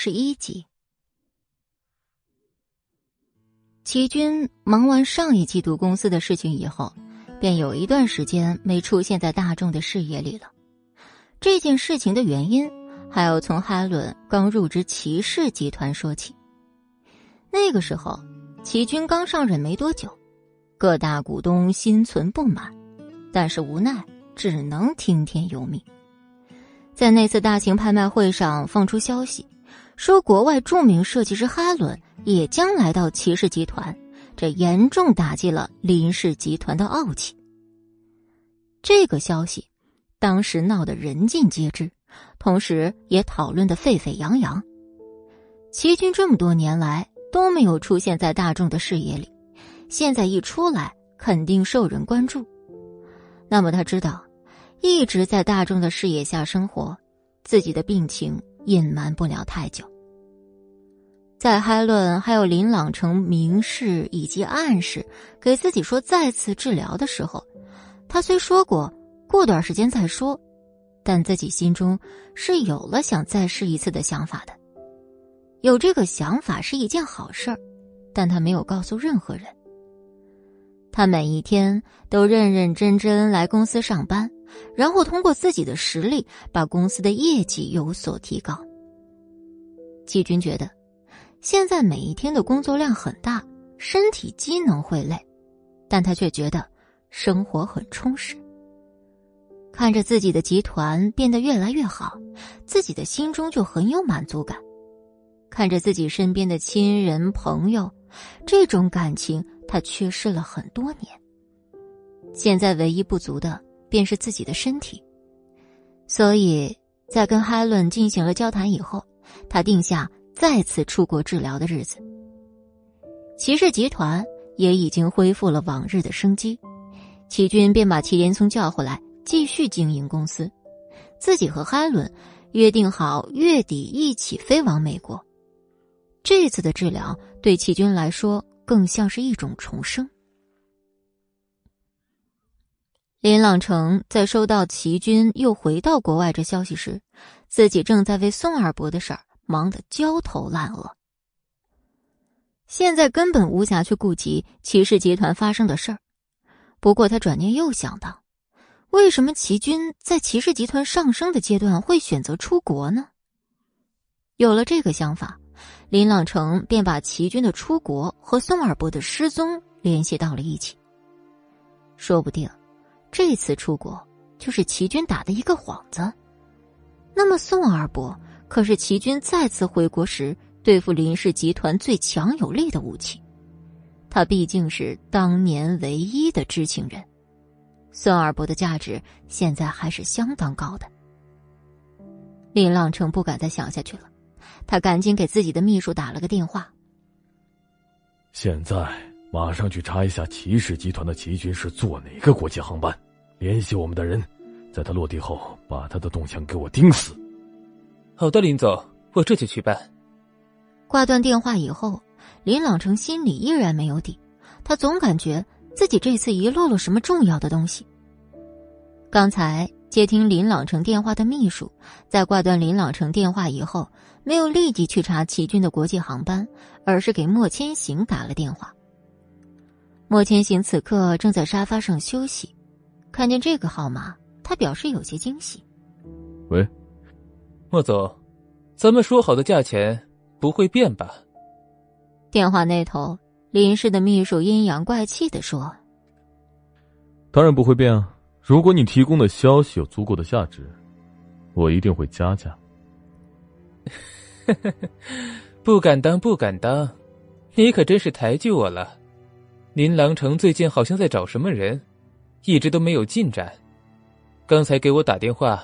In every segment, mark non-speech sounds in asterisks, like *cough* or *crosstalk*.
十一集。齐军忙完上一季度公司的事情以后，便有一段时间没出现在大众的视野里了。这件事情的原因，还要从哈伦刚入职齐氏集团说起。那个时候，齐军刚上任没多久，各大股东心存不满，但是无奈只能听天由命。在那次大型拍卖会上放出消息。说国外著名设计师哈伦也将来到骑士集团，这严重打击了林氏集团的傲气。这个消息当时闹得人尽皆知，同时也讨论的沸沸扬扬。齐军这么多年来都没有出现在大众的视野里，现在一出来肯定受人关注。那么他知道，一直在大众的视野下生活，自己的病情。隐瞒不了太久。在海伦还有林朗成明示以及暗示给自己说再次治疗的时候，他虽说过过段时间再说，但自己心中是有了想再试一次的想法的。有这个想法是一件好事儿，但他没有告诉任何人。他每一天都认认真真来公司上班。然后通过自己的实力，把公司的业绩有所提高。季军觉得，现在每一天的工作量很大，身体机能会累，但他却觉得生活很充实。看着自己的集团变得越来越好，自己的心中就很有满足感。看着自己身边的亲人朋友，这种感情他缺失了很多年。现在唯一不足的。便是自己的身体，所以在跟海伦进行了交谈以后，他定下再次出国治疗的日子。骑士集团也已经恢复了往日的生机，齐军便把齐连聪叫回来继续经营公司，自己和海伦约定好月底一起飞往美国。这次的治疗对齐军来说更像是一种重生。林朗成在收到齐军又回到国外这消息时，自己正在为宋二伯的事儿忙得焦头烂额。现在根本无暇去顾及齐氏集团发生的事儿。不过他转念又想到，为什么齐军在齐氏集团上升的阶段会选择出国呢？有了这个想法，林朗成便把齐军的出国和宋二伯的失踪联系到了一起。说不定。这次出国就是齐军打的一个幌子，那么宋二伯可是齐军再次回国时对付林氏集团最强有力的武器，他毕竟是当年唯一的知情人，宋二伯的价值现在还是相当高的。林浪成不敢再想下去了，他赶紧给自己的秘书打了个电话，现在。马上去查一下齐氏集团的齐军是坐哪个国际航班，联系我们的人，在他落地后把他的动向给我盯死。好的，林总，我这就去办。挂断电话以后，林朗成心里依然没有底，他总感觉自己这次遗漏了什么重要的东西。刚才接听林朗成电话的秘书，在挂断林朗成电话以后，没有立即去查齐军的国际航班，而是给莫千行打了电话。莫千行此刻正在沙发上休息，看见这个号码，他表示有些惊喜。喂，莫总，咱们说好的价钱不会变吧？电话那头，林氏的秘书阴阳怪气的说：“当然不会变啊！如果你提供的消息有足够的价值，我一定会加价。*laughs* ”不敢当，不敢当，你可真是抬举我了。林郎城最近好像在找什么人，一直都没有进展。刚才给我打电话，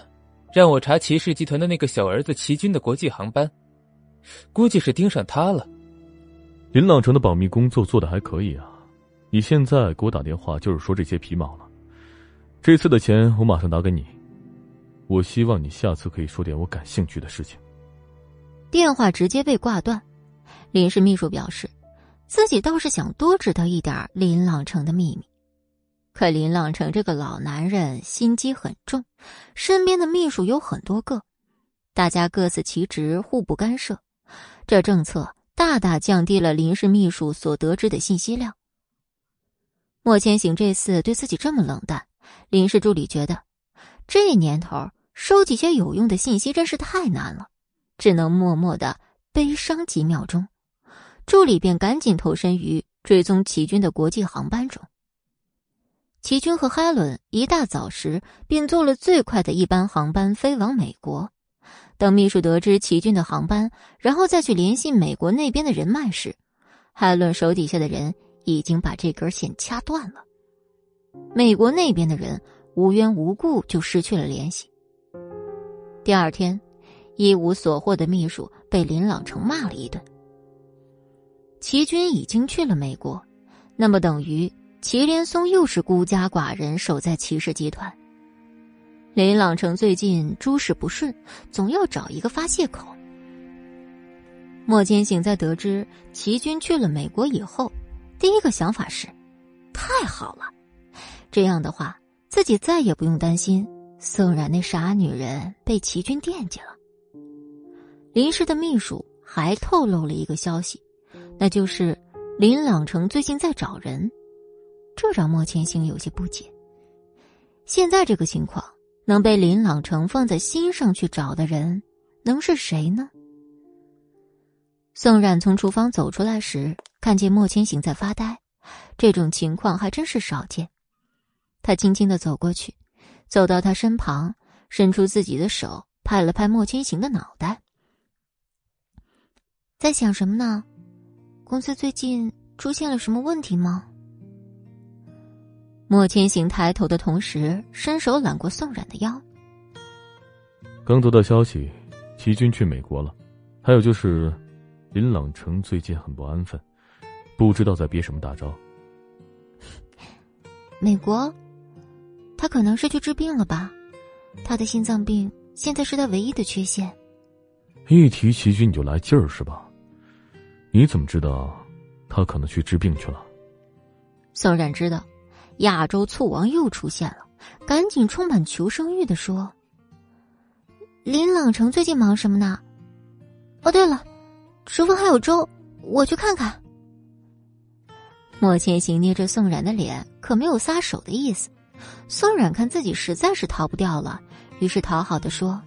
让我查骑士集团的那个小儿子齐军的国际航班，估计是盯上他了。林朗城的保密工作做的还可以啊，你现在给我打电话就是说这些皮毛了。这次的钱我马上打给你，我希望你下次可以说点我感兴趣的事情。电话直接被挂断，林氏秘书表示。自己倒是想多知道一点林朗城的秘密，可林朗成这个老男人心机很重，身边的秘书有很多个，大家各司其职，互不干涉，这政策大大降低了林氏秘书所得知的信息量。莫千行这次对自己这么冷淡，林氏助理觉得这年头收集些有用的信息真是太难了，只能默默的悲伤几秒钟。助理便赶紧投身于追踪齐军的国际航班中。齐军和海伦一大早时便坐了最快的一班航班飞往美国。等秘书得知齐军的航班，然后再去联系美国那边的人脉时，海伦手底下的人已经把这根线掐断了。美国那边的人无缘无故就失去了联系。第二天，一无所获的秘书被林朗成骂了一顿。齐军已经去了美国，那么等于祁连松又是孤家寡人守在齐氏集团。林朗成最近诸事不顺，总要找一个发泄口。莫千行在得知齐军去了美国以后，第一个想法是：太好了，这样的话，自己再也不用担心宋冉那傻女人被齐军惦记了。林氏的秘书还透露了一个消息。那就是林朗成最近在找人，这让莫千行有些不解。现在这个情况，能被林朗成放在心上去找的人，能是谁呢？宋冉从厨房走出来时，看见莫千行在发呆，这种情况还真是少见。他轻轻的走过去，走到他身旁，伸出自己的手，拍了拍莫千行的脑袋，在想什么呢？公司最近出现了什么问题吗？莫千行抬头的同时，伸手揽过宋冉的腰。刚得到消息，齐军去美国了。还有就是，林朗城最近很不安分，不知道在憋什么大招。*laughs* 美国，他可能是去治病了吧？他的心脏病现在是他唯一的缺陷。一提齐军你就来劲儿是吧？你怎么知道，他可能去治病去了？宋冉知道，亚洲醋王又出现了，赶紧充满求生欲的说：“林朗城最近忙什么呢？哦，对了，厨房还有粥，我去看看。”莫千行捏着宋冉的脸，可没有撒手的意思。宋冉看自己实在是逃不掉了，于是讨好的说：“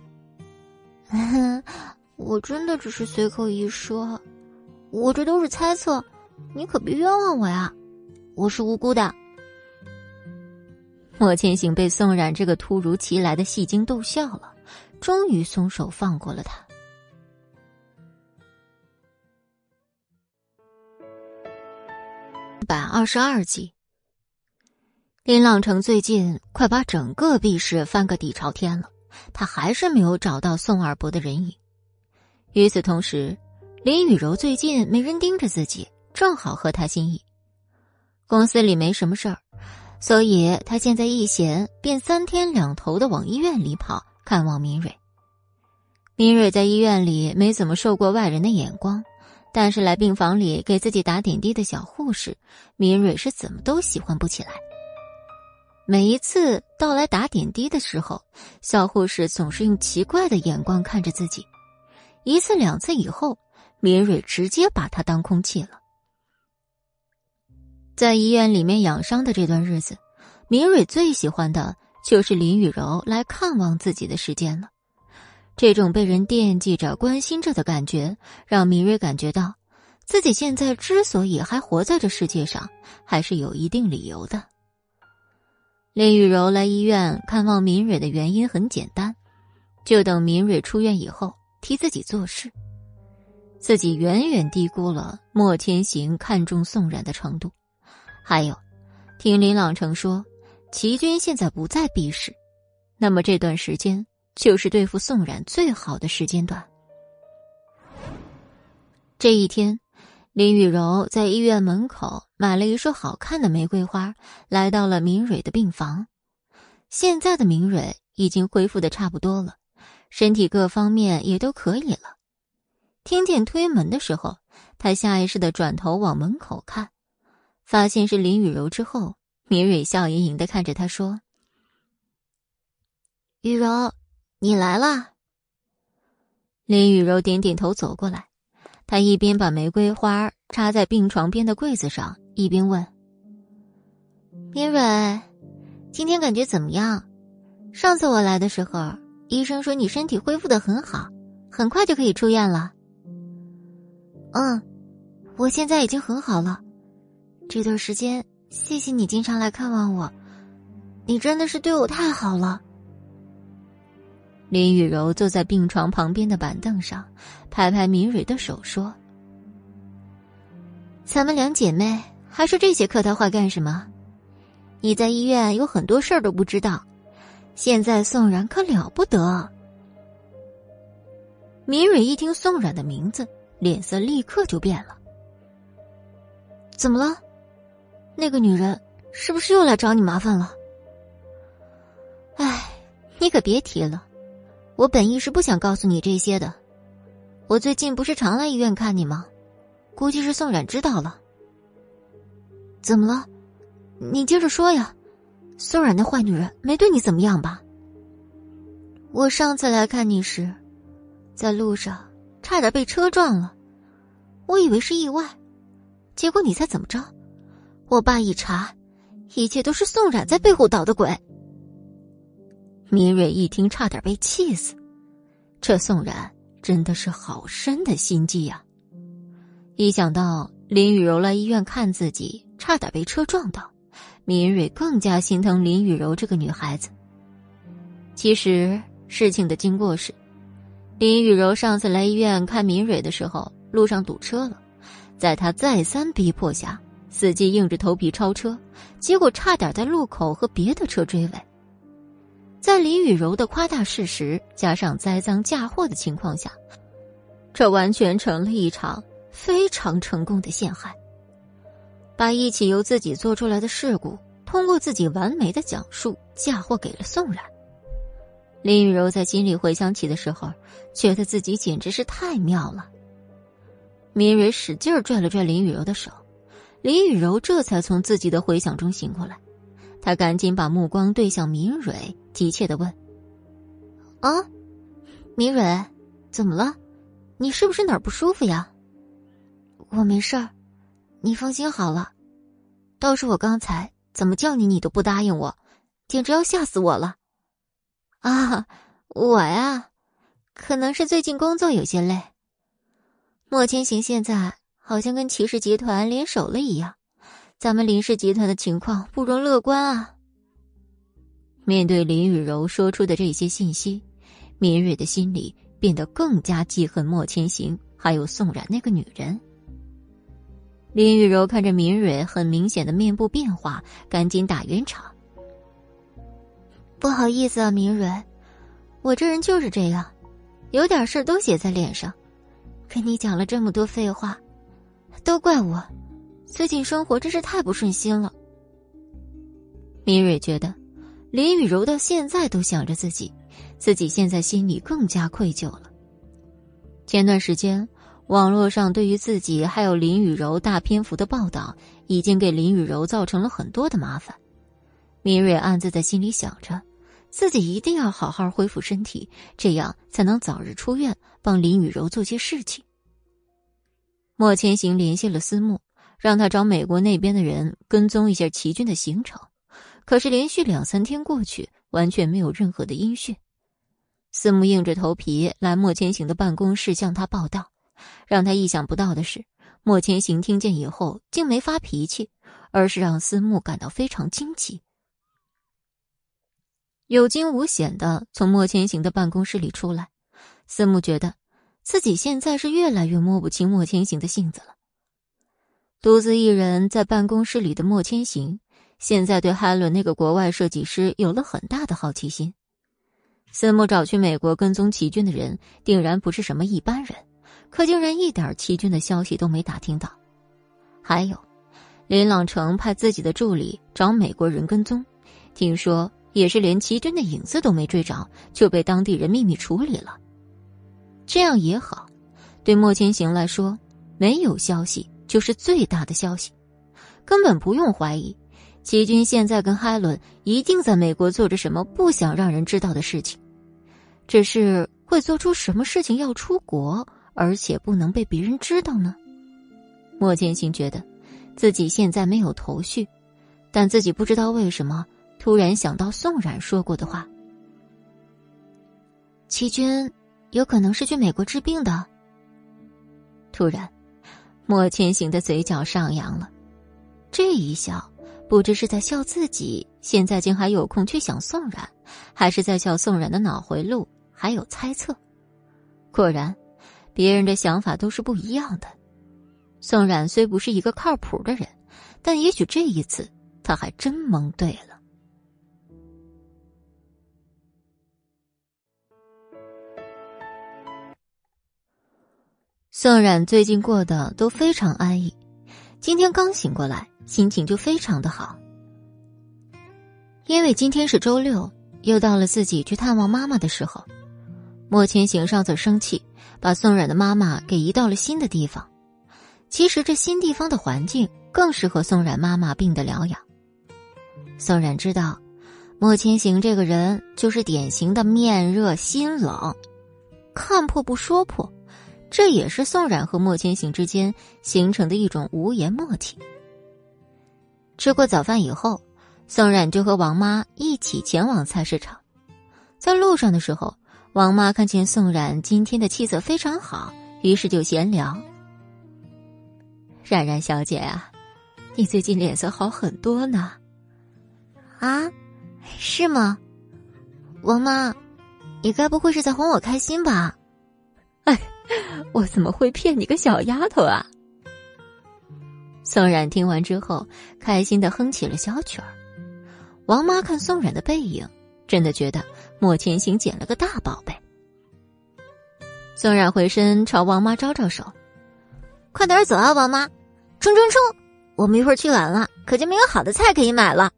*laughs* 我真的只是随口一说。”我这都是猜测，你可别冤枉我呀！我是无辜的。莫千行被宋冉这个突如其来的戏精逗笑了，终于松手放过了他。一百二十二集，林朗成最近快把整个 B 市翻个底朝天了，他还是没有找到宋二伯的人影。与此同时。林雨柔最近没人盯着自己，正好合他心意。公司里没什么事儿，所以他现在一闲便三天两头的往医院里跑看望明蕊。明蕊在医院里没怎么受过外人的眼光，但是来病房里给自己打点滴的小护士，明蕊是怎么都喜欢不起来。每一次到来打点滴的时候，小护士总是用奇怪的眼光看着自己，一次两次以后。明蕊直接把他当空气了。在医院里面养伤的这段日子，明蕊最喜欢的就是林雨柔来看望自己的时间了。这种被人惦记着、关心着的感觉，让明蕊感觉到自己现在之所以还活在这世界上，还是有一定理由的。林雨柔来医院看望明蕊的原因很简单，就等明蕊出院以后替自己做事。自己远远低估了莫千行看中宋冉的程度，还有，听林朗成说，齐军现在不在 B 市，那么这段时间就是对付宋冉最好的时间段。这一天，林雨柔在医院门口买了一束好看的玫瑰花，来到了明蕊的病房。现在的明蕊已经恢复的差不多了，身体各方面也都可以了。听见推门的时候，他下意识的转头往门口看，发现是林雨柔之后，明蕊笑盈盈的看着他说：“雨柔，你来了。”林雨柔点点头走过来，她一边把玫瑰花插在病床边的柜子上，一边问：“明蕊，今天感觉怎么样？上次我来的时候，医生说你身体恢复的很好，很快就可以出院了。”“嗯，我现在已经很好了。这段时间，谢谢你经常来看望我，你真的是对我太好了。”林雨柔坐在病床旁边的板凳上，拍拍明蕊的手说：“咱们两姐妹还说这些客套话干什么？你在医院有很多事儿都不知道，现在宋冉可了不得。”明蕊一听宋冉的名字，脸色立刻就变了。怎么了？那个女人是不是又来找你麻烦了？哎，你可别提了。我本意是不想告诉你这些的，我最近不是常来医院看你吗？估计是宋冉知道了。怎么了？你接着说呀。宋冉那坏女人没对你怎么样吧？我上次来看你时，在路上差点被车撞了，我以为是意外，结果你猜怎么着？我爸一查，一切都是宋冉在背后捣的鬼。明蕊一听，差点被气死。这宋冉真的是好深的心机呀！一想到林雨柔来医院看自己，差点被车撞到，明蕊更加心疼林雨柔这个女孩子。其实事情的经过是，林雨柔上次来医院看明蕊的时候，路上堵车了，在她再三逼迫下，司机硬着头皮超车，结果差点在路口和别的车追尾。在林雨柔的夸大事实加上栽赃嫁祸的情况下，这完全成了一场非常成功的陷害。把一起由自己做出来的事故，通过自己完美的讲述嫁祸给了宋冉。林雨柔在心里回想起的时候，觉得自己简直是太妙了。明蕊使劲拽了拽林雨柔的手，林雨柔这才从自己的回想中醒过来。她赶紧把目光对向明蕊，急切的问：“啊，明蕊，怎么了？你是不是哪儿不舒服呀？”“我没事儿，你放心好了。倒是我刚才怎么叫你，你都不答应我，简直要吓死我了。”“啊，我呀，可能是最近工作有些累。莫千行现在好像跟骑士集团联手了一样。”咱们林氏集团的情况不容乐观啊！面对林雨柔说出的这些信息，明蕊的心里变得更加记恨莫千行，还有宋冉那个女人。林雨柔看着明蕊很明显的面部变化，赶紧打圆场：“不好意思啊，明蕊，我这人就是这样，有点事都写在脸上，跟你讲了这么多废话，都怪我。”最近生活真是太不顺心了。明蕊觉得，林雨柔到现在都想着自己，自己现在心里更加愧疚了。前段时间，网络上对于自己还有林雨柔大篇幅的报道，已经给林雨柔造成了很多的麻烦。明蕊暗自在心里想着，自己一定要好好恢复身体，这样才能早日出院，帮林雨柔做些事情。莫千行联系了思慕。让他找美国那边的人跟踪一下齐军的行程，可是连续两三天过去，完全没有任何的音讯。司慕硬着头皮来莫千行的办公室向他报道，让他意想不到的是，莫千行听见以后竟没发脾气，而是让司慕感到非常惊奇。有惊无险的从莫千行的办公室里出来，思慕觉得自己现在是越来越摸不清莫千行的性子了。独自一人在办公室里的莫千行，现在对海伦那个国外设计师有了很大的好奇心。司慕找去美国跟踪齐军的人，定然不是什么一般人，可竟然一点齐军的消息都没打听到。还有，林朗成派自己的助理找美国人跟踪，听说也是连齐军的影子都没追着，就被当地人秘密处理了。这样也好，对莫千行来说，没有消息。就是最大的消息，根本不用怀疑，齐军现在跟海伦一定在美国做着什么不想让人知道的事情，只是会做出什么事情要出国，而且不能被别人知道呢？莫千行觉得自己现在没有头绪，但自己不知道为什么突然想到宋冉说过的话：“齐军有可能是去美国治病的。”突然，莫千行的嘴角上扬了，这一笑，不知是在笑自己现在竟还有空去想宋冉，还是在笑宋冉的脑回路还有猜测。果然，别人的想法都是不一样的。宋冉虽不是一个靠谱的人，但也许这一次他还真蒙对了。宋冉最近过得都非常安逸，今天刚醒过来，心情就非常的好。因为今天是周六，又到了自己去探望妈妈的时候。莫千行上次生气，把宋冉的妈妈给移到了新的地方。其实这新地方的环境更适合宋冉妈妈病的疗养。宋冉知道，莫千行这个人就是典型的面热心冷，看破不说破，这也是宋冉和莫千行之间形成的一种无言默契。吃过早饭以后，宋冉就和王妈一起前往菜市场，在路上的时候。王妈看见宋冉今天的气色非常好，于是就闲聊：“冉冉小姐啊，你最近脸色好很多呢。”“啊，是吗？”王妈，你该不会是在哄我开心吧？*laughs* 我怎么会骗你个小丫头啊？宋冉听完之后，开心的哼起了小曲儿。王妈看宋冉的背影。真的觉得莫千行捡了个大宝贝。宋冉回身朝王妈招招手：“快点走啊，王妈，冲冲冲！我们一会儿去晚了，可就没有好的菜可以买了。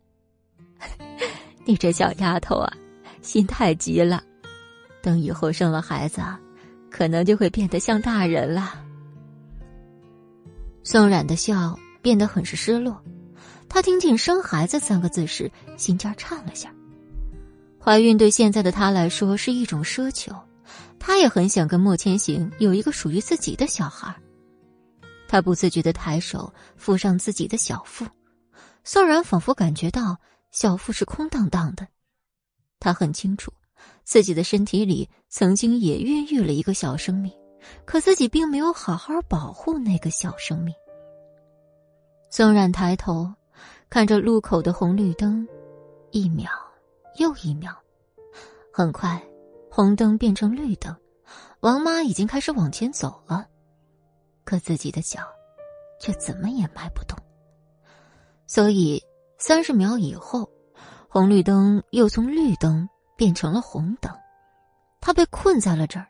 *laughs* ”你这小丫头啊，心太急了，等以后生了孩子，可能就会变得像大人了。宋冉的笑变得很是失落，她听见“生孩子”三个字时，心尖颤了下。怀孕对现在的她来说是一种奢求，她也很想跟莫千行有一个属于自己的小孩。她不自觉的抬手抚上自己的小腹，宋冉仿佛感觉到小腹是空荡荡的。他很清楚，自己的身体里曾经也孕育了一个小生命，可自己并没有好好保护那个小生命。宋冉抬头，看着路口的红绿灯，一秒。又一秒，很快，红灯变成绿灯，王妈已经开始往前走了，可自己的脚却怎么也迈不动。所以，三十秒以后，红绿灯又从绿灯变成了红灯，她被困在了这儿。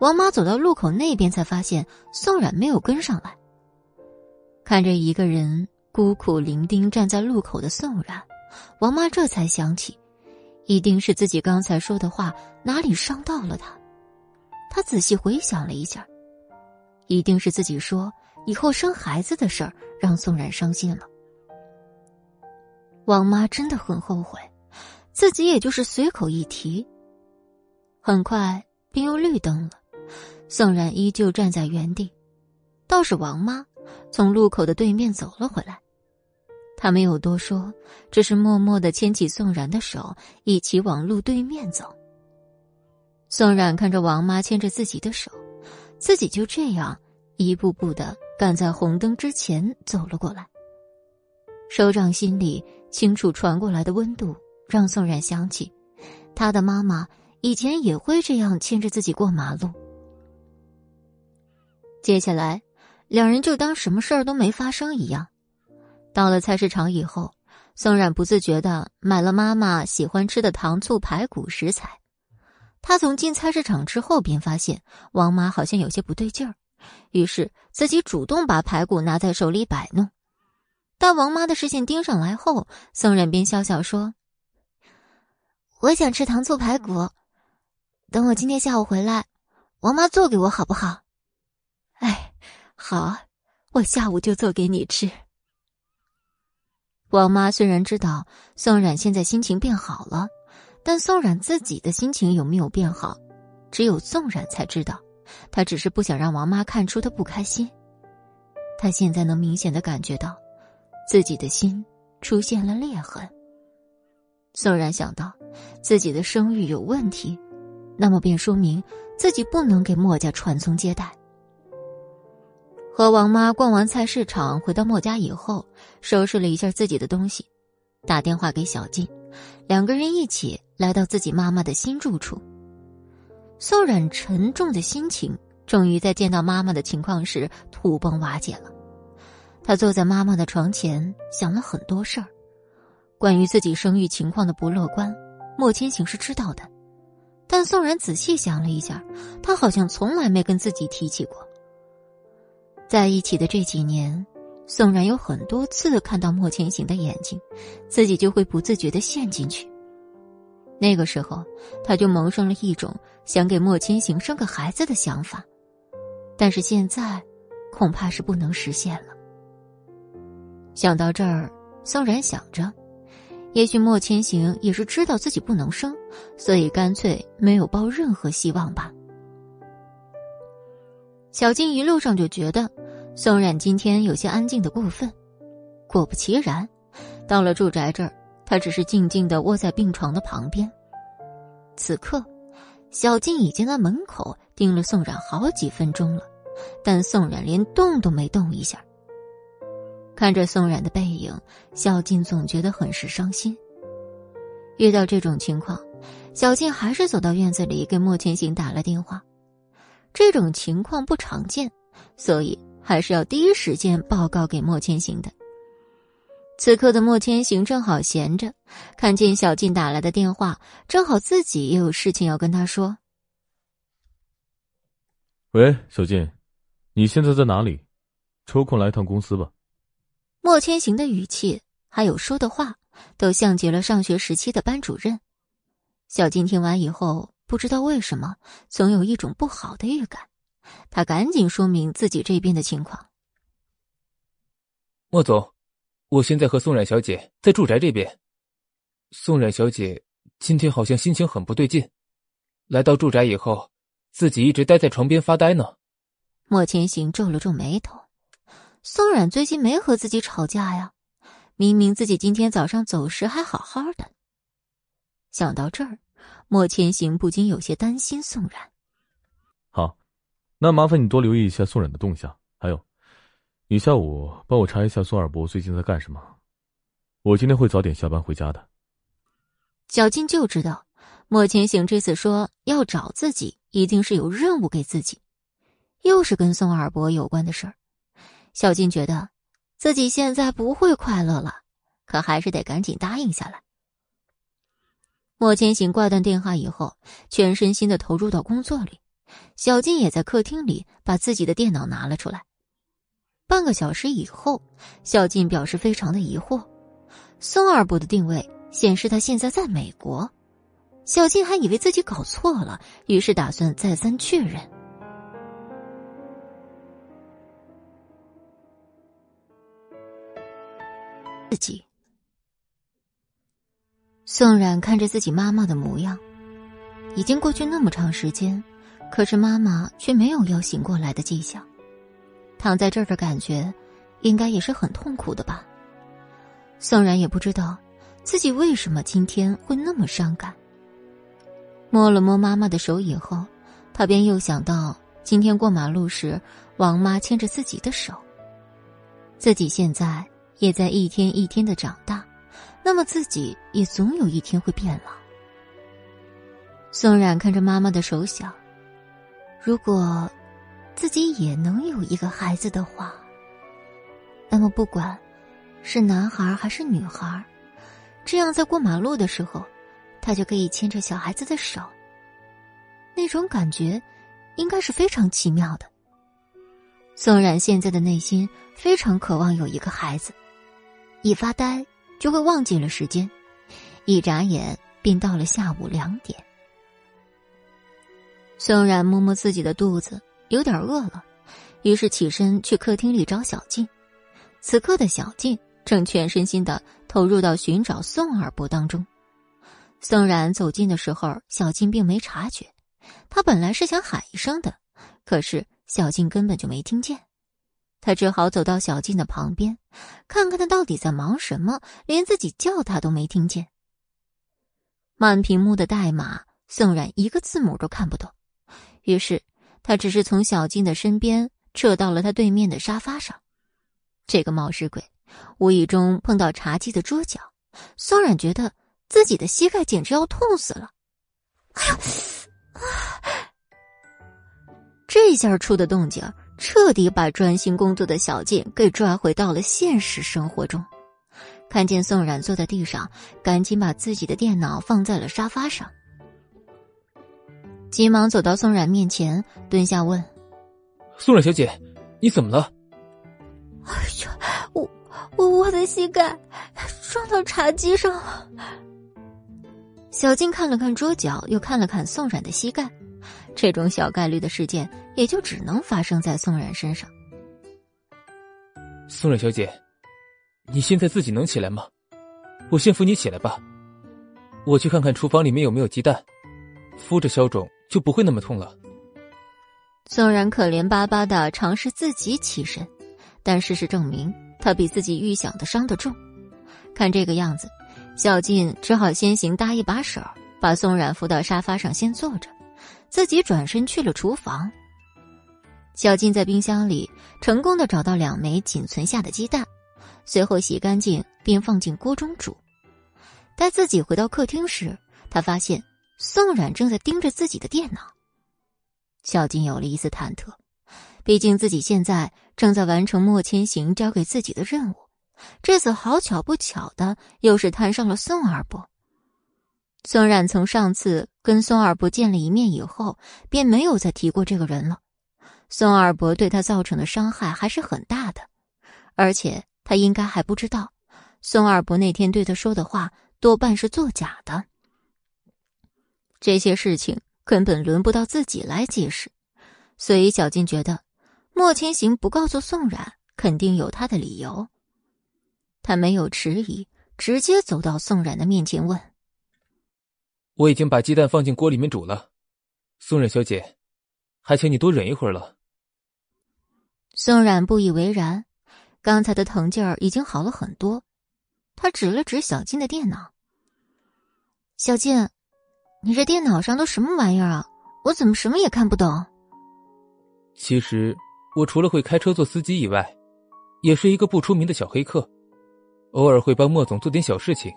王妈走到路口那边，才发现宋冉没有跟上来。看着一个人孤苦伶仃站在路口的宋冉。王妈这才想起，一定是自己刚才说的话哪里伤到了他。她仔细回想了一下，一定是自己说以后生孩子的事儿让宋冉伤心了。王妈真的很后悔，自己也就是随口一提。很快便又绿灯了，宋冉依旧站在原地，倒是王妈从路口的对面走了回来。他没有多说，只是默默的牵起宋冉的手，一起往路对面走。宋冉看着王妈牵着自己的手，自己就这样一步步的赶在红灯之前走了过来。手掌心里清楚传过来的温度，让宋冉想起，他的妈妈以前也会这样牵着自己过马路。接下来，两人就当什么事儿都没发生一样。到了菜市场以后，宋冉不自觉的买了妈妈喜欢吃的糖醋排骨食材。他从进菜市场之后便发现王妈好像有些不对劲儿，于是自己主动把排骨拿在手里摆弄。但王妈的视线盯上来后，宋冉便笑笑说：“我想吃糖醋排骨，等我今天下午回来，王妈做给我好不好？”“哎，好，我下午就做给你吃。”王妈虽然知道宋冉现在心情变好了，但宋冉自己的心情有没有变好，只有宋冉才知道。他只是不想让王妈看出他不开心。他现在能明显的感觉到，自己的心出现了裂痕。宋然想到自己的声誉有问题，那么便说明自己不能给墨家传宗接代。和王妈逛完菜市场，回到墨家以后，收拾了一下自己的东西，打电话给小静，两个人一起来到自己妈妈的新住处。宋冉沉重的心情终于在见到妈妈的情况时土崩瓦解了。他坐在妈妈的床前，想了很多事儿。关于自己生育情况的不乐观，莫千行是知道的，但宋然仔细想了一下，他好像从来没跟自己提起过。在一起的这几年，宋然有很多次看到莫千行的眼睛，自己就会不自觉的陷进去。那个时候，他就萌生了一种想给莫千行生个孩子的想法，但是现在，恐怕是不能实现了。想到这儿，宋然想着，也许莫千行也是知道自己不能生，所以干脆没有抱任何希望吧。小静一路上就觉得。宋冉今天有些安静的过分，果不其然，到了住宅这儿，他只是静静的窝在病床的旁边。此刻，小静已经在门口盯了宋冉好几分钟了，但宋冉连动都没动一下。看着宋冉的背影，小静总觉得很是伤心。遇到这种情况，小静还是走到院子里给莫千行打了电话。这种情况不常见，所以。还是要第一时间报告给莫千行的。此刻的莫千行正好闲着，看见小静打来的电话，正好自己也有事情要跟他说。喂，小静，你现在在哪里？抽空来趟公司吧。莫千行的语气还有说的话，都像极了上学时期的班主任。小静听完以后，不知道为什么，总有一种不好的预感。他赶紧说明自己这边的情况。莫总，我现在和宋冉小姐在住宅这边。宋冉小姐今天好像心情很不对劲，来到住宅以后，自己一直待在床边发呆呢。莫千行皱了皱眉头，宋冉最近没和自己吵架呀，明明自己今天早上走时还好好的。想到这儿，莫千行不禁有些担心宋冉。好。那麻烦你多留意一下宋冉的动向，还有，你下午帮我查一下宋二伯最近在干什么。我今天会早点下班回家的。小静就知道，莫千行这次说要找自己，一定是有任务给自己，又是跟宋二伯有关的事儿。小静觉得自己现在不会快乐了，可还是得赶紧答应下来。莫千行挂断电话以后，全身心的投入到工作里。小静也在客厅里把自己的电脑拿了出来。半个小时以后，小静表示非常的疑惑：孙二伯的定位显示他现在在美国。小静还以为自己搞错了，于是打算再三确认。自己，宋冉看着自己妈妈的模样，已经过去那么长时间。可是妈妈却没有要醒过来的迹象，躺在这儿的感觉，应该也是很痛苦的吧。宋冉也不知道自己为什么今天会那么伤感。摸了摸妈妈的手以后，他便又想到今天过马路时，王妈牵着自己的手。自己现在也在一天一天的长大，那么自己也总有一天会变老。宋冉看着妈妈的手想。如果自己也能有一个孩子的话，那么不管是男孩还是女孩，这样在过马路的时候，他就可以牵着小孩子的手。那种感觉应该是非常奇妙的。宋冉现在的内心非常渴望有一个孩子，一发呆就会忘记了时间，一眨眼便到了下午两点。宋冉摸摸自己的肚子，有点饿了，于是起身去客厅里找小静。此刻的小静正全身心的投入到寻找宋二伯当中。宋冉走近的时候，小静并没察觉。她本来是想喊一声的，可是小静根本就没听见。他只好走到小静的旁边，看看他到底在忙什么，连自己叫他都没听见。满屏幕的代码，宋冉一个字母都看不懂，于是他只是从小静的身边撤到了他对面的沙发上。这个冒失鬼，无意中碰到茶几的桌角，宋冉觉得自己的膝盖简直要痛死了。哎呀！这下出的动静。彻底把专心工作的小静给拽回到了现实生活中。看见宋冉坐在地上，赶紧把自己的电脑放在了沙发上，急忙走到宋冉面前，蹲下问：“宋冉小姐，你怎么了？”“哎呀，我我我的膝盖撞到茶几上了。”小静看了看桌角，又看了看宋冉的膝盖。这种小概率的事件，也就只能发生在宋冉身上。宋冉小姐，你现在自己能起来吗？我先扶你起来吧。我去看看厨房里面有没有鸡蛋，敷着消肿就不会那么痛了。宋冉可怜巴巴的尝试自己起身，但事实证明他比自己预想的伤得重。看这个样子，小静只好先行搭一把手，把宋冉扶到沙发上先坐着。自己转身去了厨房。小静在冰箱里成功的找到两枚仅存下的鸡蛋，随后洗干净并放进锅中煮。待自己回到客厅时，他发现宋冉正在盯着自己的电脑。小静有了一丝忐忑，毕竟自己现在正在完成莫千行交给自己的任务，这次好巧不巧的又是摊上了宋二伯。宋冉从上次跟宋二伯见了一面以后，便没有再提过这个人了。宋二伯对他造成的伤害还是很大的，而且他应该还不知道，宋二伯那天对他说的话多半是作假的。这些事情根本轮不到自己来解释，所以小静觉得，莫千行不告诉宋冉，肯定有他的理由。他没有迟疑，直接走到宋冉的面前问。我已经把鸡蛋放进锅里面煮了，宋冉小姐，还请你多忍一会儿了。宋冉不以为然，刚才的疼劲儿已经好了很多。他指了指小静的电脑：“小静，你这电脑上都什么玩意儿啊？我怎么什么也看不懂？”其实，我除了会开车做司机以外，也是一个不出名的小黑客，偶尔会帮莫总做点小事情。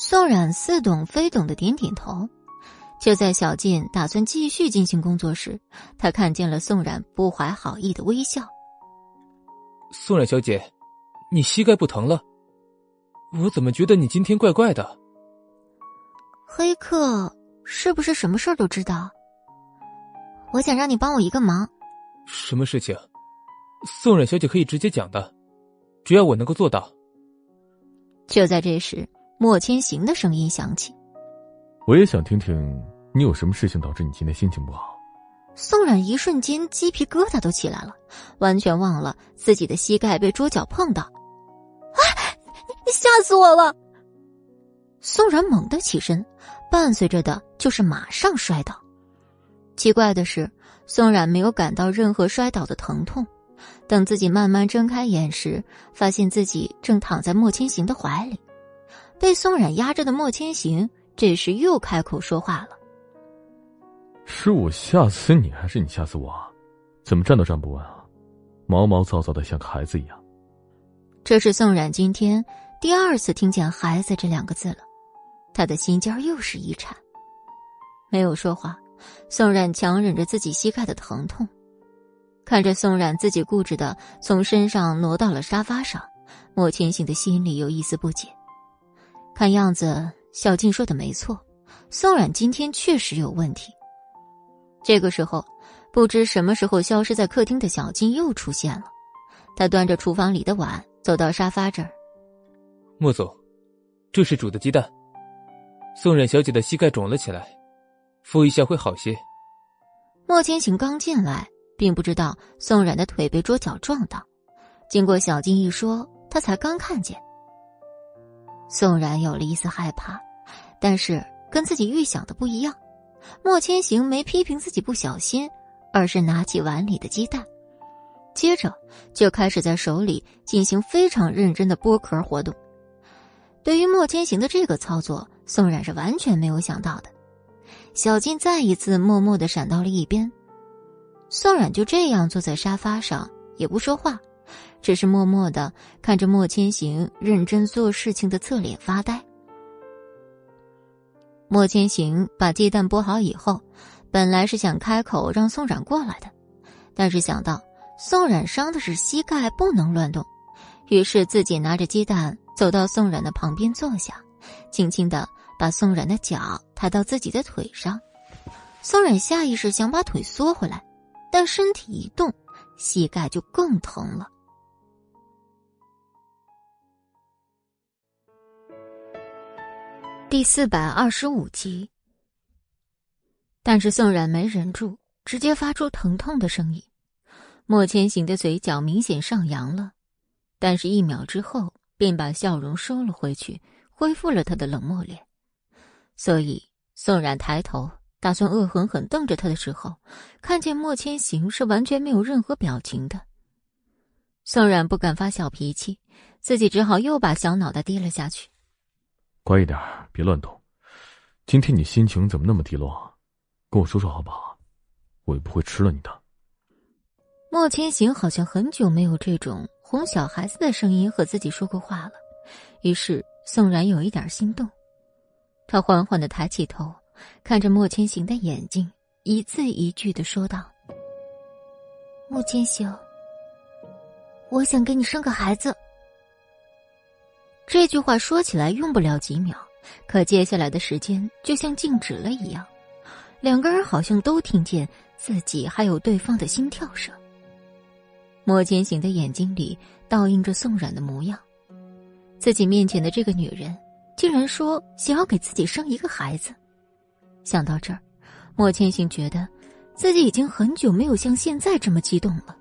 宋冉似懂非懂的点点头。就在小静打算继续进行工作时，他看见了宋冉不怀好意的微笑。宋冉小姐，你膝盖不疼了？我怎么觉得你今天怪怪的？黑客是不是什么事儿都知道？我想让你帮我一个忙。什么事情？宋冉小姐可以直接讲的，只要我能够做到。就在这时。莫千行的声音响起：“我也想听听你有什么事情导致你今天心情不好。”宋冉一瞬间鸡皮疙瘩都起来了，完全忘了自己的膝盖被桌角碰到。啊！你吓死我了！宋冉猛地起身，伴随着的就是马上摔倒。奇怪的是，宋冉没有感到任何摔倒的疼痛。等自己慢慢睁开眼时，发现自己正躺在莫千行的怀里。被宋冉压着的莫千行这时又开口说话了：“是我吓死你，还是你吓死我？怎么站都站不稳啊？毛毛躁躁的像个孩子一样。”这是宋冉今天第二次听见“孩子”这两个字了，他的心尖又是一颤，没有说话。宋冉强忍着自己膝盖的疼痛，看着宋冉自己固执的从身上挪到了沙发上，莫千行的心里有一丝不解。看样子，小静说的没错，宋冉今天确实有问题。这个时候，不知什么时候消失在客厅的小静又出现了。她端着厨房里的碗走到沙发这儿。莫总，这是煮的鸡蛋。宋冉小姐的膝盖肿了起来，敷一下会好些。莫千行刚进来，并不知道宋冉的腿被桌角撞到，经过小静一说，他才刚看见。宋冉有了一丝害怕，但是跟自己预想的不一样。莫千行没批评自己不小心，而是拿起碗里的鸡蛋，接着就开始在手里进行非常认真的剥壳活动。对于莫千行的这个操作，宋冉是完全没有想到的。小静再一次默默的闪到了一边，宋冉就这样坐在沙发上，也不说话，只是默默的看着莫千行认真做事情的侧脸发呆。莫千行把鸡蛋剥好以后，本来是想开口让宋冉过来的，但是想到宋冉伤的是膝盖，不能乱动，于是自己拿着鸡蛋走到宋冉的旁边坐下，轻轻的把宋冉的脚抬到自己的腿上。宋冉下意识想把腿缩回来，但身体一动，膝盖就更疼了。第四百二十五集，但是宋冉没忍住，直接发出疼痛的声音。莫千行的嘴角明显上扬了，但是一秒之后便把笑容收了回去，恢复了他的冷漠脸。所以宋冉抬头打算恶狠狠瞪着他的时候，看见莫千行是完全没有任何表情的。宋冉不敢发小脾气，自己只好又把小脑袋低了下去。乖一点，别乱动。今天你心情怎么那么低落？跟我说说好不好？我也不会吃了你的。莫千行好像很久没有这种哄小孩子的声音和自己说过话了，于是宋然有一点心动。他缓缓的抬起头，看着莫千行的眼睛，一字一句的说道：“莫千行，我想给你生个孩子。”这句话说起来用不了几秒，可接下来的时间就像静止了一样，两个人好像都听见自己还有对方的心跳声。莫千行的眼睛里倒映着宋冉的模样，自己面前的这个女人竟然说想要给自己生一个孩子。想到这儿，莫千行觉得自己已经很久没有像现在这么激动了。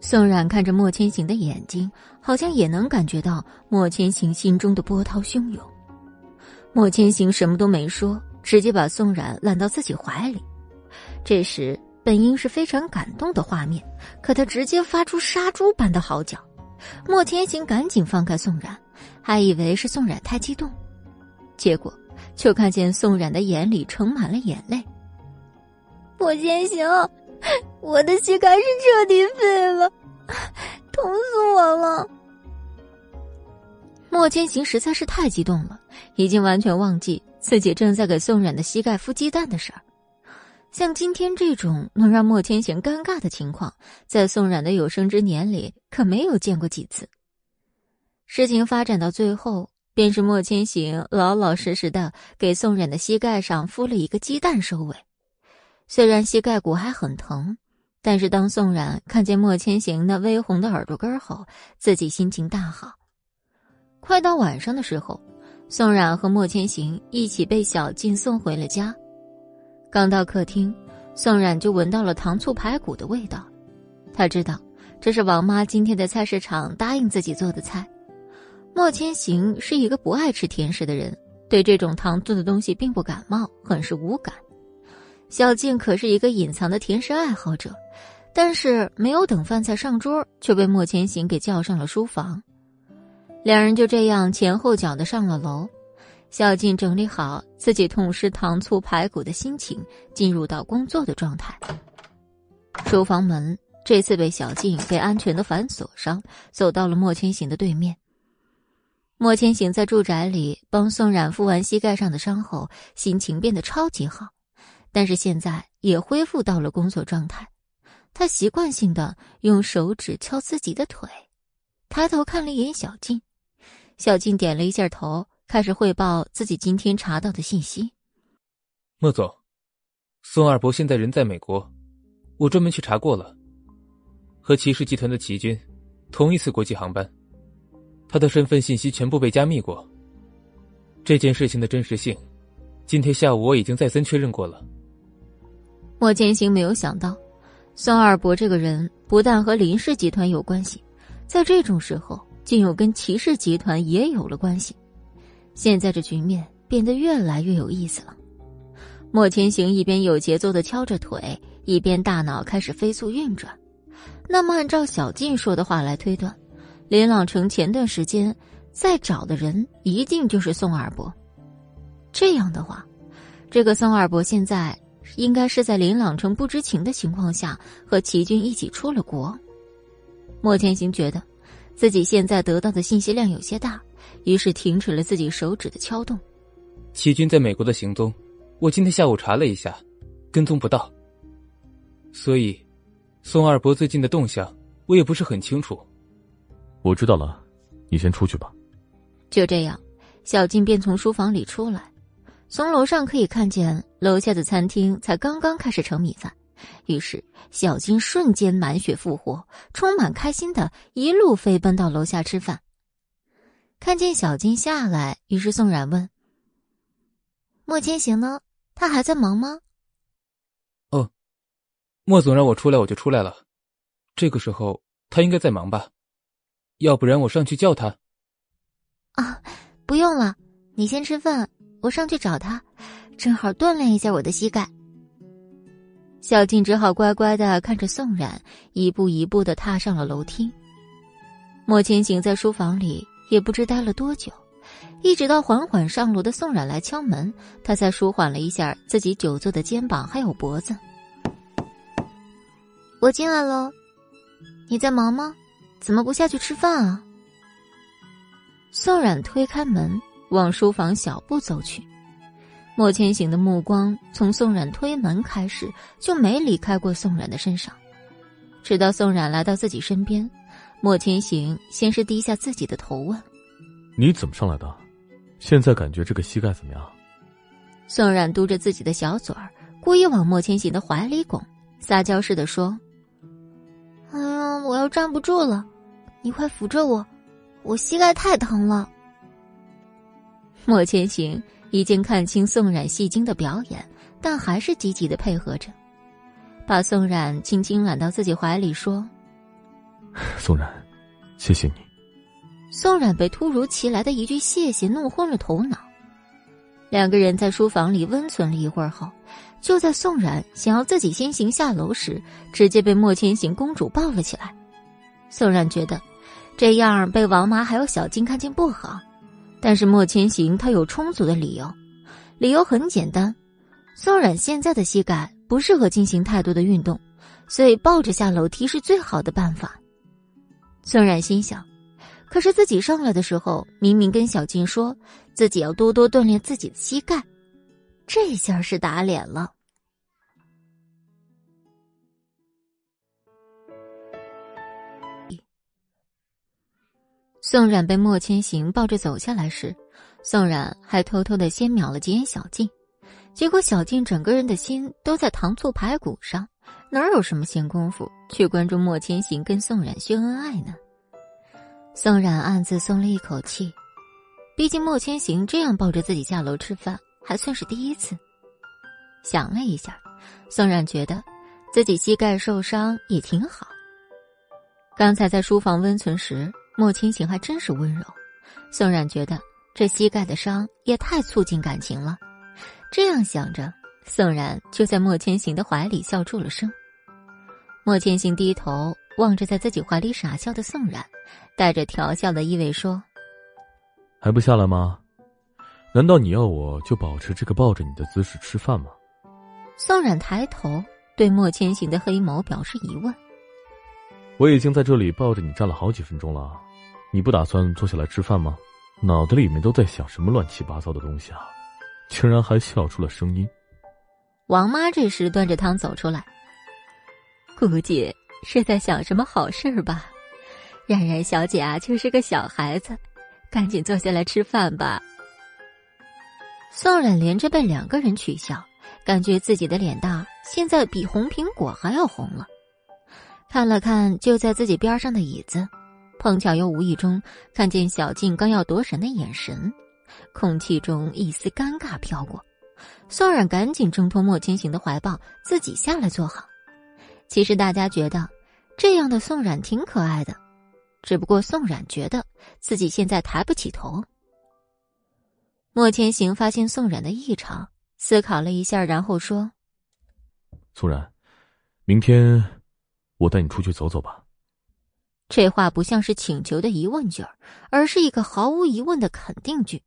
宋冉看着莫千行的眼睛，好像也能感觉到莫千行心中的波涛汹涌。莫千行什么都没说，直接把宋冉揽到自己怀里。这时本应是非常感动的画面，可他直接发出杀猪般的嚎叫。莫千行赶紧放开宋冉，还以为是宋冉太激动，结果就看见宋冉的眼里盛满了眼泪。莫千行。*laughs* 我的膝盖是彻底废了，*laughs* 疼死我了！莫千行实在是太激动了，已经完全忘记自己正在给宋冉的膝盖敷鸡蛋的事儿。像今天这种能让莫千行尴尬的情况，在宋冉的有生之年里可没有见过几次。事情发展到最后，便是莫千行老老实实的给宋冉的膝盖上敷了一个鸡蛋收尾。虽然膝盖骨还很疼，但是当宋冉看见莫千行那微红的耳朵根后，自己心情大好。快到晚上的时候，宋冉和莫千行一起被小静送回了家。刚到客厅，宋冉就闻到了糖醋排骨的味道。他知道这是王妈今天在菜市场答应自己做的菜。莫千行是一个不爱吃甜食的人，对这种糖醋的东西并不感冒，很是无感。小静可是一个隐藏的甜食爱好者，但是没有等饭菜上桌，却被莫千行给叫上了书房。两人就这样前后脚的上了楼。小静整理好自己痛失糖醋排骨的心情，进入到工作的状态。书房门这次被小静给安全的反锁上，走到了莫千行的对面。莫千行在住宅里帮宋冉敷完膝盖上的伤后，心情变得超级好。但是现在也恢复到了工作状态，他习惯性的用手指敲自己的腿，抬头看了一眼小静，小静点了一下头，开始汇报自己今天查到的信息。莫总，宋二伯现在人在美国，我专门去查过了，和骑士集团的齐军同一次国际航班，他的身份信息全部被加密过。这件事情的真实性，今天下午我已经再三确认过了。莫千行没有想到，宋二伯这个人不但和林氏集团有关系，在这种时候竟又跟骑士集团也有了关系。现在这局面变得越来越有意思了。莫千行一边有节奏的敲着腿，一边大脑开始飞速运转。那么，按照小静说的话来推断，林朗成前段时间在找的人一定就是宋二伯。这样的话，这个宋二伯现在应该是在林朗成不知情的情况下和齐军一起出了国。莫千行觉得自己现在得到的信息量有些大，于是停止了自己手指的敲动。齐军在美国的行踪，我今天下午查了一下，跟踪不到。所以，宋二伯最近的动向，我也不是很清楚。我知道了，你先出去吧。就这样，小静便从书房里出来。从楼上可以看见，楼下的餐厅才刚刚开始盛米饭。于是，小金瞬间满血复活，充满开心的一路飞奔到楼下吃饭。看见小金下来，于是宋冉问：“莫千行呢？他还在忙吗？”“哦，莫总让我出来，我就出来了。这个时候他应该在忙吧？要不然我上去叫他。”“啊，不用了，你先吃饭。”我上去找他，正好锻炼一下我的膝盖。小静只好乖乖的看着宋冉一步一步的踏上了楼梯。莫千行在书房里也不知待了多久，一直到缓缓上楼的宋冉来敲门，他才舒缓了一下自己久坐的肩膀还有脖子。我进来了，你在忙吗？怎么不下去吃饭啊？宋冉推开门。往书房小步走去，莫千行的目光从宋冉推门开始就没离开过宋冉的身上，直到宋冉来到自己身边，莫千行先是低下自己的头问：“你怎么上来的？现在感觉这个膝盖怎么样？”宋冉嘟着自己的小嘴儿，故意往莫千行的怀里拱，撒娇似的说：“哎呀，我要站不住了，你快扶着我，我膝盖太疼了。”莫千行已经看清宋冉戏精的表演，但还是积极的配合着，把宋冉轻轻揽到自己怀里，说：“宋冉，谢谢你。”宋冉被突如其来的一句“谢谢”弄昏了头脑。两个人在书房里温存了一会儿后，就在宋冉想要自己先行下楼时，直接被莫千行公主抱了起来。宋冉觉得，这样被王妈还有小静看见不好。但是莫千行他有充足的理由，理由很简单，宋冉现在的膝盖不适合进行太多的运动，所以抱着下楼梯是最好的办法。宋冉心想，可是自己上来的时候明明跟小静说自己要多多锻炼自己的膝盖，这下是打脸了。宋冉被莫千行抱着走下来时，宋冉还偷偷的先瞄了几眼小静，结果小静整个人的心都在糖醋排骨上，哪有什么闲工夫去关注莫千行跟宋冉秀恩爱呢？宋冉暗自松了一口气，毕竟莫千行这样抱着自己下楼吃饭还算是第一次。想了一下，宋冉觉得自己膝盖受伤也挺好。刚才在书房温存时。莫千行还真是温柔，宋冉觉得这膝盖的伤也太促进感情了。这样想着，宋冉就在莫千行的怀里笑出了声。莫千行低头望着在自己怀里傻笑的宋冉，带着调笑的意味说：“还不下来吗？难道你要我就保持这个抱着你的姿势吃饭吗？”宋冉抬头对莫千行的黑眸表示疑问：“我已经在这里抱着你站了好几分钟了。”你不打算坐下来吃饭吗？脑子里面都在想什么乱七八糟的东西啊！竟然还笑出了声音。王妈这时端着汤走出来，估计是在想什么好事吧。冉冉小姐啊，就是个小孩子，赶紧坐下来吃饭吧。宋冉连着被两个人取笑，感觉自己的脸蛋现在比红苹果还要红了。看了看就在自己边上的椅子。碰巧又无意中看见小静刚要夺神的眼神，空气中一丝尴尬飘过。宋冉赶紧挣脱莫千行的怀抱，自己下来坐好。其实大家觉得这样的宋冉挺可爱的，只不过宋冉觉得自己现在抬不起头。莫千行发现宋冉的异常，思考了一下，然后说：“宋冉，明天我带你出去走走吧。这话不像是请求的疑问句儿，而是一个毫无疑问的肯定句。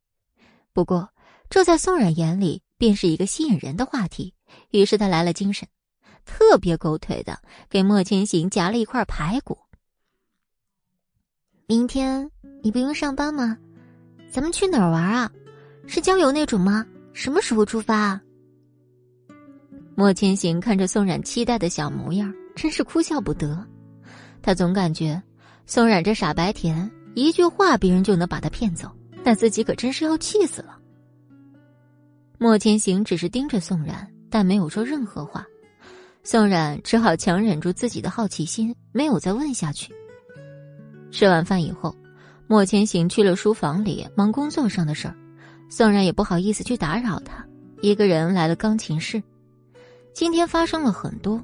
不过，这在宋冉眼里便是一个吸引人的话题，于是他来了精神，特别狗腿的给莫千行夹了一块排骨。明天你不用上班吗？咱们去哪儿玩啊？是郊游那种吗？什么时候出发啊？莫千行看着宋冉期待的小模样，真是哭笑不得。他总感觉。宋冉这傻白甜，一句话别人就能把他骗走，那自己可真是要气死了。莫千行只是盯着宋冉，但没有说任何话。宋冉只好强忍住自己的好奇心，没有再问下去。吃完饭以后，莫千行去了书房里忙工作上的事儿，宋冉也不好意思去打扰他，一个人来了钢琴室。今天发生了很多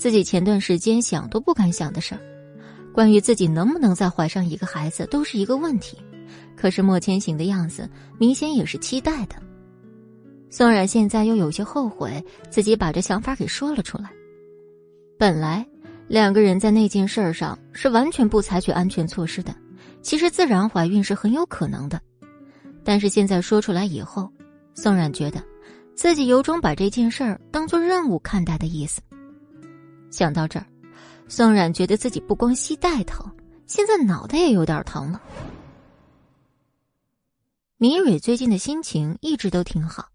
自己前段时间想都不敢想的事儿。关于自己能不能再怀上一个孩子，都是一个问题。可是莫千行的样子明显也是期待的。宋冉现在又有些后悔自己把这想法给说了出来。本来两个人在那件事儿上是完全不采取安全措施的，其实自然怀孕是很有可能的。但是现在说出来以后，宋冉觉得自己有种把这件事儿当做任务看待的意思。想到这儿。宋冉觉得自己不光膝盖疼，现在脑袋也有点疼了。明蕊最近的心情一直都挺好，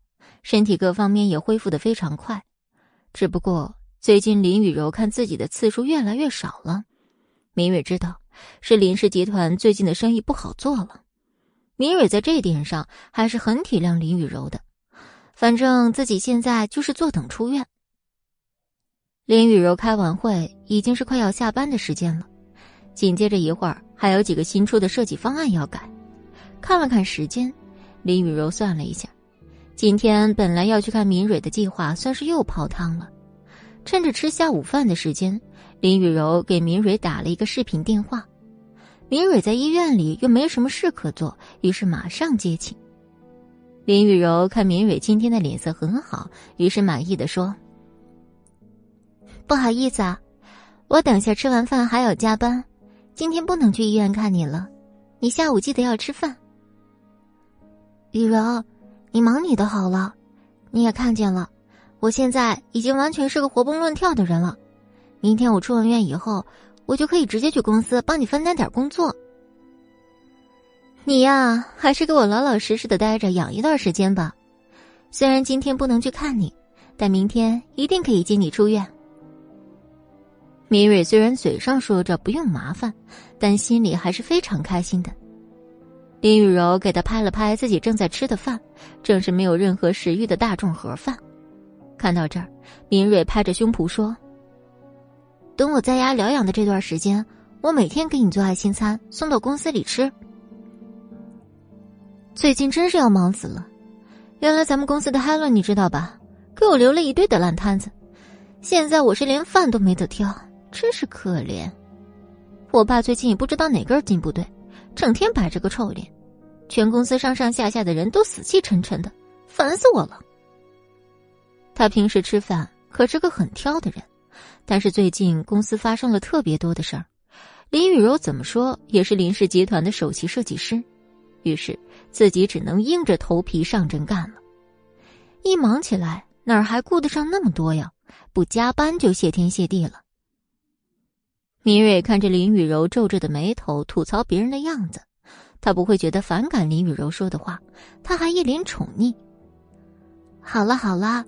身体各方面也恢复的非常快，只不过最近林雨柔看自己的次数越来越少了。明蕊知道是林氏集团最近的生意不好做了，明蕊在这点上还是很体谅林雨柔的，反正自己现在就是坐等出院。林雨柔开完会，已经是快要下班的时间了。紧接着一会儿，还有几个新出的设计方案要改。看了看时间，林雨柔算了一下，今天本来要去看明蕊的计划，算是又泡汤了。趁着吃下午饭的时间，林雨柔给明蕊打了一个视频电话。明蕊在医院里又没什么事可做，于是马上接起。林雨柔看明蕊今天的脸色很好，于是满意的说。不好意思啊，我等下吃完饭还要加班，今天不能去医院看你了。你下午记得要吃饭。雨柔，你忙你的好了，你也看见了，我现在已经完全是个活蹦乱跳的人了。明天我出完院以后，我就可以直接去公司帮你分担点工作。你呀，还是给我老老实实的待着养一段时间吧。虽然今天不能去看你，但明天一定可以接你出院。米蕊虽然嘴上说着不用麻烦，但心里还是非常开心的。林雨柔给他拍了拍自己正在吃的饭，正是没有任何食欲的大众盒饭。看到这儿，明蕊拍着胸脯说：“等我在家疗养的这段时间，我每天给你做爱心餐送到公司里吃。最近真是要忙死了，原来咱们公司的 Helen 你知道吧？给我留了一堆的烂摊子，现在我是连饭都没得挑。”真是可怜，我爸最近也不知道哪根筋不对，整天摆着个臭脸，全公司上上下下的人都死气沉沉的，烦死我了。他平时吃饭可是个很挑的人，但是最近公司发生了特别多的事儿，林雨柔怎么说也是林氏集团的首席设计师，于是自己只能硬着头皮上阵干了。一忙起来，哪儿还顾得上那么多呀？不加班就谢天谢地了。明蕊看着林雨柔皱着的眉头吐槽别人的样子，他不会觉得反感林雨柔说的话，他还一脸宠溺。好了好了，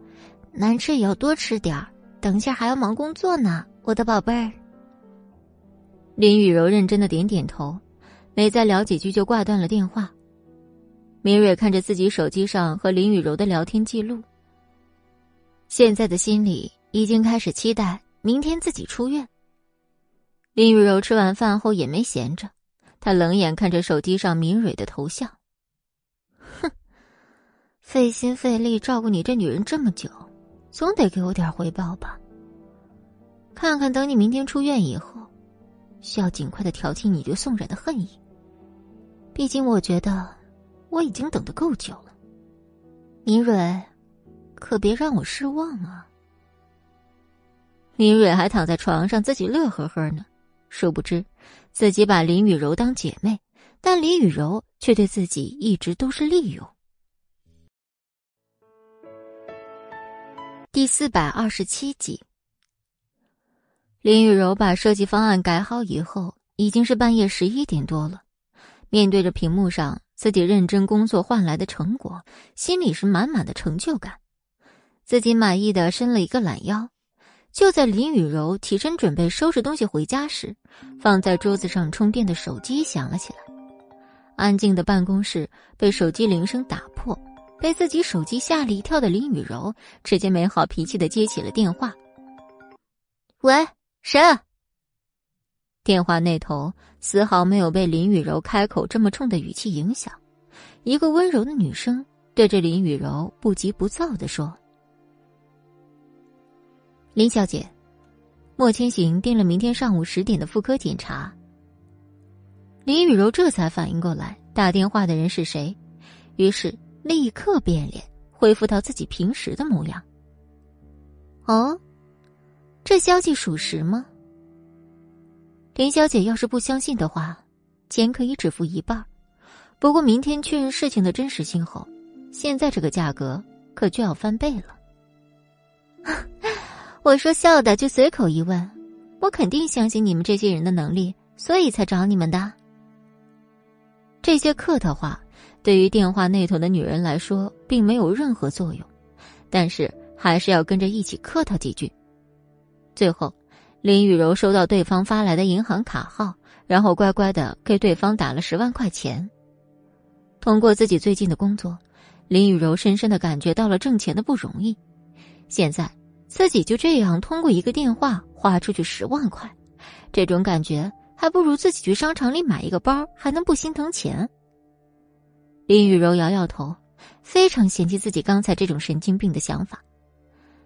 难吃也要多吃点儿，等下还要忙工作呢，我的宝贝儿。林雨柔认真的点点头，没再聊几句就挂断了电话。明蕊看着自己手机上和林雨柔的聊天记录，现在的心里已经开始期待明天自己出院。林雨柔吃完饭后也没闲着，她冷眼看着手机上明蕊的头像。哼，费心费力照顾你这女人这么久，总得给我点回报吧。看看等你明天出院以后，需要尽快的挑起你对宋冉的恨意。毕竟我觉得我已经等得够久了，明蕊，可别让我失望啊。林蕊还躺在床上自己乐呵呵呢，殊不知自己把林雨柔当姐妹，但林雨柔却对自己一直都是利用。第四百二十七集，林雨柔把设计方案改好以后，已经是半夜十一点多了。面对着屏幕上自己认真工作换来的成果，心里是满满的成就感。自己满意的伸了一个懒腰。就在林雨柔起身准备收拾东西回家时，放在桌子上充电的手机响了起来。安静的办公室被手机铃声打破，被自己手机吓了一跳的林雨柔直接没好脾气的接起了电话。“喂，谁？”电话那头丝毫没有被林雨柔开口这么冲的语气影响，一个温柔的女声对着林雨柔不急不躁的说。林小姐，莫千行定了明天上午十点的妇科检查。林雨柔这才反应过来打电话的人是谁，于是立刻变脸，恢复到自己平时的模样。哦，这消息属实吗？林小姐要是不相信的话，钱可以只付一半，不过明天确认事情的真实性后，现在这个价格可就要翻倍了。*laughs* 我说笑的，就随口一问，我肯定相信你们这些人的能力，所以才找你们的。这些客套话对于电话那头的女人来说并没有任何作用，但是还是要跟着一起客套几句。最后，林雨柔收到对方发来的银行卡号，然后乖乖的给对方打了十万块钱。通过自己最近的工作，林雨柔深深的感觉到了挣钱的不容易，现在。自己就这样通过一个电话花出去十万块，这种感觉还不如自己去商场里买一个包还能不心疼钱。林雨柔摇摇头，非常嫌弃自己刚才这种神经病的想法，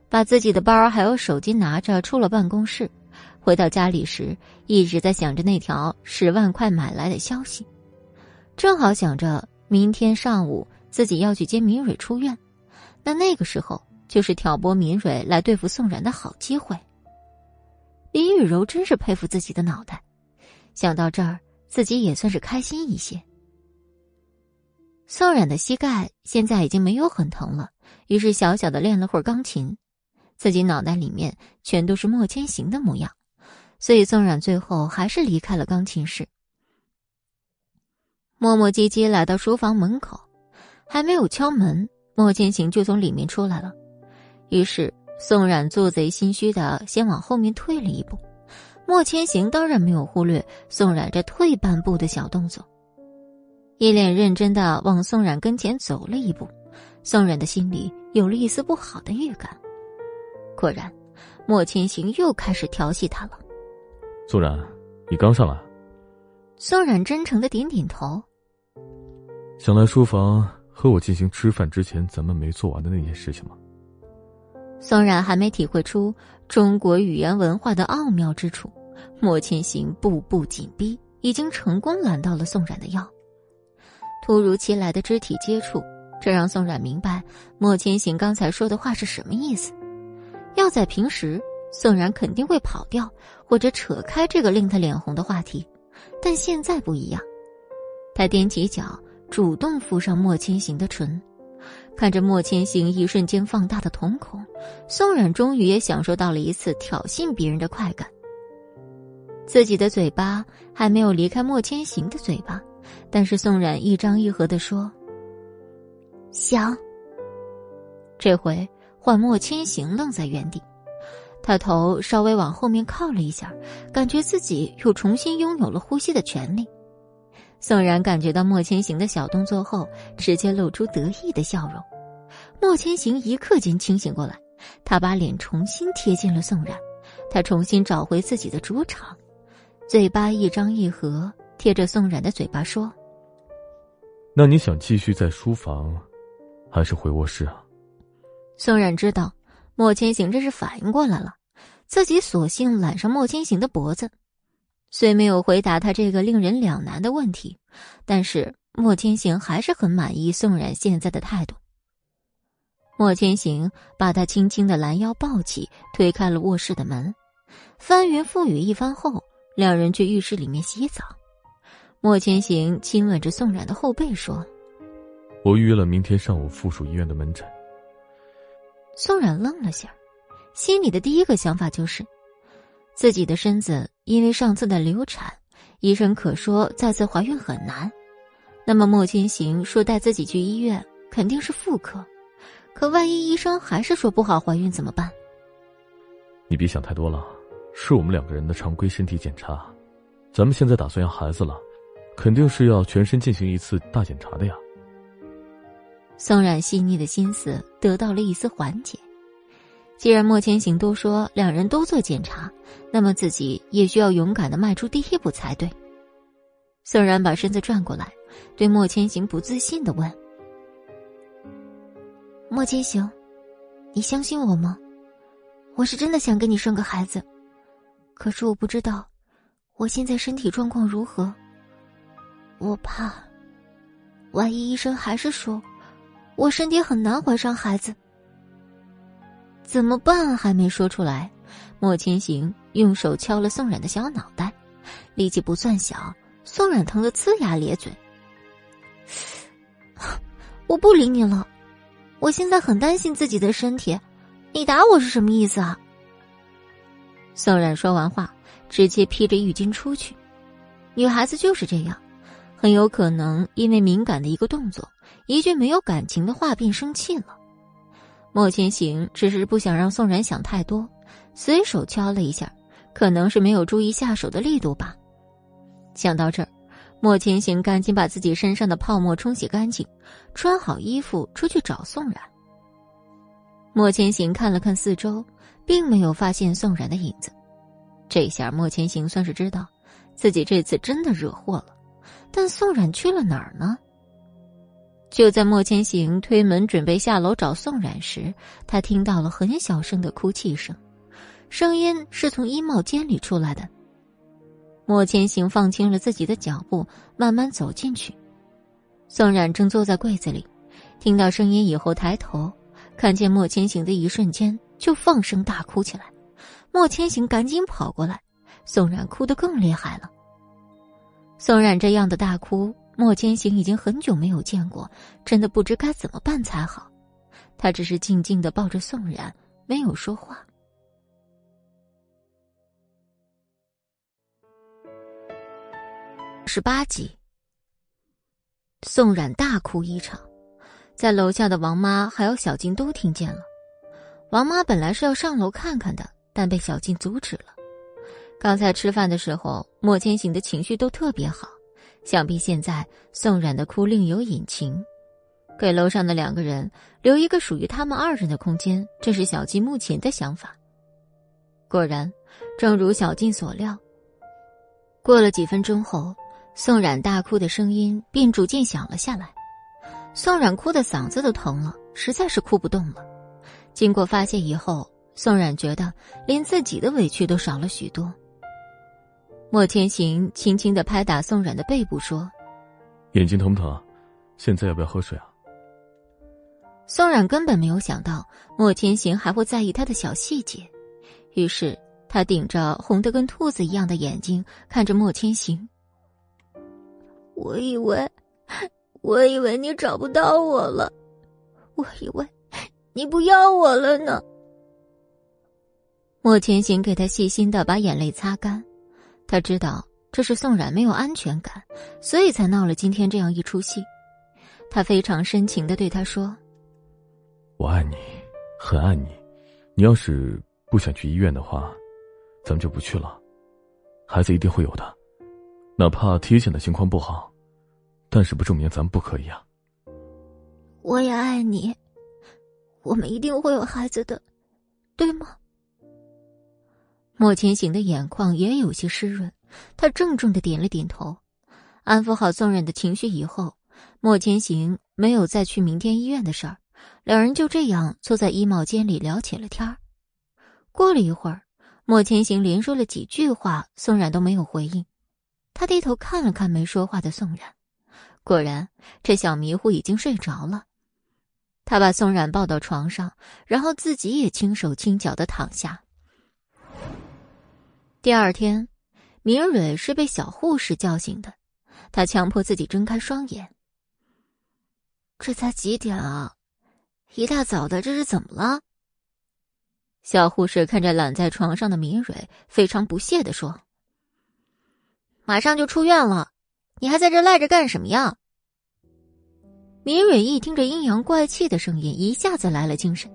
把自己的包还有手机拿着出了办公室。回到家里时，一直在想着那条十万块买来的消息，正好想着明天上午自己要去接明蕊出院，那那个时候。就是挑拨敏蕊来对付宋冉的好机会。林雨柔真是佩服自己的脑袋，想到这儿，自己也算是开心一些。宋冉的膝盖现在已经没有很疼了，于是小小的练了会儿钢琴，自己脑袋里面全都是莫千行的模样，所以宋冉最后还是离开了钢琴室，磨磨唧唧来到书房门口，还没有敲门，莫千行就从里面出来了。于是，宋冉做贼心虚的先往后面退了一步，莫千行当然没有忽略宋冉这退半步的小动作，一脸认真的往宋冉跟前走了一步。宋冉的心里有了一丝不好的预感，果然，莫千行又开始调戏他了。宋冉，你刚上来。宋冉真诚的点点头。想来书房和我进行吃饭之前咱们没做完的那件事情吗？宋冉还没体会出中国语言文化的奥妙之处，莫千行步步紧逼，已经成功揽到了宋冉的腰。突如其来的肢体接触，这让宋冉明白莫千行刚才说的话是什么意思。要在平时，宋冉肯定会跑掉或者扯开这个令他脸红的话题，但现在不一样，他踮起脚，主动附上莫千行的唇。看着莫千行一瞬间放大的瞳孔，宋冉终于也享受到了一次挑衅别人的快感。自己的嘴巴还没有离开莫千行的嘴巴，但是宋冉一张一合的说：“想。”这回换莫千行愣在原地，他头稍微往后面靠了一下，感觉自己又重新拥有了呼吸的权利。宋然感觉到莫千行的小动作后，直接露出得意的笑容。莫千行一刻间清醒过来，他把脸重新贴近了宋然，他重新找回自己的主场，嘴巴一张一合，贴着宋冉的嘴巴说：“那你想继续在书房，还是回卧室啊？”宋冉知道莫千行这是反应过来了，自己索性揽上莫千行的脖子。虽没有回答他这个令人两难的问题，但是莫千行还是很满意宋冉现在的态度。莫千行把他轻轻的拦腰抱起，推开了卧室的门，翻云覆雨一番后，两人去浴室里面洗澡。莫千行亲吻着宋冉的后背说：“我预约了明天上午附属医院的门诊。”宋冉愣了下，心里的第一个想法就是，自己的身子因为上次的流产，医生可说再次怀孕很难。那么莫千行说带自己去医院，肯定是妇科。可万一医生还是说不好怀孕怎么办？你别想太多了，是我们两个人的常规身体检查。咱们现在打算要孩子了，肯定是要全身进行一次大检查的呀。宋冉细腻的心思得到了一丝缓解。既然莫千行都说两人都做检查，那么自己也需要勇敢的迈出第一步才对。宋然把身子转过来，对莫千行不自信的问。莫千行，你相信我吗？我是真的想给你生个孩子，可是我不知道我现在身体状况如何。我怕，万一医生还是说我身体很难怀上孩子，怎么办？还没说出来，莫千行用手敲了宋冉的小脑袋，力气不算小，宋冉疼得呲牙咧嘴。*sighs* 我不理你了。我现在很担心自己的身体，你打我是什么意思啊？宋冉说完话，直接披着浴巾出去。女孩子就是这样，很有可能因为敏感的一个动作，一句没有感情的话便生气了。莫千行只是不想让宋冉想太多，随手敲了一下，可能是没有注意下手的力度吧。想到这儿。莫千行赶紧把自己身上的泡沫冲洗干净，穿好衣服出去找宋冉。莫千行看了看四周，并没有发现宋冉的影子。这下莫千行算是知道，自己这次真的惹祸了。但宋冉去了哪儿呢？就在莫千行推门准备下楼找宋冉时，他听到了很小声的哭泣声，声音是从衣帽间里出来的。莫千行放轻了自己的脚步，慢慢走进去。宋冉正坐在柜子里，听到声音以后抬头，看见莫千行的一瞬间就放声大哭起来。莫千行赶紧跑过来，宋冉哭得更厉害了。宋冉这样的大哭，莫千行已经很久没有见过，真的不知该怎么办才好。他只是静静的抱着宋冉，没有说话。十八集，宋冉大哭一场，在楼下的王妈还有小静都听见了。王妈本来是要上楼看看的，但被小静阻止了。刚才吃饭的时候，莫千行的情绪都特别好，想必现在宋冉的哭另有隐情。给楼上的两个人留一个属于他们二人的空间，这是小静目前的想法。果然，正如小静所料，过了几分钟后。宋冉大哭的声音便逐渐响了下来，宋冉哭的嗓子都疼了，实在是哭不动了。经过发泄以后，宋冉觉得连自己的委屈都少了许多。莫千行轻轻的拍打宋冉的背部，说：“眼睛疼不疼？现在要不要喝水啊？”宋冉根本没有想到莫千行还会在意他的小细节，于是他顶着红的跟兔子一样的眼睛看着莫千行。我以为，我以为你找不到我了，我以为你不要我了呢。莫千行给他细心的把眼泪擦干，他知道这是宋冉没有安全感，所以才闹了今天这样一出戏。他非常深情的对他说：“我爱你，很爱你。你要是不想去医院的话，咱们就不去了。孩子一定会有的，哪怕体检的情况不好。”但是不证明咱们不可以啊！我也爱你，我们一定会有孩子的，对吗？莫千行的眼眶也有些湿润，他郑重的点了点头，安抚好宋冉的情绪以后，莫千行没有再去明天医院的事儿，两人就这样坐在衣帽间里聊起了天儿。过了一会儿，莫千行连说了几句话，宋冉都没有回应，他低头看了看没说话的宋冉。果然，这小迷糊已经睡着了。他把宋冉抱到床上，然后自己也轻手轻脚的躺下。第二天，明蕊是被小护士叫醒的，她强迫自己睁开双眼。这才几点啊？一大早的，这是怎么了？小护士看着懒在床上的明蕊，非常不屑的说：“马上就出院了，你还在这赖着干什么呀？”明蕊一听着阴阳怪气的声音，一下子来了精神。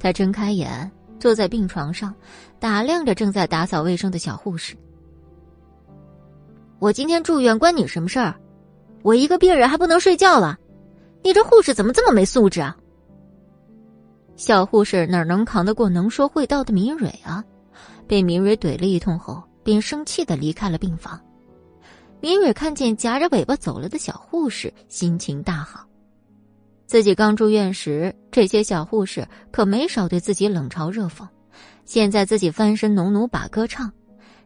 她睁开眼，坐在病床上，打量着正在打扫卫生的小护士。“我今天住院，关你什么事儿？我一个病人还不能睡觉了？你这护士怎么这么没素质啊？”小护士哪能扛得过能说会道的明蕊啊？被明蕊怼了一通后，便生气的离开了病房。明蕊看见夹着尾巴走了的小护士，心情大好。自己刚住院时，这些小护士可没少对自己冷嘲热讽。现在自己翻身农奴把歌唱，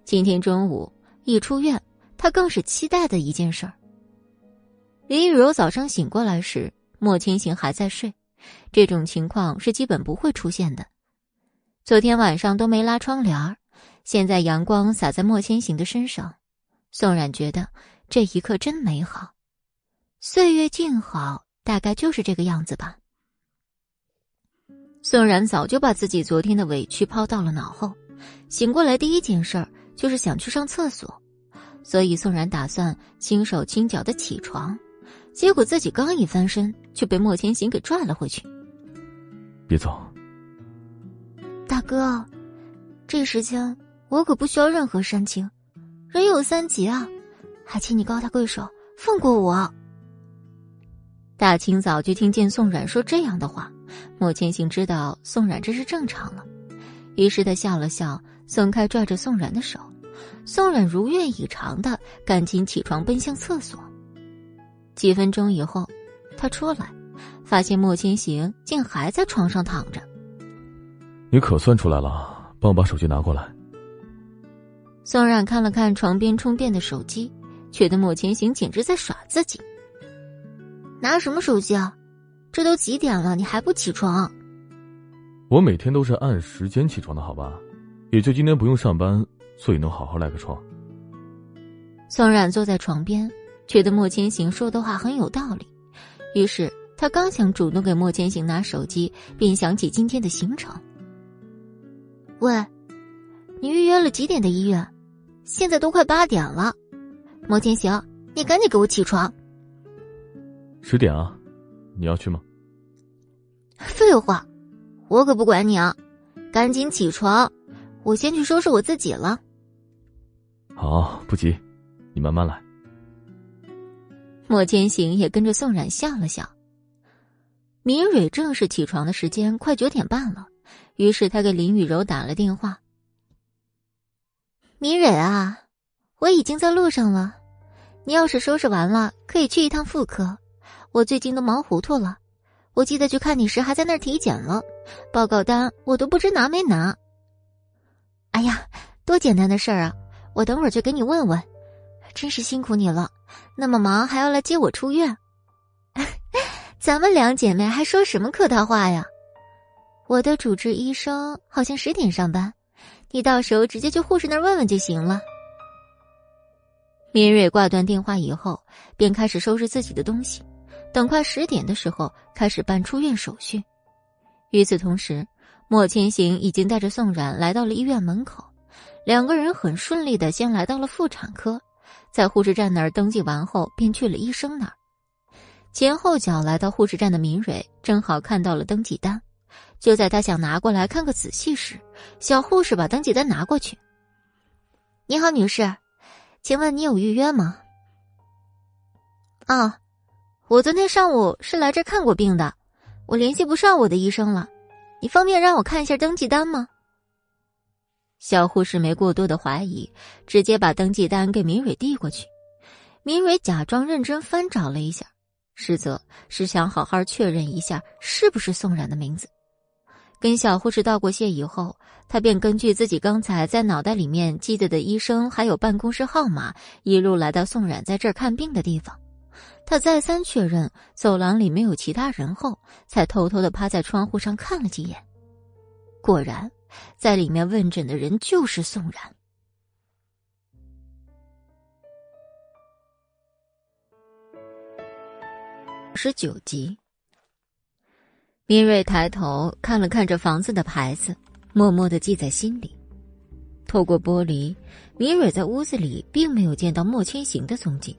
今天中午一出院，他更是期待的一件事儿。林雨柔早上醒过来时，莫千行还在睡。这种情况是基本不会出现的。昨天晚上都没拉窗帘现在阳光洒在莫千行的身上，宋冉觉得这一刻真美好。岁月静好，大概就是这个样子吧。宋然早就把自己昨天的委屈抛到了脑后，醒过来第一件事儿就是想去上厕所，所以宋然打算轻手轻脚的起床。结果自己刚一翻身，就被莫千行给拽了回去。别走，大哥，这时间我可不需要任何煽情，人有三急啊，还请你高抬贵手放过我。大清早就听见宋冉说这样的话，莫千行知道宋冉这是正常了，于是他笑了笑，松开拽着宋冉的手，宋冉如愿以偿的赶紧起床奔向厕所。几分钟以后，他出来，发现莫千行竟还在床上躺着。你可算出来了，帮我把手机拿过来。宋冉看了看床边充电的手机，觉得莫千行简直在耍自己。拿什么手机啊？这都几点了，你还不起床？我每天都是按时间起床的，好吧？也就今天不用上班，所以能好好赖个床。宋冉坐在床边。觉得莫千行说的话很有道理，于是他刚想主动给莫千行拿手机，便想起今天的行程。喂，你预约了几点的医院？现在都快八点了，莫千行，你赶紧给我起床。十点啊，你要去吗？废话，我可不管你啊，赶紧起床，我先去收拾我自己了。好，不急，你慢慢来。莫千行也跟着宋冉笑了笑。明蕊正是起床的时间，快九点半了，于是他给林雨柔打了电话：“明蕊啊，我已经在路上了，你要是收拾完了，可以去一趟妇科。我最近都忙糊涂了，我记得去看你时还在那儿体检了，报告单我都不知拿没拿。哎呀，多简单的事儿啊，我等会儿就给你问问。真是辛苦你了。”那么忙还要来接我出院，*laughs* 咱们两姐妹还说什么客套话呀？我的主治医生好像十点上班，你到时候直接去护士那儿问问就行了。明蕊挂断电话以后，便开始收拾自己的东西，等快十点的时候开始办出院手续。与此同时，莫千行已经带着宋冉来到了医院门口，两个人很顺利的先来到了妇产科。在护士站那儿登记完后，便去了医生那儿。前后脚来到护士站的明蕊正好看到了登记单，就在他想拿过来看个仔细时，小护士把登记单拿过去。“你好，女士，请问你有预约吗？”“啊，我昨天上午是来这看过病的，我联系不上我的医生了，你方便让我看一下登记单吗？”小护士没过多的怀疑，直接把登记单给明蕊递过去。明蕊假装认真翻找了一下，实则是想好好确认一下是不是宋冉的名字。跟小护士道过谢以后，他便根据自己刚才在脑袋里面记得的医生还有办公室号码，一路来到宋冉在这儿看病的地方。他再三确认走廊里没有其他人后，才偷偷的趴在窗户上看了几眼。果然，在里面问诊的人就是宋然。十九集，明蕊抬头看了看这房子的牌子，默默的记在心里。透过玻璃，明蕊在屋子里并没有见到莫千行的踪迹。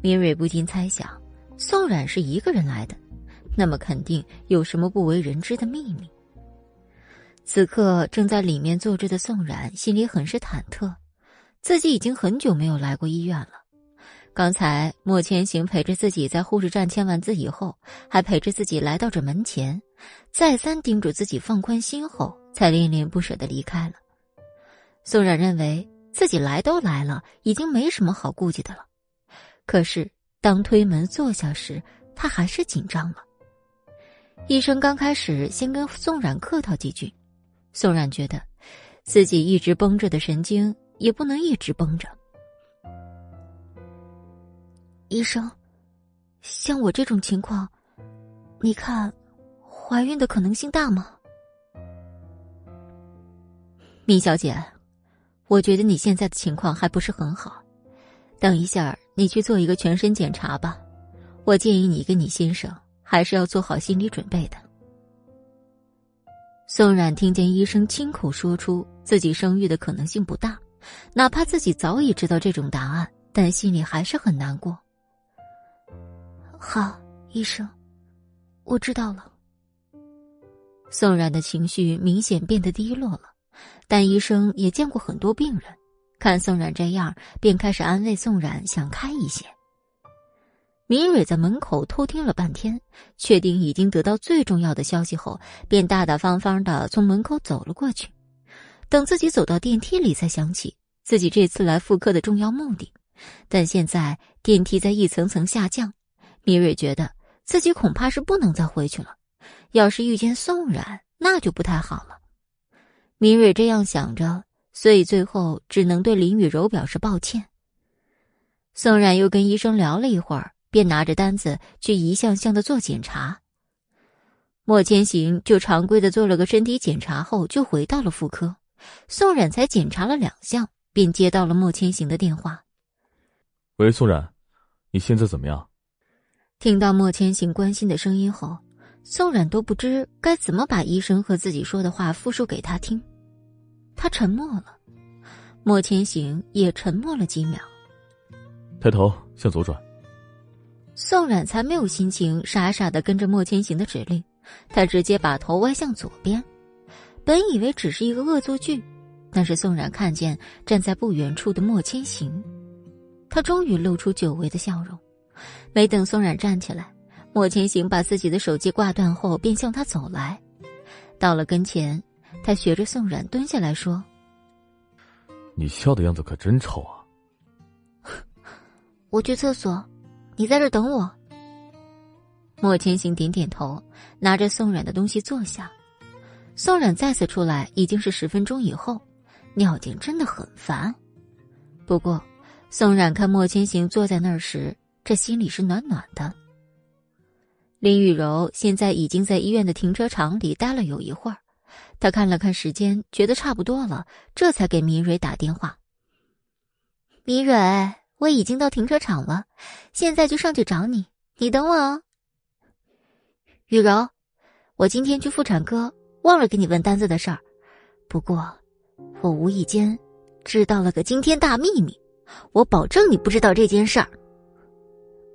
明蕊不禁猜想，宋冉是一个人来的，那么肯定有什么不为人知的秘密。此刻正在里面坐着的宋冉心里很是忐忑，自己已经很久没有来过医院了。刚才莫千行陪着自己在护士站签完字以后，还陪着自己来到这门前，再三叮嘱自己放宽心后，才恋恋不舍的离开了。宋冉认为自己来都来了，已经没什么好顾忌的了。可是当推门坐下时，他还是紧张了。医生刚开始先跟宋冉客套几句，宋冉觉得自己一直绷着的神经也不能一直绷着。医生，像我这种情况，你看，怀孕的可能性大吗？米小姐。我觉得你现在的情况还不是很好，等一下你去做一个全身检查吧。我建议你跟你先生还是要做好心理准备的。宋冉听见医生亲口说出自己生育的可能性不大，哪怕自己早已知道这种答案，但心里还是很难过。好，医生，我知道了。宋冉的情绪明显变得低落了。但医生也见过很多病人，看宋冉这样，便开始安慰宋冉，想开一些。明蕊在门口偷听了半天，确定已经得到最重要的消息后，便大大方方的从门口走了过去。等自己走到电梯里，才想起自己这次来妇科的重要目的。但现在电梯在一层层下降，明蕊觉得自己恐怕是不能再回去了。要是遇见宋冉，那就不太好了。明蕊这样想着，所以最后只能对林雨柔表示抱歉。宋冉又跟医生聊了一会儿，便拿着单子去一项项的做检查。莫千行就常规的做了个身体检查后，就回到了妇科。宋冉才检查了两项，便接到了莫千行的电话。喂，宋冉，你现在怎么样？听到莫千行关心的声音后。宋冉都不知该怎么把医生和自己说的话复述给他听，他沉默了。莫千行也沉默了几秒。抬头向左转。宋冉才没有心情傻傻的跟着莫千行的指令，他直接把头歪向左边。本以为只是一个恶作剧，但是宋冉看见站在不远处的莫千行，他终于露出久违的笑容。没等宋冉站起来。莫千行把自己的手机挂断后，便向他走来。到了跟前，他学着宋冉蹲下来说：“你笑的样子可真丑啊！”我去厕所，你在这等我。莫千行点点头，拿着宋冉的东西坐下。宋冉再次出来已经是十分钟以后，尿劲真的很烦。不过，宋冉看莫千行坐在那儿时，这心里是暖暖的。林雨柔现在已经在医院的停车场里待了有一会儿，他看了看时间，觉得差不多了，这才给明蕊打电话。明蕊，我已经到停车场了，现在就上去找你，你等我哦。雨柔，我今天去妇产科，忘了给你问单子的事儿，不过我无意间知道了个惊天大秘密，我保证你不知道这件事儿。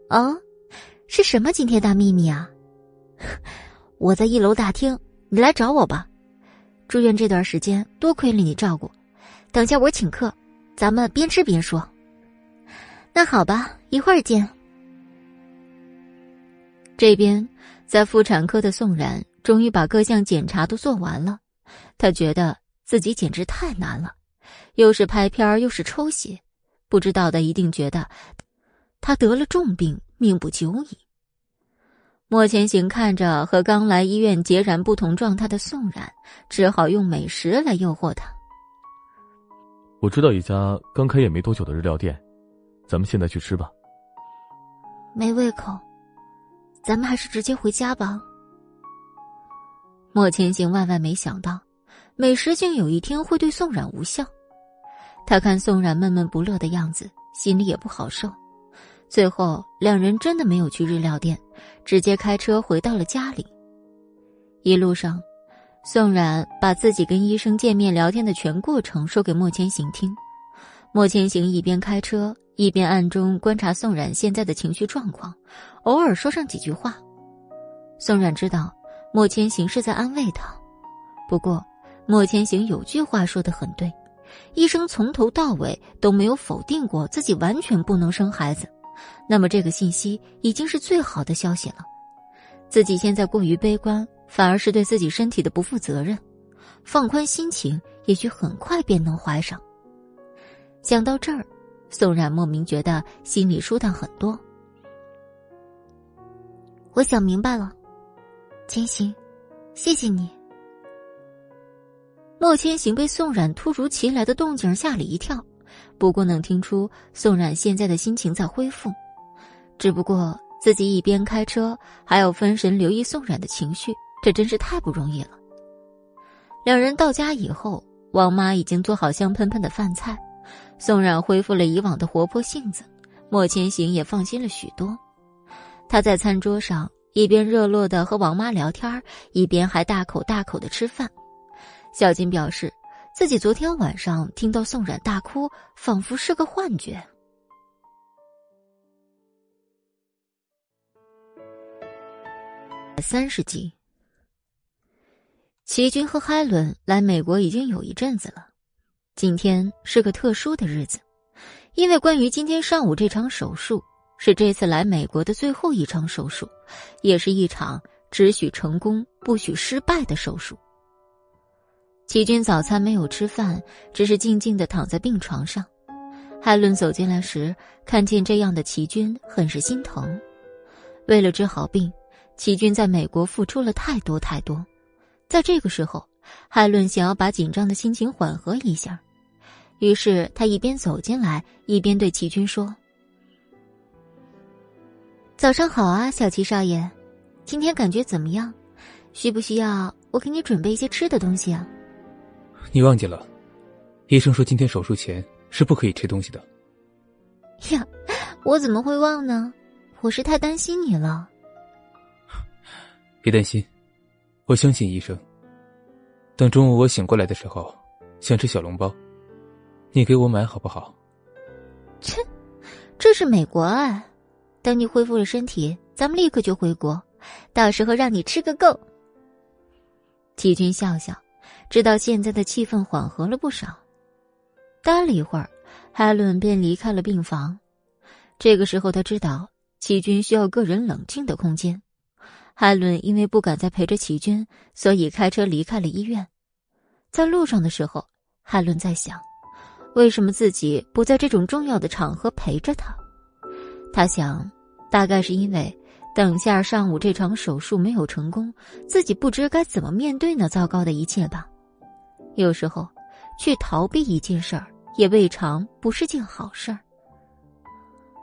哦。是什么惊天大秘密啊？*laughs* 我在一楼大厅，你来找我吧。住院这段时间，多亏了你照顾。等下我请客，咱们边吃边说。那好吧，一会儿见。这边在妇产科的宋冉终于把各项检查都做完了，他觉得自己简直太难了，又是拍片又是抽血，不知道的一定觉得他得了重病，命不久矣。莫千行看着和刚来医院截然不同状态的宋冉，只好用美食来诱惑他。我知道一家刚开业没多久的日料店，咱们现在去吃吧。没胃口，咱们还是直接回家吧。莫千行万万没想到，美食竟有一天会对宋冉无效。他看宋冉闷闷不乐的样子，心里也不好受。最后，两人真的没有去日料店，直接开车回到了家里。一路上，宋冉把自己跟医生见面聊天的全过程说给莫千行听。莫千行一边开车，一边暗中观察宋冉现在的情绪状况，偶尔说上几句话。宋冉知道莫千行是在安慰他，不过莫千行有句话说的很对：医生从头到尾都没有否定过自己完全不能生孩子。那么这个信息已经是最好的消息了。自己现在过于悲观，反而是对自己身体的不负责任。放宽心情，也许很快便能怀上。想到这儿，宋冉莫名觉得心里舒坦很多。我想明白了，千行，谢谢你。莫千行被宋冉突如其来的动静吓了一跳。不过能听出宋冉现在的心情在恢复，只不过自己一边开车，还要分神留意宋冉的情绪，这真是太不容易了。两人到家以后，王妈已经做好香喷喷的饭菜，宋冉恢复了以往的活泼性子，莫千行也放心了许多。他在餐桌上一边热络的和王妈聊天，一边还大口大口的吃饭。小金表示。自己昨天晚上听到宋冉大哭，仿佛是个幻觉。三十集，齐军和海伦来美国已经有一阵子了。今天是个特殊的日子，因为关于今天上午这场手术是这次来美国的最后一场手术，也是一场只许成功不许失败的手术。齐军早餐没有吃饭，只是静静的躺在病床上。海伦走进来时，看见这样的齐军，很是心疼。为了治好病，齐军在美国付出了太多太多。在这个时候，海伦想要把紧张的心情缓和一下，于是他一边走进来，一边对齐军说：“早上好啊，小齐少爷，今天感觉怎么样？需不需要我给你准备一些吃的东西啊？”你忘记了，医生说今天手术前是不可以吃东西的。呀，我怎么会忘呢？我是太担心你了。别担心，我相信医生。等中午我醒过来的时候，想吃小笼包，你给我买好不好？切，这是美国啊！等你恢复了身体，咱们立刻就回国，到时候让你吃个够。季军笑笑。知道现在的气氛缓和了不少，待了一会儿，海伦便离开了病房。这个时候，他知道齐军需要个人冷静的空间。海伦因为不敢再陪着齐军，所以开车离开了医院。在路上的时候，海伦在想，为什么自己不在这种重要的场合陪着他？他想，大概是因为等下上午这场手术没有成功，自己不知该怎么面对那糟糕的一切吧。有时候，去逃避一件事儿，也未尝不是件好事儿。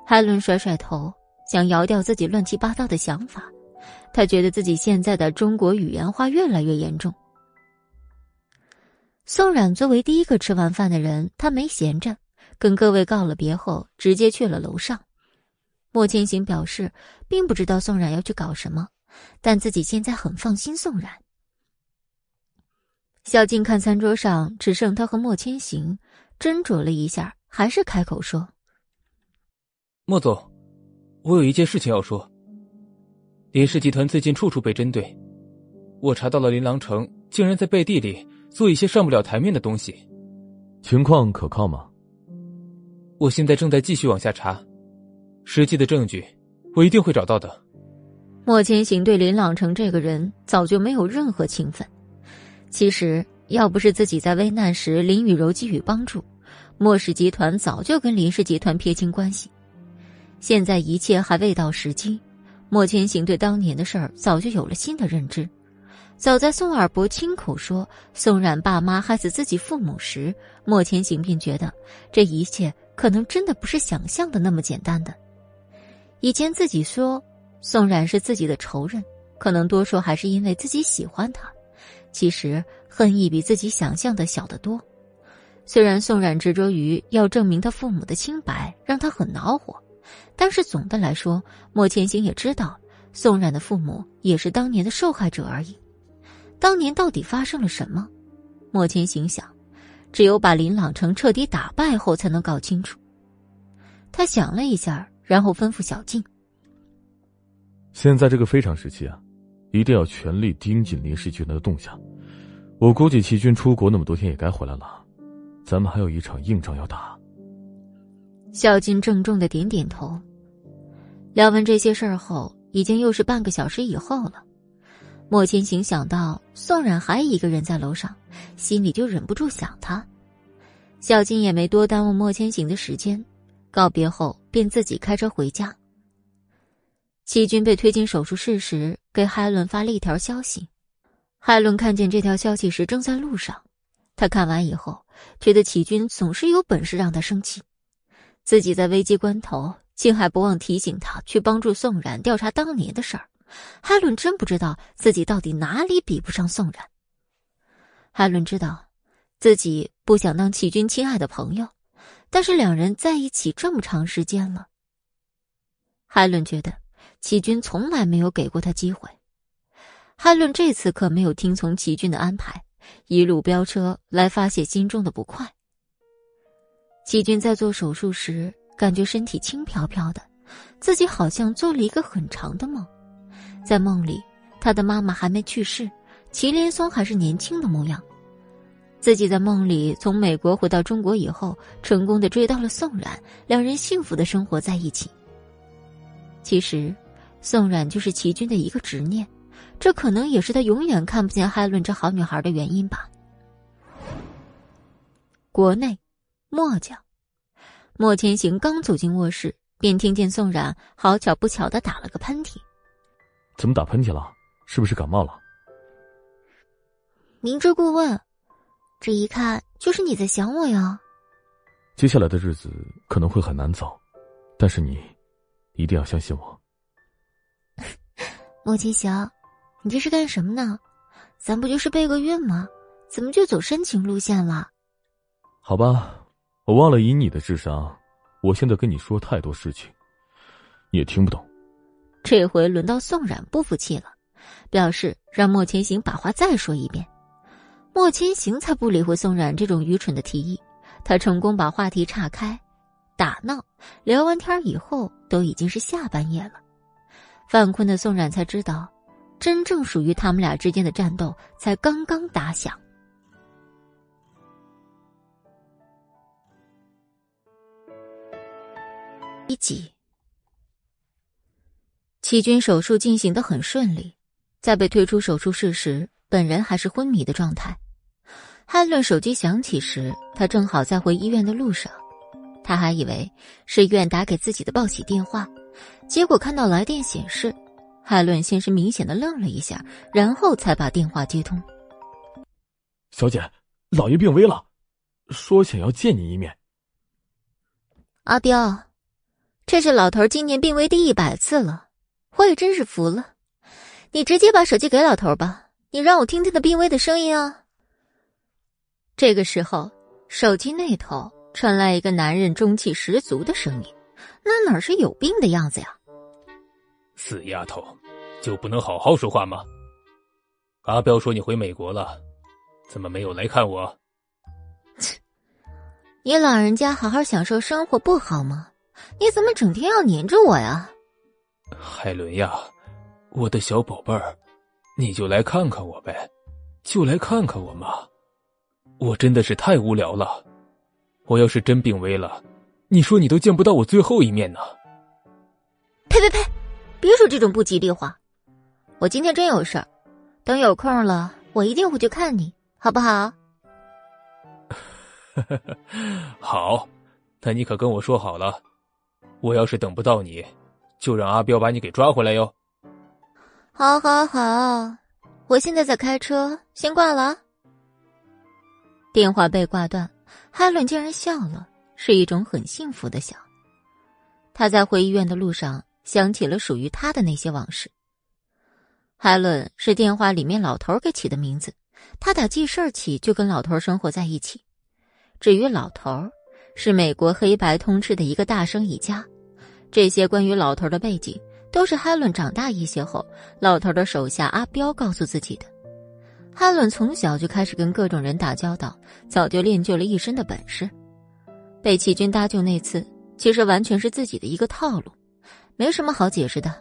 海伦甩甩头，想摇掉自己乱七八糟的想法。他觉得自己现在的中国语言化越来越严重。宋冉作为第一个吃完饭的人，他没闲着，跟各位告了别后，直接去了楼上。莫千行表示，并不知道宋冉要去搞什么，但自己现在很放心宋冉。小静看餐桌上只剩他和莫千行，斟酌了一下，还是开口说：“莫总，我有一件事情要说。林氏集团最近处处被针对，我查到了林郎城竟然在背地里做一些上不了台面的东西，情况可靠吗？我现在正在继续往下查，实际的证据我一定会找到的。”莫千行对林朗城这个人早就没有任何情分。其实，要不是自己在危难时林雨柔给予帮助，莫氏集团早就跟林氏集团撇清关系。现在一切还未到时机，莫千行对当年的事儿早就有了新的认知。早在宋二伯亲口说宋冉爸妈害死自己父母时，莫千行便觉得这一切可能真的不是想象的那么简单的。以前自己说宋冉是自己的仇人，可能多数还是因为自己喜欢他。其实恨意比自己想象的小得多。虽然宋冉执着于要证明他父母的清白，让他很恼火，但是总的来说，莫千行也知道宋冉的父母也是当年的受害者而已。当年到底发生了什么？莫千行想，只有把林朗成彻底打败后才能搞清楚。他想了一下，然后吩咐小静：“现在这个非常时期啊，一定要全力盯紧林世军的动向。我估计齐军出国那么多天也该回来了，咱们还有一场硬仗要打。”小静郑重的点点头。聊完这些事儿后，已经又是半个小时以后了。莫千行想到宋冉还一个人在楼上，心里就忍不住想他。小静也没多耽误莫千行的时间，告别后便自己开车回家。齐军被推进手术室时，给海伦发了一条消息。海伦看见这条消息时正在路上，他看完以后，觉得齐军总是有本事让他生气。自己在危机关头，竟还不忘提醒他去帮助宋冉调查当年的事儿。海伦真不知道自己到底哪里比不上宋冉。海伦知道，自己不想当齐军亲爱的朋友，但是两人在一起这么长时间了。海伦觉得齐军从来没有给过他机会。海伦这次可没有听从齐军的安排，一路飙车来发泄心中的不快。齐军在做手术时，感觉身体轻飘飘的，自己好像做了一个很长的梦。在梦里，他的妈妈还没去世，祁连松还是年轻的模样。自己在梦里从美国回到中国以后，成功的追到了宋冉，两人幸福的生活在一起。其实，宋冉就是齐军的一个执念，这可能也是他永远看不见海伦这好女孩的原因吧。国内。墨家，莫千行刚走进卧室，便听见宋冉好巧不巧的打了个喷嚏。怎么打喷嚏了？是不是感冒了？明知故问，这一看就是你在想我呀。接下来的日子可能会很难走，但是你一定要相信我。*laughs* 莫千行，你这是干什么呢？咱不就是备个孕吗？怎么就走深情路线了？好吧。我忘了，以你的智商，我现在跟你说太多事情，你也听不懂。这回轮到宋冉不服气了，表示让莫千行把话再说一遍。莫千行才不理会宋冉这种愚蠢的提议，他成功把话题岔开，打闹。聊完天以后，都已经是下半夜了。犯困的宋冉才知道，真正属于他们俩之间的战斗才刚刚打响。一级，齐军手术进行的很顺利，在被推出手术室时，本人还是昏迷的状态。汉伦手机响起时，他正好在回医院的路上，他还以为是医院打给自己的报喜电话，结果看到来电显示，汉伦先是明显的愣了一下，然后才把电话接通。小姐，老爷病危了，说想要见你一面。阿彪。这是老头今年病危第一百次了，我也真是服了。你直接把手机给老头吧，你让我听听他病危的声音啊。这个时候，手机那头传来一个男人中气十足的声音，那哪是有病的样子呀？死丫头，就不能好好说话吗？阿彪说你回美国了，怎么没有来看我？切，*laughs* 你老人家好好享受生活不好吗？你怎么整天要黏着我呀，海伦呀，我的小宝贝儿，你就来看看我呗，就来看看我嘛。我真的是太无聊了，我要是真病危了，你说你都见不到我最后一面呢。呸呸呸，别说这种不吉利话。我今天真有事儿，等有空了，我一定会去看你，好不好？*laughs* 好，那你可跟我说好了。我要是等不到你，就让阿彪把你给抓回来哟。好，好，好，我现在在开车，先挂了。电话被挂断，海伦竟然笑了，是一种很幸福的笑。他在回医院的路上想起了属于他的那些往事。海伦是电话里面老头给起的名字，他打记事起就跟老头生活在一起。至于老头。是美国黑白通吃的一个大生意家，这些关于老头的背景，都是哈伦长大一些后，老头的手下阿彪告诉自己的。哈伦从小就开始跟各种人打交道，早就练就了一身的本事。被齐军搭救那次，其实完全是自己的一个套路，没什么好解释的。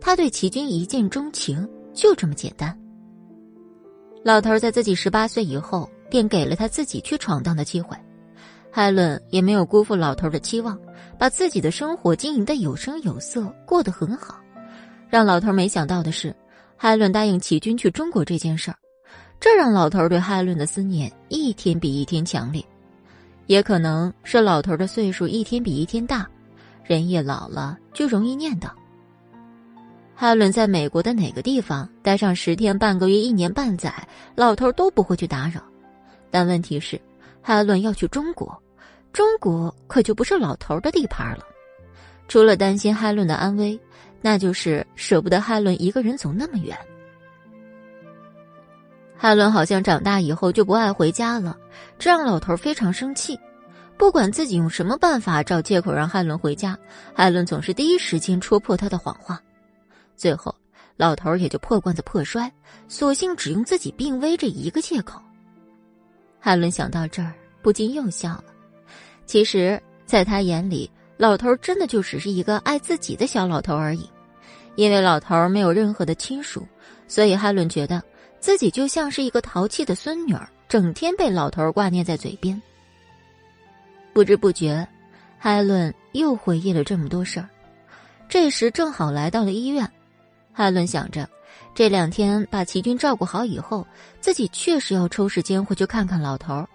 他对齐军一见钟情，就这么简单。老头在自己十八岁以后，便给了他自己去闯荡的机会。海伦也没有辜负老头的期望，把自己的生活经营的有声有色，过得很好。让老头没想到的是，海伦答应齐军去中国这件事儿，这让老头对海伦的思念一天比一天强烈。也可能是老头的岁数一天比一天大，人一老了就容易念叨。海伦在美国的哪个地方待上十天、半个月、一年半载，老头都不会去打扰。但问题是，海伦要去中国。中国可就不是老头的地盘了，除了担心海伦的安危，那就是舍不得海伦一个人走那么远。海伦好像长大以后就不爱回家了，这让老头非常生气。不管自己用什么办法找借口让海伦回家，海伦总是第一时间戳破他的谎话。最后，老头也就破罐子破摔，索性只用自己病危这一个借口。海伦想到这儿，不禁又笑了。其实，在他眼里，老头真的就只是一个爱自己的小老头而已。因为老头没有任何的亲属，所以海伦觉得自己就像是一个淘气的孙女儿，整天被老头挂念在嘴边。不知不觉，海伦又回忆了这么多事儿。这时正好来到了医院，海伦想着，这两天把齐军照顾好以后，自己确实要抽时间回去看看老头。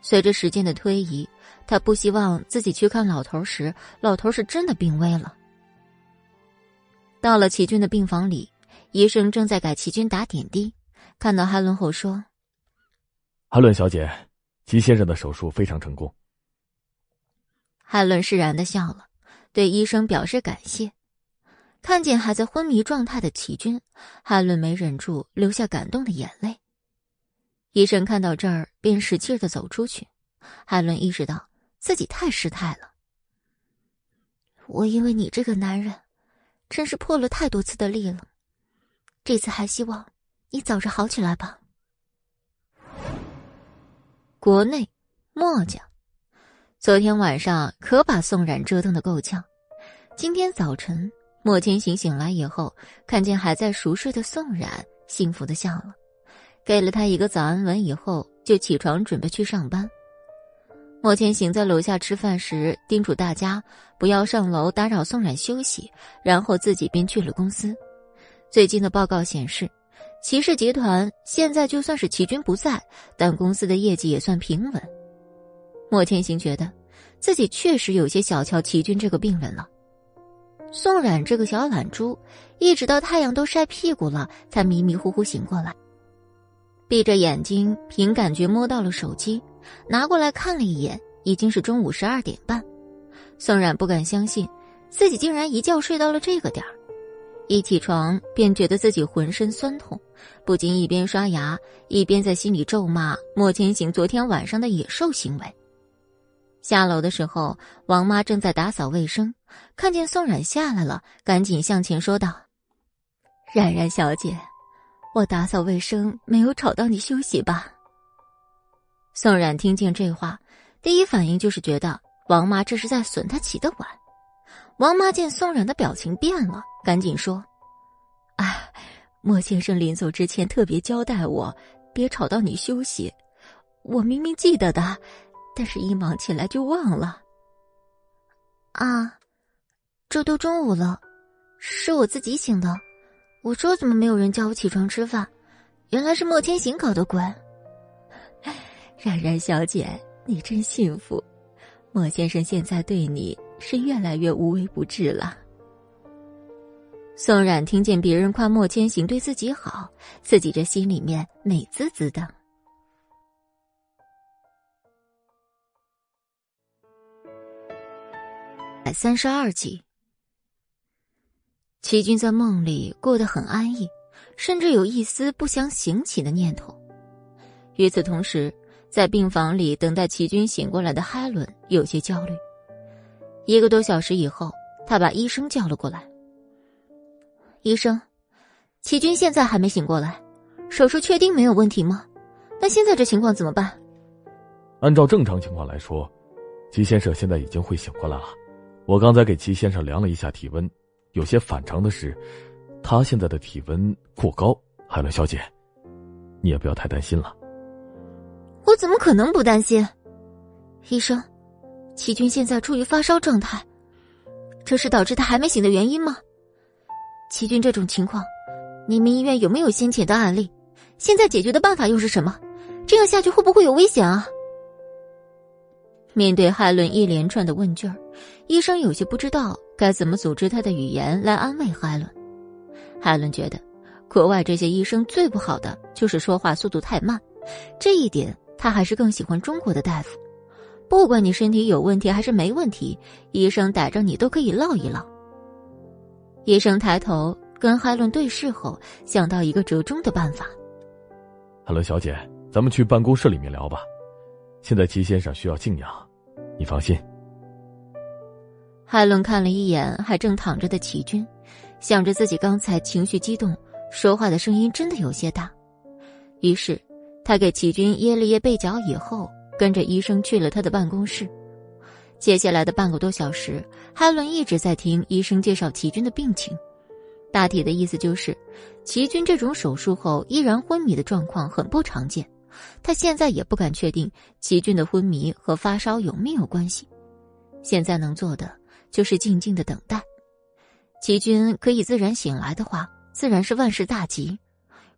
随着时间的推移，他不希望自己去看老头时，老头是真的病危了。到了齐军的病房里，医生正在给齐军打点滴，看到哈伦后说：“哈伦小姐，齐先生的手术非常成功。”哈伦释然的笑了，对医生表示感谢。看见还在昏迷状态的齐军，海伦没忍住流下感动的眼泪。医生看到这儿，便使劲的走出去。海伦意识到自己太失态了。我因为你这个男人，真是破了太多次的例了。这次还希望你早日好起来吧。国内，墨家，昨天晚上可把宋冉折腾的够呛。今天早晨，莫千行醒来以后，看见还在熟睡的宋冉，幸福的笑了。给了他一个早安吻以后，就起床准备去上班。莫千行在楼下吃饭时，叮嘱大家不要上楼打扰宋冉休息，然后自己便去了公司。最近的报告显示，齐氏集团现在就算是齐军不在，但公司的业绩也算平稳。莫千行觉得自己确实有些小瞧齐军这个病人了。宋冉这个小懒猪，一直到太阳都晒屁股了，才迷迷糊糊醒过来。闭着眼睛，凭感觉摸到了手机，拿过来看了一眼，已经是中午十二点半。宋冉不敢相信，自己竟然一觉睡到了这个点儿。一起床便觉得自己浑身酸痛，不禁一边刷牙，一边在心里咒骂莫千行昨天晚上的野兽行为。下楼的时候，王妈正在打扫卫生，看见宋冉下来了，赶紧向前说道：“冉冉小姐。”我打扫卫生，没有吵到你休息吧？宋冉听见这话，第一反应就是觉得王妈这是在损她起的晚。王妈见宋冉的表情变了，赶紧说：“哎，莫先生临走之前特别交代我，别吵到你休息。我明明记得的，但是一忙起来就忘了。啊，这都中午了，是我自己醒的。”我说：“怎么没有人叫我起床吃饭？原来是莫千行搞的鬼。”冉冉小姐，你真幸福。莫先生现在对你是越来越无微不至了。宋冉听见别人夸莫千行对自己好，自己这心里面美滋滋的。百三十二集。齐军在梦里过得很安逸，甚至有一丝不想醒起的念头。与此同时，在病房里等待齐军醒过来的海伦有些焦虑。一个多小时以后，他把医生叫了过来。医生，齐军现在还没醒过来，手术确定没有问题吗？那现在这情况怎么办？按照正常情况来说，齐先生现在已经会醒过来了。我刚才给齐先生量了一下体温，有些反常的是，他现在的体温过高。海伦小姐，你也不要太担心了。我怎么可能不担心？医生，齐军现在处于发烧状态，这是导致他还没醒的原因吗？齐军这种情况，你们医院有没有先前的案例？现在解决的办法又是什么？这样下去会不会有危险啊？面对海伦一连串的问句儿，医生有些不知道该怎么组织他的语言来安慰海伦。海伦觉得，国外这些医生最不好的就是说话速度太慢，这一点他还是更喜欢中国的大夫。不管你身体有问题还是没问题，医生逮着你都可以唠一唠。医生抬头跟海伦对视后，想到一个折中的办法。海伦小姐，咱们去办公室里面聊吧。现在齐先生需要静养，你放心。海伦看了一眼还正躺着的齐军，想着自己刚才情绪激动，说话的声音真的有些大，于是他给齐军掖了掖被角以后，跟着医生去了他的办公室。接下来的半个多小时，海伦一直在听医生介绍齐军的病情，大体的意思就是，齐军这种手术后依然昏迷的状况很不常见。他现在也不敢确定齐军的昏迷和发烧有没有关系，现在能做的就是静静的等待。齐军可以自然醒来的话，自然是万事大吉；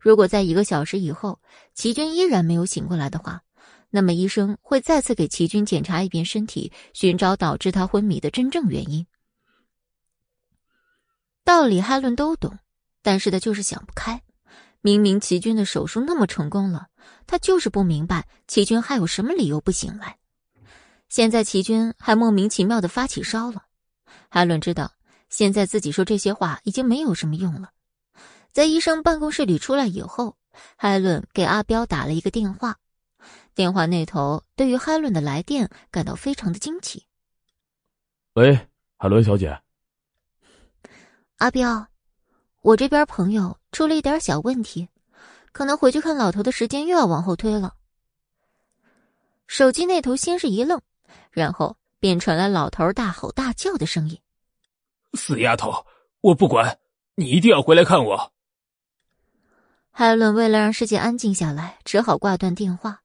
如果在一个小时以后，齐军依然没有醒过来的话，那么医生会再次给齐军检查一遍身体，寻找导致他昏迷的真正原因。道理哈伦都懂，但是他就是想不开。明明齐军的手术那么成功了，他就是不明白齐军还有什么理由不醒来。现在齐军还莫名其妙的发起烧了。海伦知道，现在自己说这些话已经没有什么用了。在医生办公室里出来以后，海伦给阿彪打了一个电话。电话那头对于海伦的来电感到非常的惊奇。喂，海伦小姐。阿彪。我这边朋友出了一点小问题，可能回去看老头的时间又要往后推了。手机那头先是一愣，然后便传来老头大吼大叫的声音：“死丫头，我不管，你一定要回来看我！”海伦为了让世界安静下来，只好挂断电话。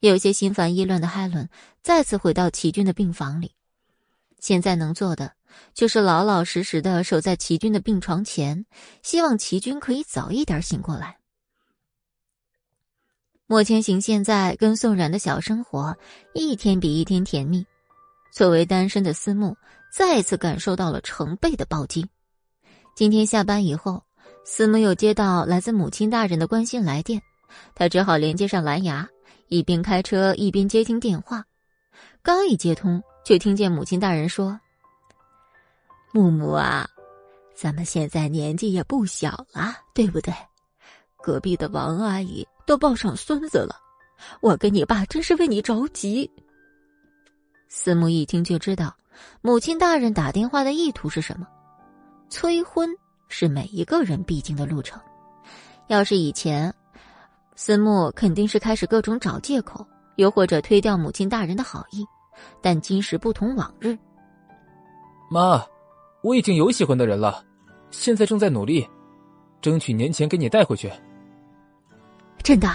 有些心烦意乱的海伦再次回到齐军的病房里，现在能做的。就是老老实实的守在齐军的病床前，希望齐军可以早一点醒过来。莫千行现在跟宋冉的小生活一天比一天甜蜜，作为单身的思慕再次感受到了成倍的暴击。今天下班以后，思慕又接到来自母亲大人的关心来电，他只好连接上蓝牙，一边开车一边接听电话。刚一接通，就听见母亲大人说。木木啊，咱们现在年纪也不小了，对不对？隔壁的王阿姨都抱上孙子了，我跟你爸真是为你着急。思慕一听就知道，母亲大人打电话的意图是什么。催婚是每一个人必经的路程，要是以前，思慕肯定是开始各种找借口，又或者推掉母亲大人的好意。但今时不同往日，妈。我已经有喜欢的人了，现在正在努力，争取年前给你带回去。真的，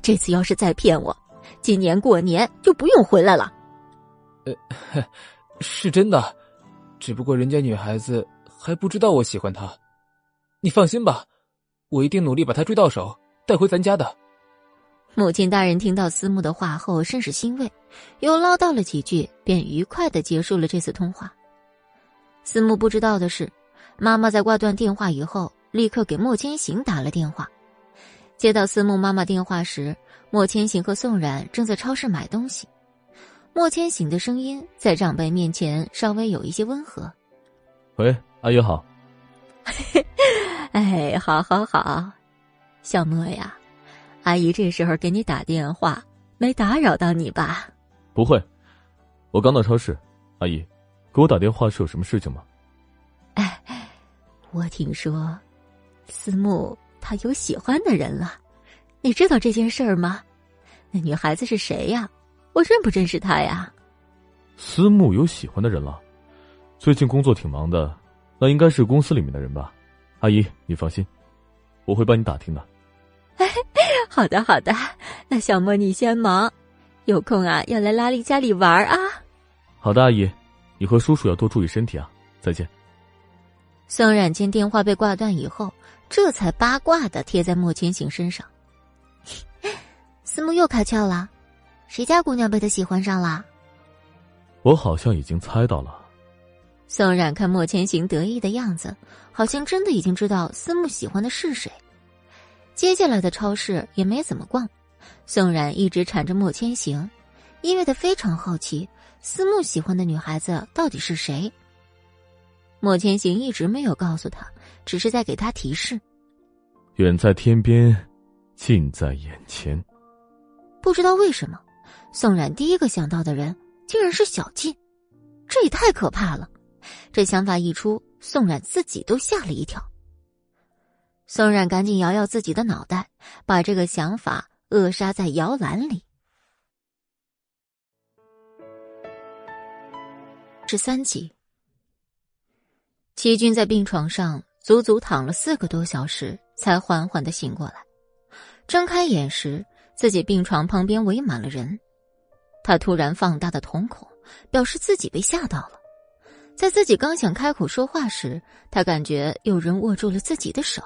这次要是再骗我，今年过年就不用回来了。呃，*laughs* 是真的，只不过人家女孩子还不知道我喜欢她。你放心吧，我一定努力把她追到手，带回咱家的。母亲大人听到思慕的话后，甚是欣慰，又唠叨了几句，便愉快的结束了这次通话。思慕不知道的是，妈妈在挂断电话以后，立刻给莫千行打了电话。接到思慕妈妈电话时，莫千行和宋冉正在超市买东西。莫千行的声音在长辈面前稍微有一些温和：“喂，阿姨好。”“哎，好，好，好，小莫呀，阿姨这时候给你打电话，没打扰到你吧？”“不会，我刚到超市，阿姨。”给我打电话是有什么事情吗？哎，我听说，思慕他有喜欢的人了，你知道这件事儿吗？那女孩子是谁呀？我认不认识她呀？思慕有喜欢的人了，最近工作挺忙的，那应该是公司里面的人吧？阿姨，你放心，我会帮你打听的。好的，好的，那小莫你先忙，有空啊要来拉力家里玩啊。好的，阿姨，你和叔叔要多注意身体啊！再见。宋冉见电话被挂断以后，这才八卦的贴在莫千行身上。思慕又开窍了，谁家姑娘被他喜欢上了？我好像已经猜到了。宋冉看莫千行得意的样子，好像真的已经知道思慕喜欢的是谁。接下来的超市也没怎么逛，宋冉一直缠着莫千行，因为他非常好奇思慕喜欢的女孩子到底是谁。莫千行一直没有告诉他，只是在给他提示：远在天边，近在眼前。不知道为什么，宋冉第一个想到的人竟然是小静，这也太可怕了！这想法一出，宋冉自己都吓了一跳。宋冉赶紧摇摇自己的脑袋，把这个想法扼杀在摇篮里。十三集，齐军在病床上足足躺了四个多小时，才缓缓的醒过来。睁开眼时，自己病床旁边围满了人。他突然放大的瞳孔，表示自己被吓到了。在自己刚想开口说话时，他感觉有人握住了自己的手。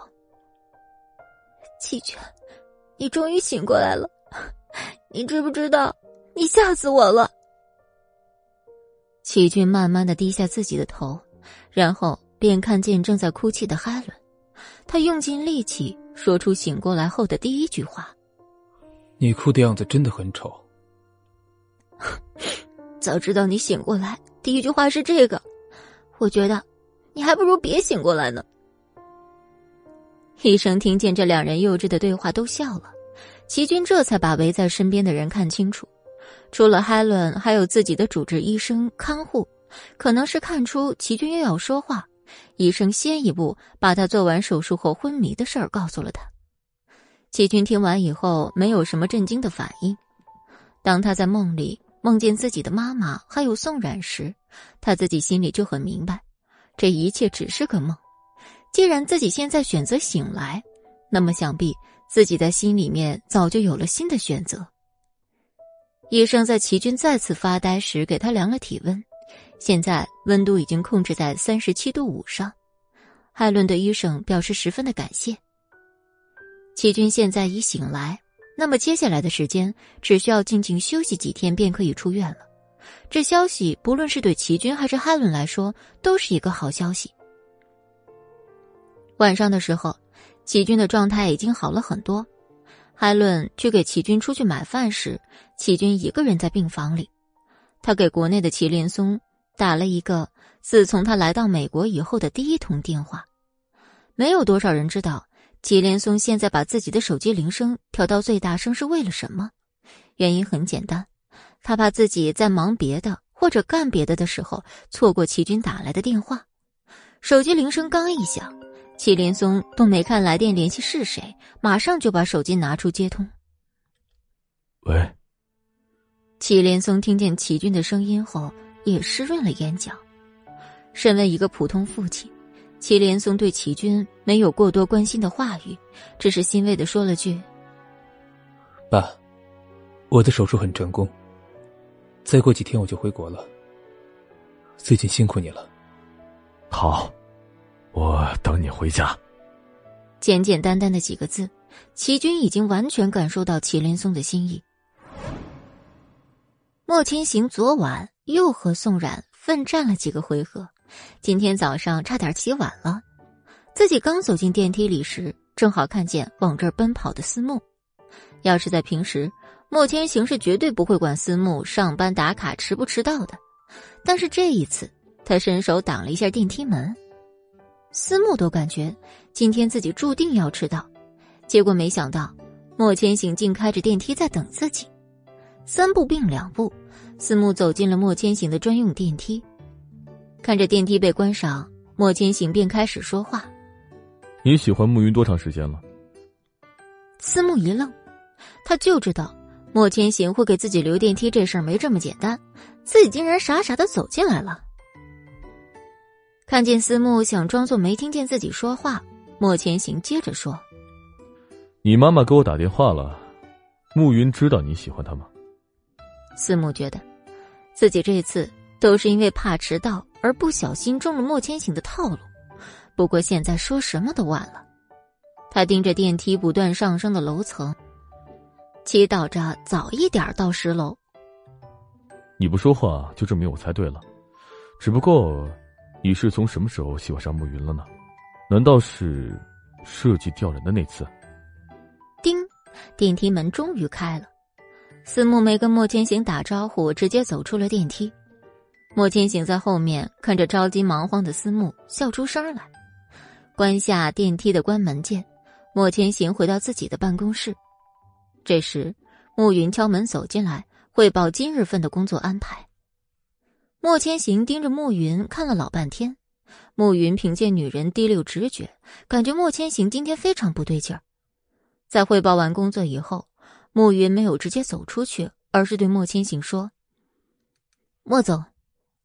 齐全，你终于醒过来了！你知不知道，你吓死我了？齐军慢慢的低下自己的头，然后便看见正在哭泣的哈伦。他用尽力气说出醒过来后的第一句话：“你哭的样子真的很丑。*laughs* ”早知道你醒过来，第一句话是这个，我觉得你还不如别醒过来呢。医生听见这两人幼稚的对话，都笑了。齐军这才把围在身边的人看清楚，除了海伦，还有自己的主治医生、看护。可能是看出齐军又要说话，医生先一步把他做完手术后昏迷的事儿告诉了他。齐军听完以后，没有什么震惊的反应。当他在梦里梦见自己的妈妈还有宋冉时，他自己心里就很明白，这一切只是个梦。既然自己现在选择醒来，那么想必自己在心里面早就有了新的选择。医生在齐军再次发呆时给他量了体温，现在温度已经控制在三十七度五上。海伦对医生表示十分的感谢。齐军现在已醒来，那么接下来的时间只需要静静休息几天便可以出院了。这消息不论是对齐军还是海伦来说，都是一个好消息。晚上的时候，齐军的状态已经好了很多。艾伦去给齐军出去买饭时，齐军一个人在病房里。他给国内的祁连松打了一个自从他来到美国以后的第一通电话。没有多少人知道祁连松现在把自己的手机铃声调到最大声是为了什么。原因很简单，他怕自己在忙别的或者干别的的时候错过齐军打来的电话。手机铃声刚一响。祁连松都没看来电联系是谁，马上就把手机拿出接通。喂。祁连松听见祁军的声音后，也湿润了眼角。身为一个普通父亲，祁连松对祁军没有过多关心的话语，只是欣慰的说了句：“爸，我的手术很成功，再过几天我就回国了。最近辛苦你了。”好。我等你回家。简简单单的几个字，齐军已经完全感受到祁连松的心意。莫千行昨晚又和宋冉奋战了几个回合，今天早上差点起晚了。自己刚走进电梯里时，正好看见往这儿奔跑的思慕。要是在平时，莫千行是绝对不会管思慕上班打卡迟不迟到的。但是这一次，他伸手挡了一下电梯门。思慕都感觉今天自己注定要迟到，结果没想到莫千行竟开着电梯在等自己。三步并两步，思慕走进了莫千行的专用电梯。看着电梯被关上，莫千行便开始说话：“你喜欢暮云多长时间了？”思慕一愣，他就知道莫千行会给自己留电梯这事儿没这么简单，自己竟然傻傻的走进来了。看见思慕想装作没听见自己说话，莫千行接着说：“你妈妈给我打电话了，慕云知道你喜欢她吗？”思慕觉得，自己这次都是因为怕迟到而不小心中了莫千行的套路。不过现在说什么都晚了。他盯着电梯不断上升的楼层，祈祷着早一点到十楼。你不说话就证明我猜对了，只不过，你是从什么时候喜欢上暮云了呢？难道是设计吊人的那次？叮，电梯门终于开了。思慕没跟莫千行打招呼，直接走出了电梯。莫千行在后面看着着急忙慌的思慕，笑出声来，关下电梯的关门键。莫千行回到自己的办公室，这时暮云敲门走进来，汇报今日份的工作安排。莫千行盯着暮云看了老半天，暮云凭借女人第六直觉，感觉莫千行今天非常不对劲儿。在汇报完工作以后。暮云没有直接走出去，而是对莫千行说：“莫总，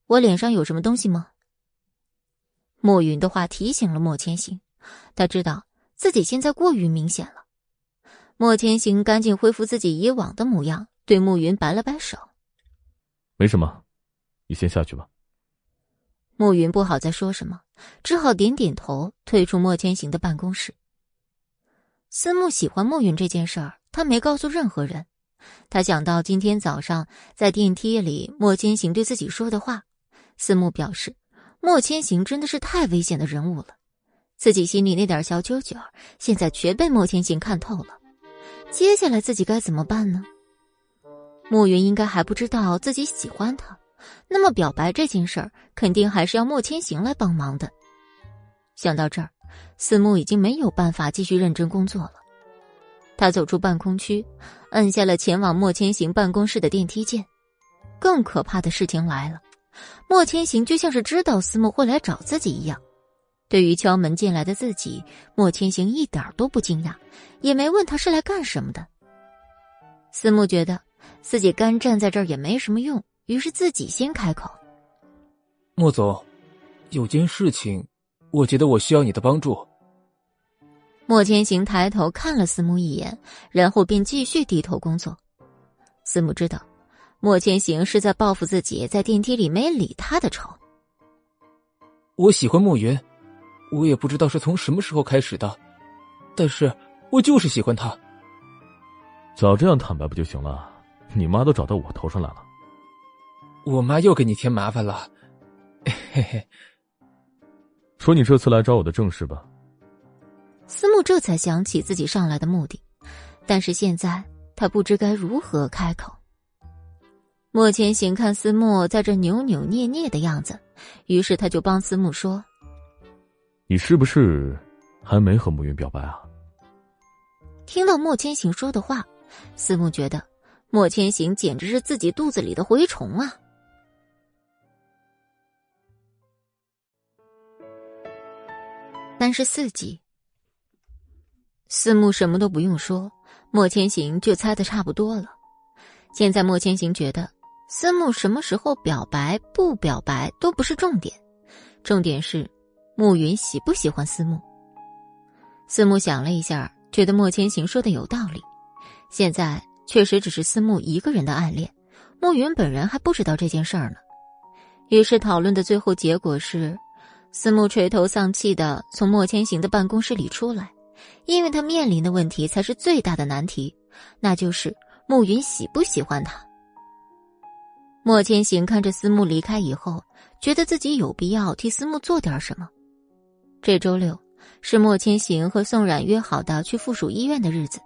我脸上有什么东西吗？”暮云的话提醒了莫千行，他知道自己现在过于明显了。莫千行赶紧恢复自己以往的模样，对暮云摆了摆手：“没什么，你先下去吧。”暮云不好再说什么，只好点点头，退出莫千行的办公室。思慕喜欢暮云这件事儿。他没告诉任何人。他想到今天早上在电梯里莫千行对自己说的话，思慕表示莫千行真的是太危险的人物了。自己心里那点小九九，现在全被莫千行看透了。接下来自己该怎么办呢？暮云应该还不知道自己喜欢他，那么表白这件事儿肯定还是要莫千行来帮忙的。想到这儿，思慕已经没有办法继续认真工作了。他走出办公区，按下了前往莫千行办公室的电梯键。更可怕的事情来了，莫千行就像是知道思慕会来找自己一样，对于敲门进来的自己，莫千行一点都不惊讶，也没问他是来干什么的。思慕觉得自己干站在这儿也没什么用，于是自己先开口：“莫总，有件事情，我觉得我需要你的帮助。”莫千行抬头看了司慕一眼，然后便继续低头工作。司慕知道，莫千行是在报复自己在电梯里没理他的仇。我喜欢莫云，我也不知道是从什么时候开始的，但是我就是喜欢他。早这样坦白不就行了？你妈都找到我头上来了。我妈又给你添麻烦了，嘿嘿。说你这次来找我的正事吧。思慕这才想起自己上来的目的，但是现在他不知该如何开口。莫千行看思慕在这扭扭捏捏的样子，于是他就帮思慕说：“你是不是还没和慕云表白啊？”听到莫千行说的话，思慕觉得莫千行简直是自己肚子里的蛔虫啊！三十四集。思慕什么都不用说，莫千行就猜的差不多了。现在莫千行觉得，思慕什么时候表白不表白都不是重点，重点是慕云喜不喜欢思慕。思慕想了一下，觉得莫千行说的有道理。现在确实只是思慕一个人的暗恋，慕云本人还不知道这件事儿呢。于是讨论的最后结果是，思慕垂头丧气的从莫千行的办公室里出来。因为他面临的问题才是最大的难题，那就是慕云喜不喜欢他。莫千行看着思慕离开以后，觉得自己有必要替思慕做点什么。这周六是莫千行和宋冉约好的去附属医院的日子，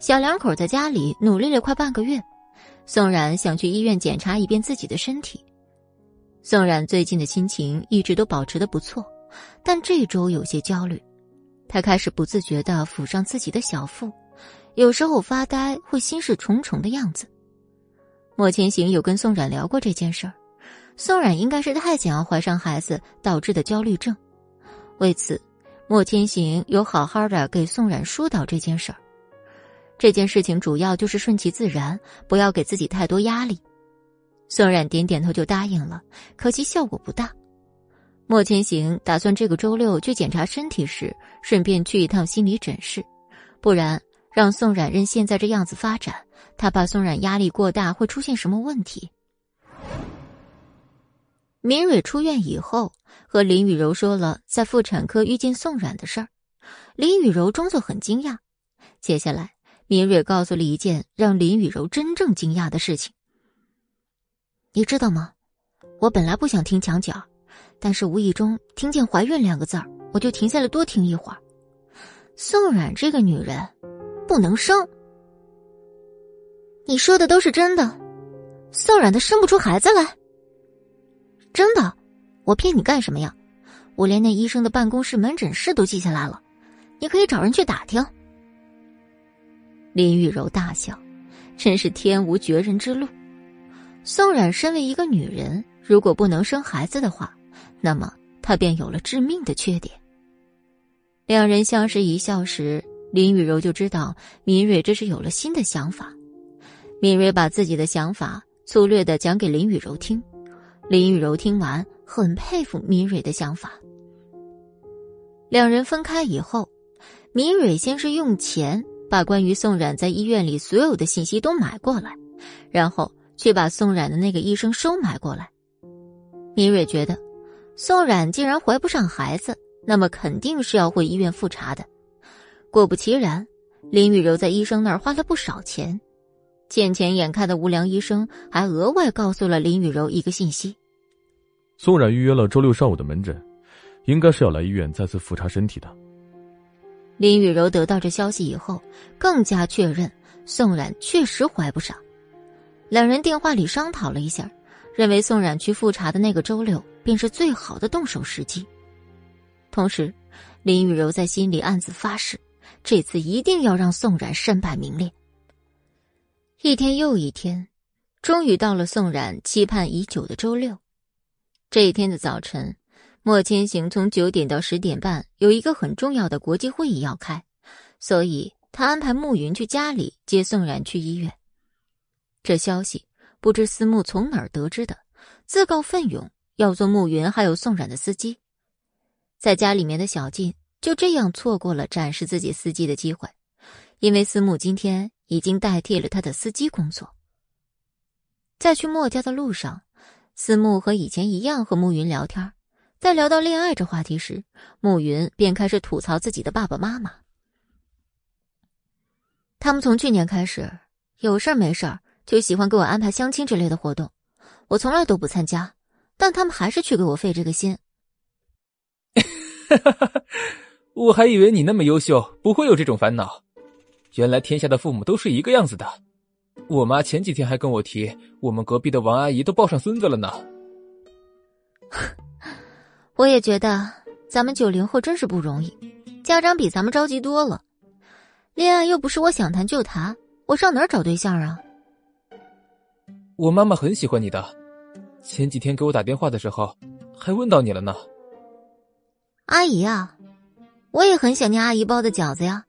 小两口在家里努力了快半个月，宋冉想去医院检查一遍自己的身体。宋冉最近的心情一直都保持的不错，但这周有些焦虑。他开始不自觉的抚上自己的小腹，有时候发呆，会心事重重的样子。莫千行有跟宋冉聊过这件事儿，宋冉应该是太想要怀上孩子导致的焦虑症。为此，莫千行有好好的给宋冉疏导这件事儿。这件事情主要就是顺其自然，不要给自己太多压力。宋冉点点头就答应了，可惜效果不大。莫千行打算这个周六去检查身体时，顺便去一趟心理诊室，不然让宋冉任现在这样子发展，他怕宋冉压力过大会出现什么问题。明蕊出院以后，和林雨柔说了在妇产科遇见宋冉的事儿，林雨柔装作很惊讶。接下来，明蕊告诉了一件让林雨柔真正惊讶的事情。你知道吗？我本来不想听墙角，但是无意中听见“怀孕”两个字儿，我就停下来多听一会儿。宋冉这个女人，不能生。你说的都是真的？宋冉她生不出孩子来？真的，我骗你干什么呀？我连那医生的办公室、门诊室都记下来了，你可以找人去打听。林玉柔大笑，真是天无绝人之路。宋冉身为一个女人，如果不能生孩子的话，那么她便有了致命的缺点。两人相视一笑时，林雨柔就知道敏蕊这是有了新的想法。敏蕊把自己的想法粗略的讲给林雨柔听。林雨柔听完，很佩服敏蕊的想法。两人分开以后，敏蕊先是用钱把关于宋冉在医院里所有的信息都买过来，然后去把宋冉的那个医生收买过来。敏蕊觉得，宋冉既然怀不上孩子，那么肯定是要回医院复查的。果不其然，林雨柔在医生那儿花了不少钱。见钱眼开的无良医生还额外告诉了林雨柔一个信息：宋冉预约了周六上午的门诊，应该是要来医院再次复查身体的。林雨柔得到这消息以后，更加确认宋冉确实怀不上。两人电话里商讨了一下，认为宋冉去复查的那个周六便是最好的动手时机。同时，林雨柔在心里暗自发誓，这次一定要让宋冉身败名裂。一天又一天，终于到了宋冉期盼已久的周六。这一天的早晨，莫千行从九点到十点半有一个很重要的国际会议要开，所以他安排慕云去家里接宋冉去医院。这消息不知思慕从哪儿得知的，自告奋勇要做慕云还有宋冉的司机。在家里面的小静就这样错过了展示自己司机的机会，因为思慕今天。已经代替了他的司机工作。在去墨家的路上，思慕和以前一样和慕云聊天。在聊到恋爱这话题时，慕云便开始吐槽自己的爸爸妈妈。他们从去年开始，有事儿没事儿就喜欢给我安排相亲之类的活动，我从来都不参加，但他们还是去给我费这个心。*laughs* 我还以为你那么优秀，不会有这种烦恼。原来天下的父母都是一个样子的，我妈前几天还跟我提，我们隔壁的王阿姨都抱上孙子了呢。*laughs* 我也觉得咱们九零后真是不容易，家长比咱们着急多了。恋爱又不是我想谈就谈，我上哪儿找对象啊？我妈妈很喜欢你的，前几天给我打电话的时候还问到你了呢。阿姨啊，我也很想念阿姨包的饺子呀。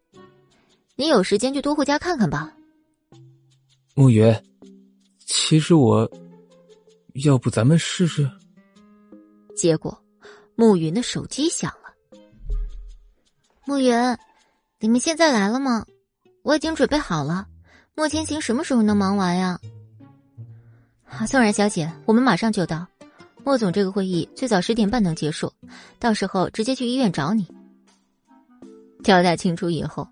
你有时间就多回家看看吧，暮云。其实我，要不咱们试试？结果，暮云的手机响了。暮云，你们现在来了吗？我已经准备好了。莫千行什么时候能忙完呀？宋然小姐，我们马上就到。莫总，这个会议最早十点半能结束，到时候直接去医院找你。交代清楚以后。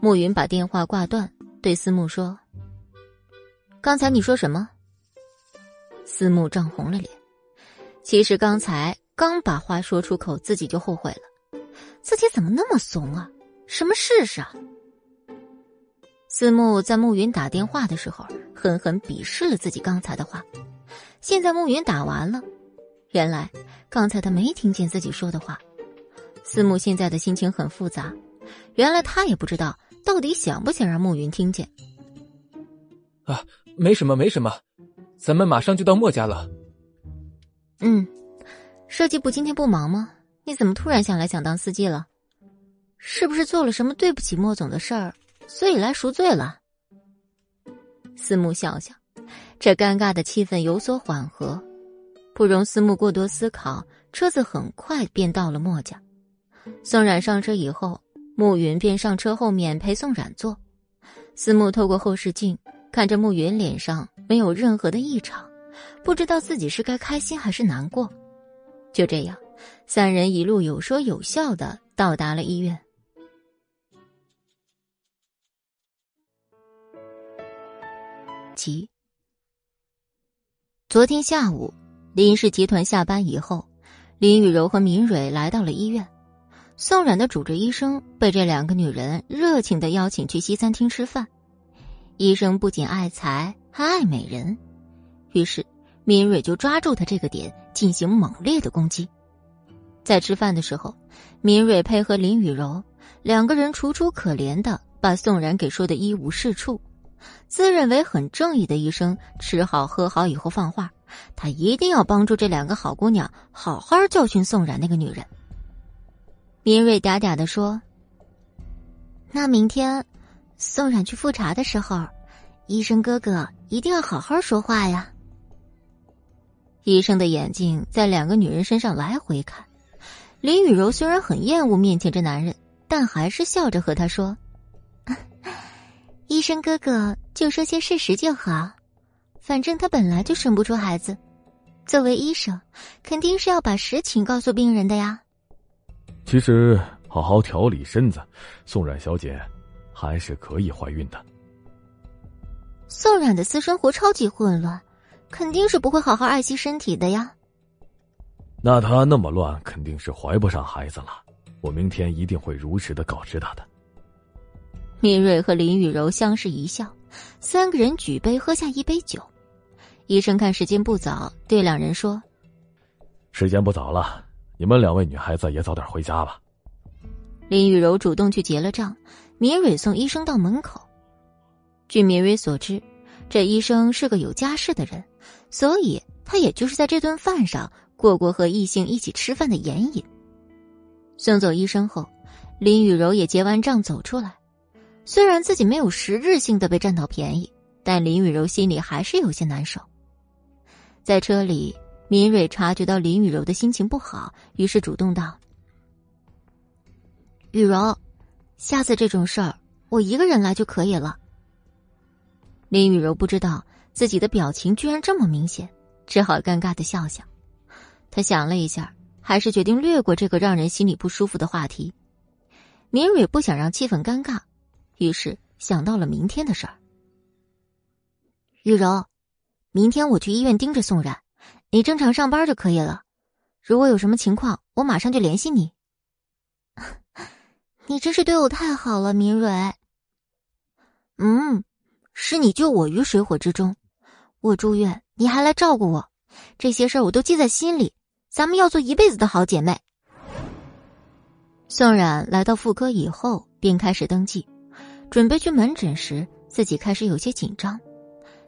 暮云把电话挂断，对思慕说：“刚才你说什么？”思慕涨红了脸。其实刚才刚把话说出口，自己就后悔了。自己怎么那么怂啊？什么事啊？思慕在慕云打电话的时候，狠狠鄙视了自己刚才的话。现在慕云打完了，原来刚才他没听见自己说的话。思慕现在的心情很复杂，原来他也不知道。到底想不想让慕云听见？啊，没什么，没什么，咱们马上就到墨家了。嗯，设计部今天不忙吗？你怎么突然想来想当司机了？是不是做了什么对不起莫总的事儿，所以来赎罪了？思慕笑笑，这尴尬的气氛有所缓和，不容思慕过多思考，车子很快便到了墨家。宋冉上车以后，暮云便上车后面陪宋冉坐。思慕透过后视镜看着暮云脸上没有任何的异常，不知道自己是该开心还是难过。就这样，三人一路有说有笑的到达了医院。急，昨天下午，林氏集团下班以后，林雨柔和明蕊来到了医院。宋冉的主治医生被这两个女人热情的邀请去西餐厅吃饭。医生不仅爱财，还爱美人，于是敏蕊就抓住他这个点进行猛烈的攻击。在吃饭的时候，敏蕊配合林雨柔，两个人楚楚可怜的把宋冉给说的一无是处。自认为很正义的医生，吃好喝好以后放话，他一定要帮助这两个好姑娘好好教训宋冉那个女人。明瑞嗲嗲的说：“那明天，宋冉去复查的时候，医生哥哥一定要好好说话呀。”医生的眼睛在两个女人身上来回看，林雨柔虽然很厌恶面前这男人，但还是笑着和他说：“医生哥哥就说些事实就好，反正他本来就生不出孩子，作为医生，肯定是要把实情告诉病人的呀。”其实，好好调理身子，宋冉小姐还是可以怀孕的。宋冉的私生活超级混乱，肯定是不会好好爱惜身体的呀。那她那么乱，肯定是怀不上孩子了。我明天一定会如实的告知她的。米瑞和林雨柔相视一笑，三个人举杯喝下一杯酒。医生看时间不早，对两人说：“时间不早了。”你们两位女孩子也早点回家吧。林雨柔主动去结了账，米蕊送医生到门口。据米蕊所知，这医生是个有家室的人，所以他也就是在这顿饭上过过和异性一起吃饭的眼瘾。送走医生后，林雨柔也结完账走出来。虽然自己没有实质性的被占到便宜，但林雨柔心里还是有些难受。在车里。敏蕊察觉到林雨柔的心情不好，于是主动道：“雨柔，下次这种事儿我一个人来就可以了。”林雨柔不知道自己的表情居然这么明显，只好尴尬的笑笑。他想了一下，还是决定略过这个让人心里不舒服的话题。敏蕊不想让气氛尴尬，于是想到了明天的事儿。雨柔，明天我去医院盯着宋冉。你正常上班就可以了，如果有什么情况，我马上就联系你。*laughs* 你真是对我太好了，明蕊。嗯，是你救我于水火之中，我住院你还来照顾我，这些事儿我都记在心里。咱们要做一辈子的好姐妹。宋冉来到妇科以后，便开始登记，准备去门诊时，自己开始有些紧张。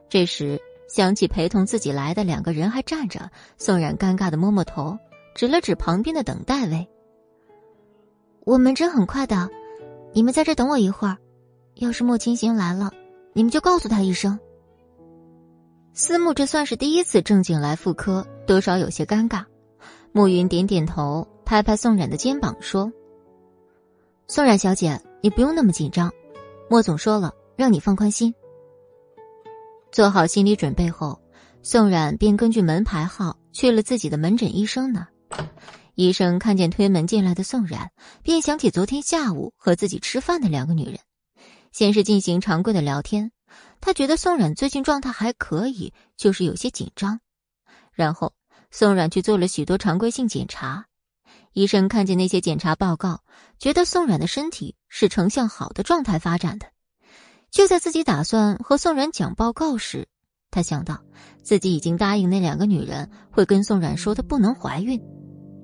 这时。想起陪同自己来的两个人还站着，宋冉尴尬的摸摸头，指了指旁边的等待位。我门诊很快的，你们在这等我一会儿。要是莫清行来了，你们就告诉他一声。思慕这算是第一次正经来妇科，多少有些尴尬。暮云点点头，拍拍宋冉的肩膀说：“宋冉小姐，你不用那么紧张，莫总说了，让你放宽心。”做好心理准备后，宋冉便根据门牌号去了自己的门诊医生那。医生看见推门进来的宋冉，便想起昨天下午和自己吃饭的两个女人，先是进行常规的聊天。他觉得宋冉最近状态还可以，就是有些紧张。然后宋冉去做了许多常规性检查。医生看见那些检查报告，觉得宋冉的身体是呈向好的状态发展的。就在自己打算和宋冉讲报告时，他想到自己已经答应那两个女人会跟宋冉说她不能怀孕，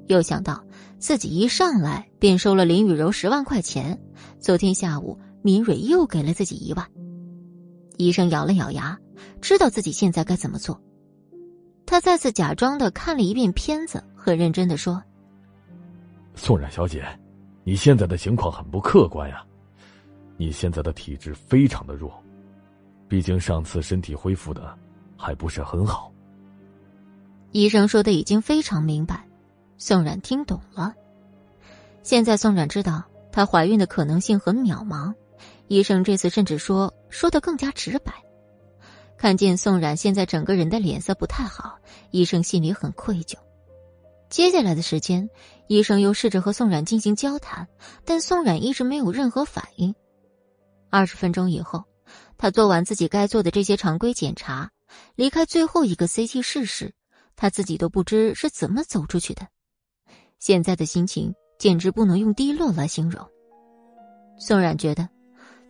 又想到自己一上来便收了林雨柔十万块钱，昨天下午敏蕊又给了自己一万。医生咬了咬牙，知道自己现在该怎么做。他再次假装的看了一遍片子，很认真的说：“宋冉小姐，你现在的情况很不客观呀，你现在的体质非常的弱，毕竟上次身体恢复的还不是很好。”医生说的已经非常明白，宋冉听懂了。现在宋冉知道她怀孕的可能性很渺茫，医生这次甚至说说的更加直白。看见宋冉现在整个人的脸色不太好，医生心里很愧疚。接下来的时间，医生又试着和宋冉进行交谈，但宋冉一直没有任何反应。二十分钟以后，他做完自己该做的这些常规检查，离开最后一个 CT 室时。他自己都不知是怎么走出去的，现在的心情简直不能用低落来形容。宋冉觉得，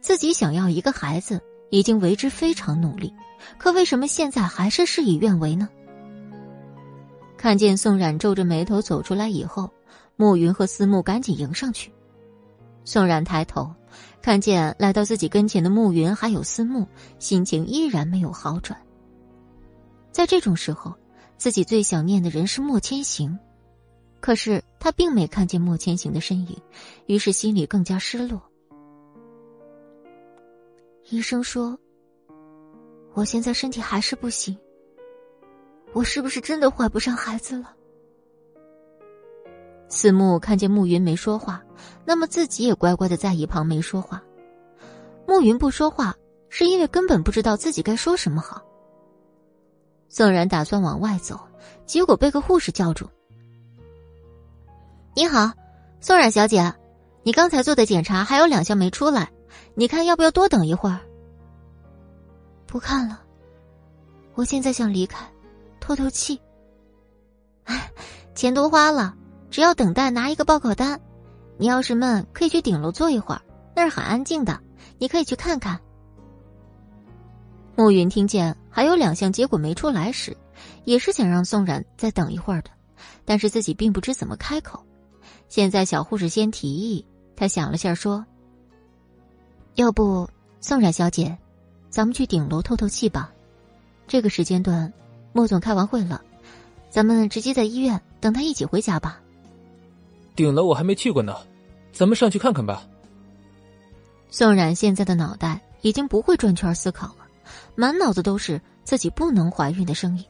自己想要一个孩子已经为之非常努力，可为什么现在还是事与愿违呢？看见宋冉皱着眉头走出来以后，暮云和思慕赶紧迎上去。宋冉抬头，看见来到自己跟前的暮云还有思慕，心情依然没有好转。在这种时候。自己最想念的人是莫千行，可是他并没看见莫千行的身影，于是心里更加失落。医生说：“我现在身体还是不行，我是不是真的怀不上孩子了？”四目看见暮云没说话，那么自己也乖乖的在一旁没说话。暮云不说话，是因为根本不知道自己该说什么好。宋然打算往外走，结果被个护士叫住。“你好，宋冉小姐，你刚才做的检查还有两项没出来，你看要不要多等一会儿？”“不看了，我现在想离开，透透气。”“哎，钱都花了，只要等待拿一个报告单。你要是闷，可以去顶楼坐一会儿，那儿很安静的，你可以去看看。”暮云听见还有两项结果没出来时，也是想让宋冉再等一会儿的，但是自己并不知怎么开口。现在小护士先提议，他想了下说：“要不，宋冉小姐，咱们去顶楼透透气吧。这个时间段，莫总开完会了，咱们直接在医院等他一起回家吧。”顶楼我还没去过呢，咱们上去看看吧。宋冉现在的脑袋已经不会转圈思考了。满脑子都是自己不能怀孕的声音，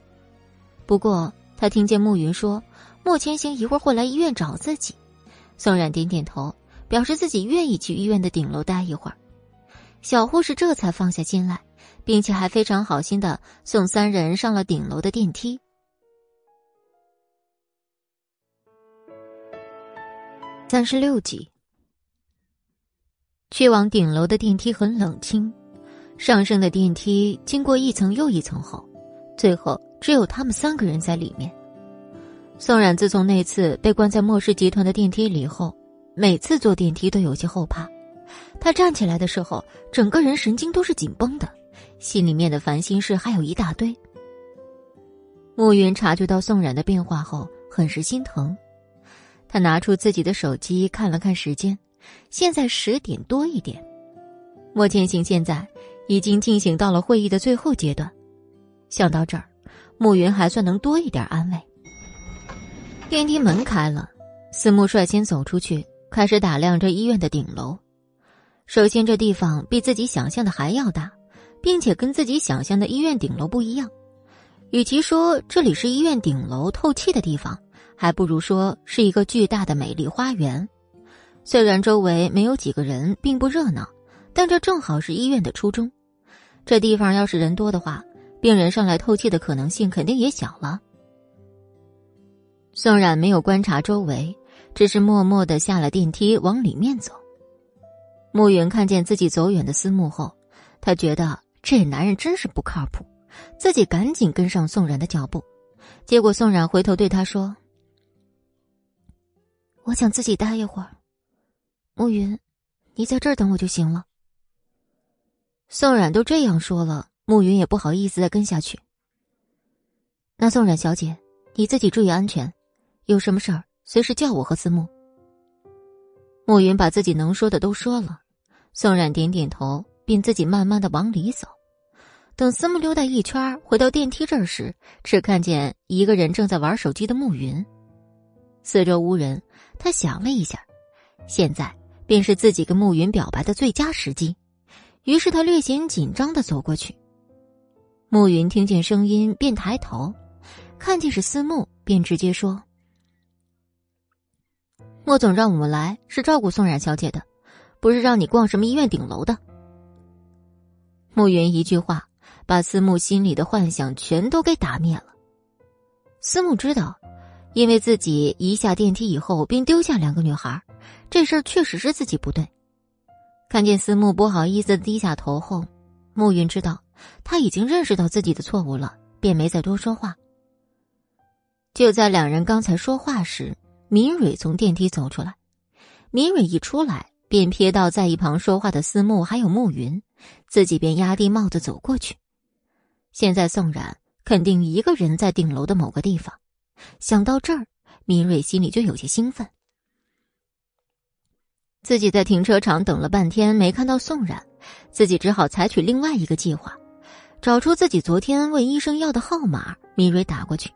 不过他听见暮云说莫千行一会儿会来医院找自己，宋冉点点头，表示自己愿意去医院的顶楼待一会儿。小护士这才放下心来，并且还非常好心的送三人上了顶楼的电梯。三十六集，去往顶楼的电梯很冷清。上升的电梯经过一层又一层后，最后只有他们三个人在里面。宋冉自从那次被关在莫氏集团的电梯里后，每次坐电梯都有些后怕。他站起来的时候，整个人神经都是紧绷的，心里面的烦心事还有一大堆。暮云察觉到宋冉的变化后，很是心疼。他拿出自己的手机看了看时间，现在十点多一点。莫千行现在。已经进行到了会议的最后阶段，想到这儿，暮云还算能多一点安慰。电梯门开了，思慕率先走出去，开始打量着医院的顶楼。首先，这地方比自己想象的还要大，并且跟自己想象的医院顶楼不一样。与其说这里是医院顶楼透气的地方，还不如说是一个巨大的美丽花园。虽然周围没有几个人，并不热闹。但这正好是医院的初衷，这地方要是人多的话，病人上来透气的可能性肯定也小了。宋冉没有观察周围，只是默默的下了电梯往里面走。暮云看见自己走远的思慕后，他觉得这男人真是不靠谱，自己赶紧跟上宋冉的脚步。结果宋冉回头对他说：“我想自己待一会儿，暮云，你在这儿等我就行了。”宋冉都这样说了，暮云也不好意思再跟下去。那宋冉小姐，你自己注意安全，有什么事儿随时叫我和思慕。暮云把自己能说的都说了，宋冉点点头，便自己慢慢的往里走。等思慕溜达一圈回到电梯这儿时，只看见一个人正在玩手机的暮云。四周无人，他想了一下，现在便是自己跟暮云表白的最佳时机。于是他略显紧张的走过去。暮云听见声音，便抬头，看见是思慕，便直接说：“莫总让我们来是照顾宋冉小姐的，不是让你逛什么医院顶楼的。”暮云一句话。把思慕心里的幻想全都给打灭了。思慕知道，因为自己一下电梯以后便丢下两个女孩，这事儿确实是自己不对。看见思慕不好意思的低下头后，暮云知道他已经认识到自己的错误了，便没再多说话。就在两人刚才说话时，明蕊从电梯走出来。明蕊一出来，便瞥到在一旁说话的思慕还有暮云，自己便压低帽子走过去。现在宋冉肯定一个人在顶楼的某个地方，想到这儿，明蕊心里就有些兴奋。自己在停车场等了半天没看到宋冉，自己只好采取另外一个计划，找出自己昨天问医生要的号码。明蕊打过去，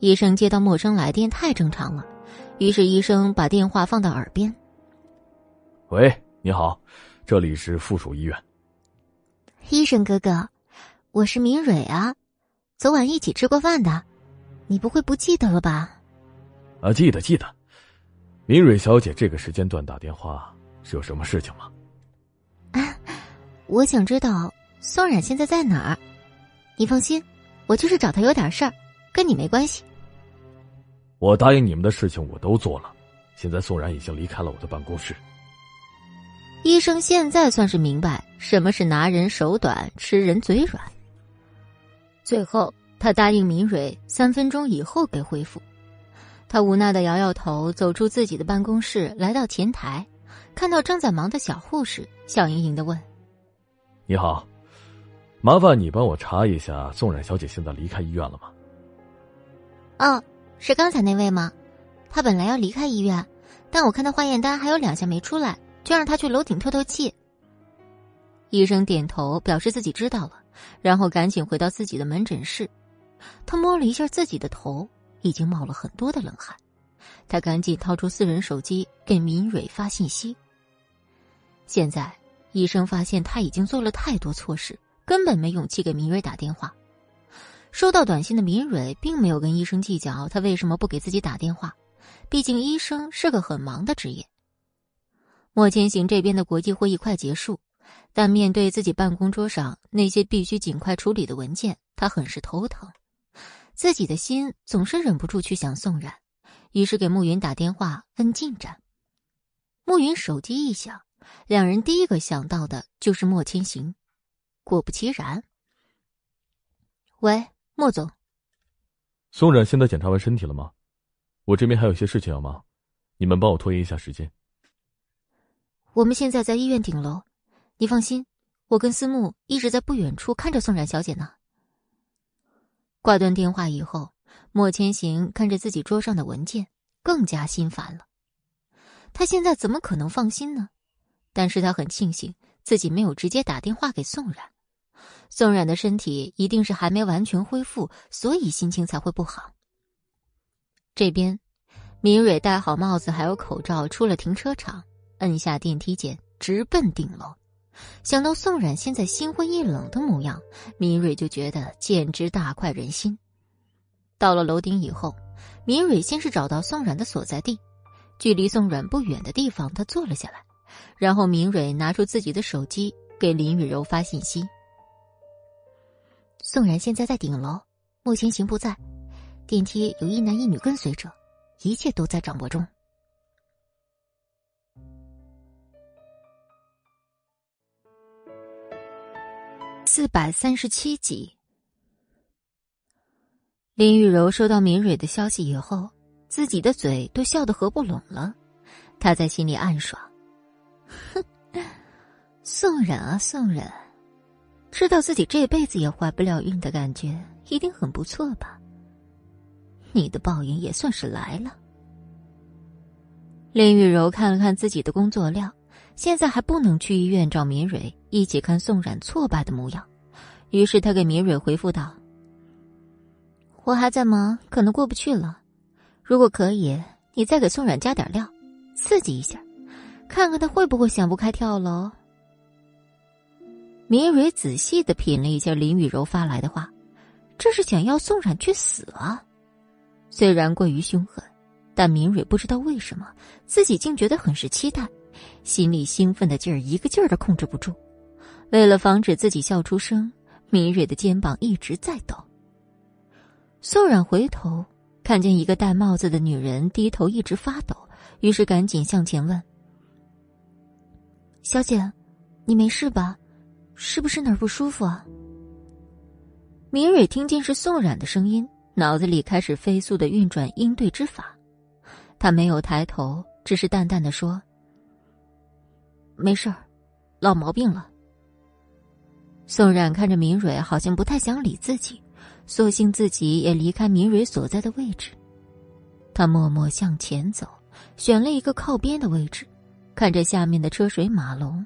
医生接到陌生来电太正常了，于是医生把电话放到耳边：“喂，你好，这里是附属医院。”医生哥哥。我是明蕊啊，昨晚一起吃过饭的，你不会不记得了吧？啊，记得记得。明蕊小姐这个时间段打电话是有什么事情吗？啊，我想知道宋冉现在在哪儿。你放心，我就是找他有点事儿，跟你没关系。我答应你们的事情我都做了，现在宋冉已经离开了我的办公室。医生现在算是明白什么是拿人手短，吃人嘴软。最后，他答应明蕊三分钟以后给回复。他无奈的摇摇头，走出自己的办公室，来到前台，看到正在忙的小护士，笑盈盈的问：“你好，麻烦你帮我查一下宋冉小姐现在离开医院了吗？”“哦，是刚才那位吗？他本来要离开医院，但我看到化验单还有两项没出来，就让他去楼顶透透气。”医生点头，表示自己知道了。然后赶紧回到自己的门诊室，他摸了一下自己的头，已经冒了很多的冷汗。他赶紧掏出私人手机给明蕊发信息。现在医生发现他已经做了太多错事，根本没勇气给明蕊打电话。收到短信的明蕊并没有跟医生计较他为什么不给自己打电话，毕竟医生是个很忙的职业。莫千行这边的国际会议快结束。但面对自己办公桌上那些必须尽快处理的文件，他很是头疼。自己的心总是忍不住去想宋冉，于是给慕云打电话问进展。慕云手机一响，两人第一个想到的就是莫千行。果不其然，喂，莫总，宋冉现在检查完身体了吗？我这边还有些事情要忙，你们帮我拖延一下时间。我们现在在医院顶楼。你放心，我跟思慕一直在不远处看着宋冉小姐呢。挂断电话以后，莫千行看着自己桌上的文件，更加心烦了。他现在怎么可能放心呢？但是他很庆幸自己没有直接打电话给宋冉。宋冉的身体一定是还没完全恢复，所以心情才会不好。这边，明蕊戴好帽子还有口罩，出了停车场，摁下电梯键，直奔顶楼。想到宋冉现在心灰意冷的模样，明蕊就觉得简直大快人心。到了楼顶以后，明蕊先是找到宋冉的所在地，距离宋冉不远的地方，她坐了下来。然后明蕊拿出自己的手机给林雨柔发信息：“宋冉现在在顶楼，莫千行不在，电梯有一男一女跟随者，一切都在掌握中。”四百三十七集，林雨柔收到敏蕊的消息以后，自己的嘴都笑得合不拢了。她在心里暗爽：“ *laughs* 哼，宋冉啊，宋冉，知道自己这辈子也怀不了孕的感觉，一定很不错吧？你的报应也算是来了。”林雨柔看了看自己的工作量。现在还不能去医院找明蕊一起看宋冉挫败的模样，于是他给明蕊回复道：“我还在忙，可能过不去了。如果可以，你再给宋冉加点料，刺激一下，看看他会不会想不开跳楼。”明蕊仔细的品了一下林雨柔发来的话，这是想要宋冉去死啊！虽然过于凶狠，但明蕊不知道为什么自己竟觉得很是期待，心里兴奋的劲儿一个劲儿的控制不住。为了防止自己笑出声。明蕊的肩膀一直在抖。宋冉回头看见一个戴帽子的女人低头一直发抖，于是赶紧向前问：“小姐，你没事吧？是不是哪儿不舒服啊？”明蕊听见是宋冉的声音，脑子里开始飞速的运转应对之法。她没有抬头，只是淡淡的说：“没事儿，老毛病了。”宋冉看着明蕊，好像不太想理自己，索性自己也离开明蕊所在的位置。他默默向前走，选了一个靠边的位置，看着下面的车水马龙。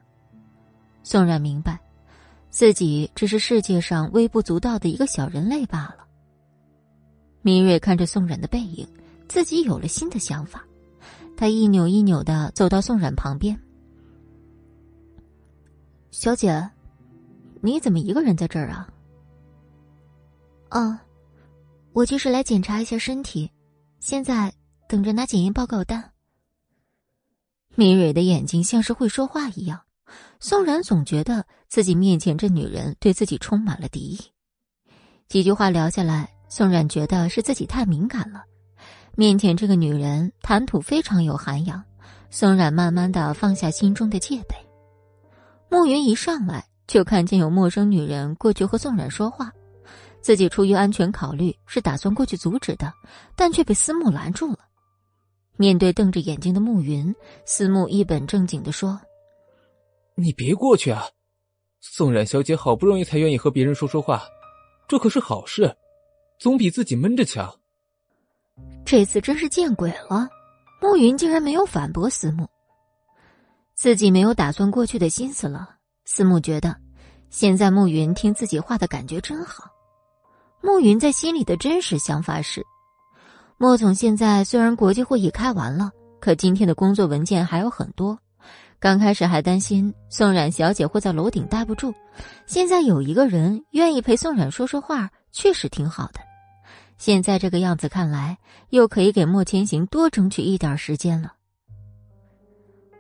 宋冉明白，自己只是世界上微不足道的一个小人类罢了。明蕊看着宋冉的背影，自己有了新的想法。他一扭一扭的走到宋冉旁边，小姐。你怎么一个人在这儿啊？哦，我就是来检查一下身体，现在等着拿检验报告单。明蕊的眼睛像是会说话一样，宋冉总觉得自己面前这女人对自己充满了敌意。几句话聊下来，宋冉觉得是自己太敏感了。面前这个女人谈吐非常有涵养，宋冉慢慢的放下心中的戒备。暮云一上来。就看见有陌生女人过去和宋冉说话，自己出于安全考虑是打算过去阻止的，但却被思慕拦住了。面对瞪着眼睛的慕云，思慕一本正经的说：“你别过去啊！宋冉小姐好不容易才愿意和别人说说话，这可是好事，总比自己闷着强。”这次真是见鬼了！暮云竟然没有反驳思慕，自己没有打算过去的心思了。思慕觉得，现在暮云听自己话的感觉真好。暮云在心里的真实想法是：莫总现在虽然国际会议开完了，可今天的工作文件还有很多。刚开始还担心宋冉小姐会在楼顶待不住，现在有一个人愿意陪宋冉说说话，确实挺好的。现在这个样子看来，又可以给莫千行多争取一点时间了。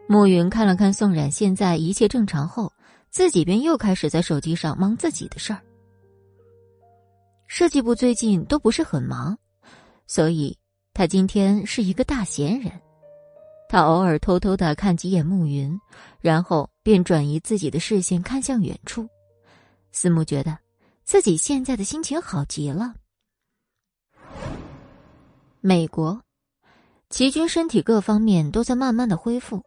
暮云看了看宋冉，现在一切正常后。自己便又开始在手机上忙自己的事儿。设计部最近都不是很忙，所以他今天是一个大闲人。他偶尔偷偷的看几眼暮云，然后便转移自己的视线看向远处。思慕觉得自己现在的心情好极了。美国，齐军身体各方面都在慢慢的恢复。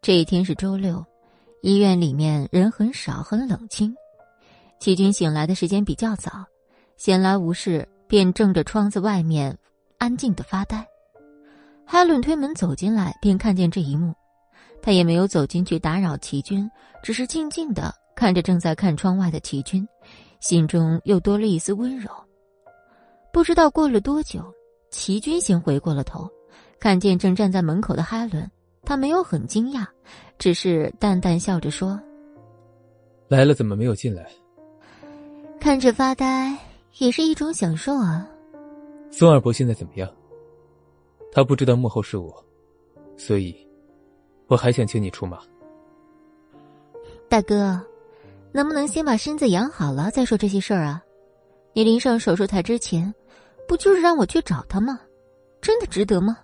这一天是周六。医院里面人很少，很冷清。齐军醒来的时间比较早，闲来无事便正着窗子外面安静的发呆。海伦推门走进来，便看见这一幕，他也没有走进去打扰齐军，只是静静的看着正在看窗外的齐军，心中又多了一丝温柔。不知道过了多久，齐军先回过了头，看见正站在门口的海伦。他没有很惊讶，只是淡淡笑着说：“来了，怎么没有进来？看着发呆也是一种享受啊。”宋二伯现在怎么样？他不知道幕后是我，所以我还想请你出马。大哥，能不能先把身子养好了再说这些事儿啊？你临上手术台之前，不就是让我去找他吗？真的值得吗？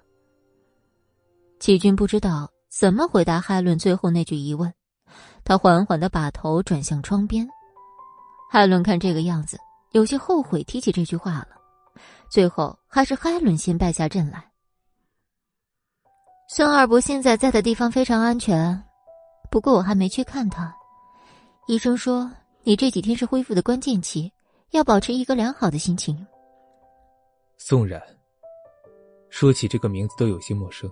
齐军不知道怎么回答海伦最后那句疑问，他缓缓的把头转向窗边。海伦看这个样子，有些后悔提起这句话了。最后还是海伦先败下阵来。孙二伯现在在的地方非常安全，不过我还没去看他。医生说你这几天是恢复的关键期，要保持一个良好的心情。宋冉，说起这个名字都有些陌生。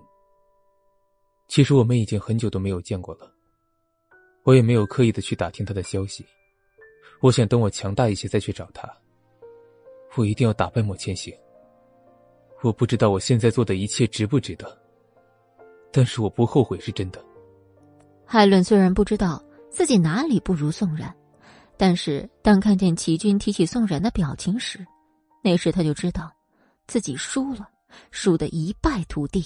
其实我们已经很久都没有见过了，我也没有刻意的去打听他的消息，我想等我强大一些再去找他。我一定要打败莫千行。我不知道我现在做的一切值不值得，但是我不后悔是真的。海伦虽然不知道自己哪里不如宋冉，但是当看见齐军提起宋冉的表情时，那时他就知道自己输了，输得一败涂地。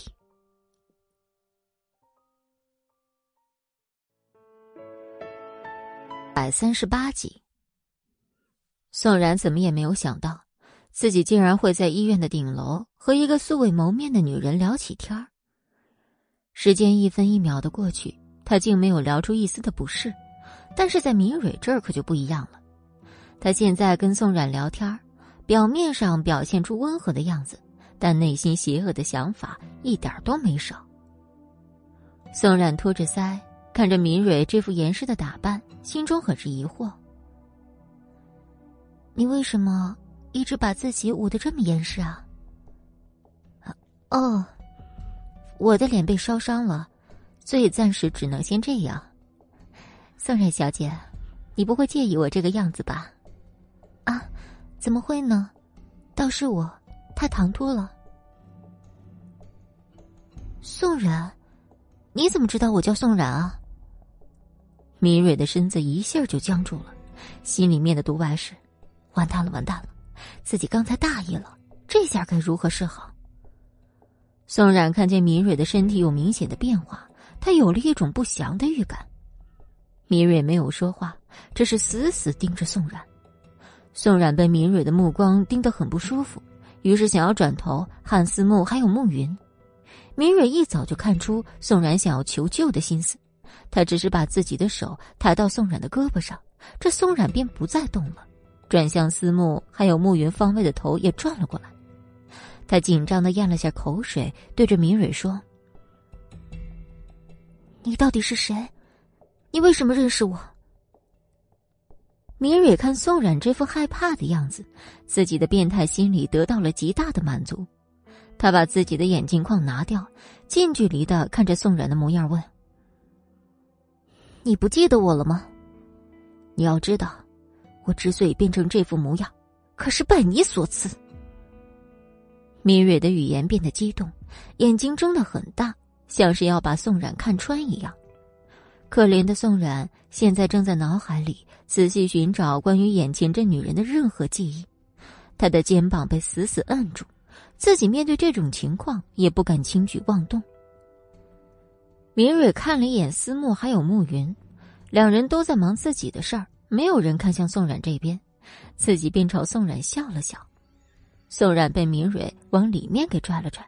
百三十八集，宋冉怎么也没有想到。自己竟然会在医院的顶楼和一个素未谋面的女人聊起天儿。时间一分一秒的过去，他竟没有聊出一丝的不适，但是在明蕊这儿可就不一样了。他现在跟宋冉聊天，表面上表现出温和的样子，但内心邪恶的想法一点都没少。宋冉托着腮看着明蕊这副严实的打扮，心中很是疑惑：“你为什么？”一直把自己捂得这么严实啊！哦，我的脸被烧伤了，所以暂时只能先这样。宋冉小姐，你不会介意我这个样子吧？啊，怎么会呢？倒是我太唐突了。宋冉，你怎么知道我叫宋冉啊？米蕊的身子一下就僵住了，心里面的毒白是：完蛋了，完蛋了！自己刚才大意了，这下该如何是好？宋冉看见明蕊的身体有明显的变化，他有了一种不祥的预感。明蕊没有说话，只是死死盯着宋冉。宋冉被明蕊的目光盯得很不舒服，于是想要转头喊思慕还有暮云。明蕊一早就看出宋冉想要求救的心思，他只是把自己的手抬到宋冉的胳膊上，这宋冉便不再动了。转向思慕，还有暮云方位的头也转了过来。他紧张的咽了下口水，对着明蕊说：“你到底是谁？你为什么认识我？”明蕊看宋冉这副害怕的样子，自己的变态心理得到了极大的满足。他把自己的眼镜框拿掉，近距离的看着宋冉的模样，问：“你不记得我了吗？你要知道。”我之所以变成这副模样，可是拜你所赐。明蕊的语言变得激动，眼睛睁得很大，像是要把宋冉看穿一样。可怜的宋冉现在正在脑海里仔细寻找关于眼前这女人的任何记忆，她的肩膀被死死摁住，自己面对这种情况也不敢轻举妄动。明蕊看了一眼思慕还有暮云，两人都在忙自己的事儿。没有人看向宋冉这边，自己便朝宋冉笑了笑。宋冉被明蕊往里面给拽了拽，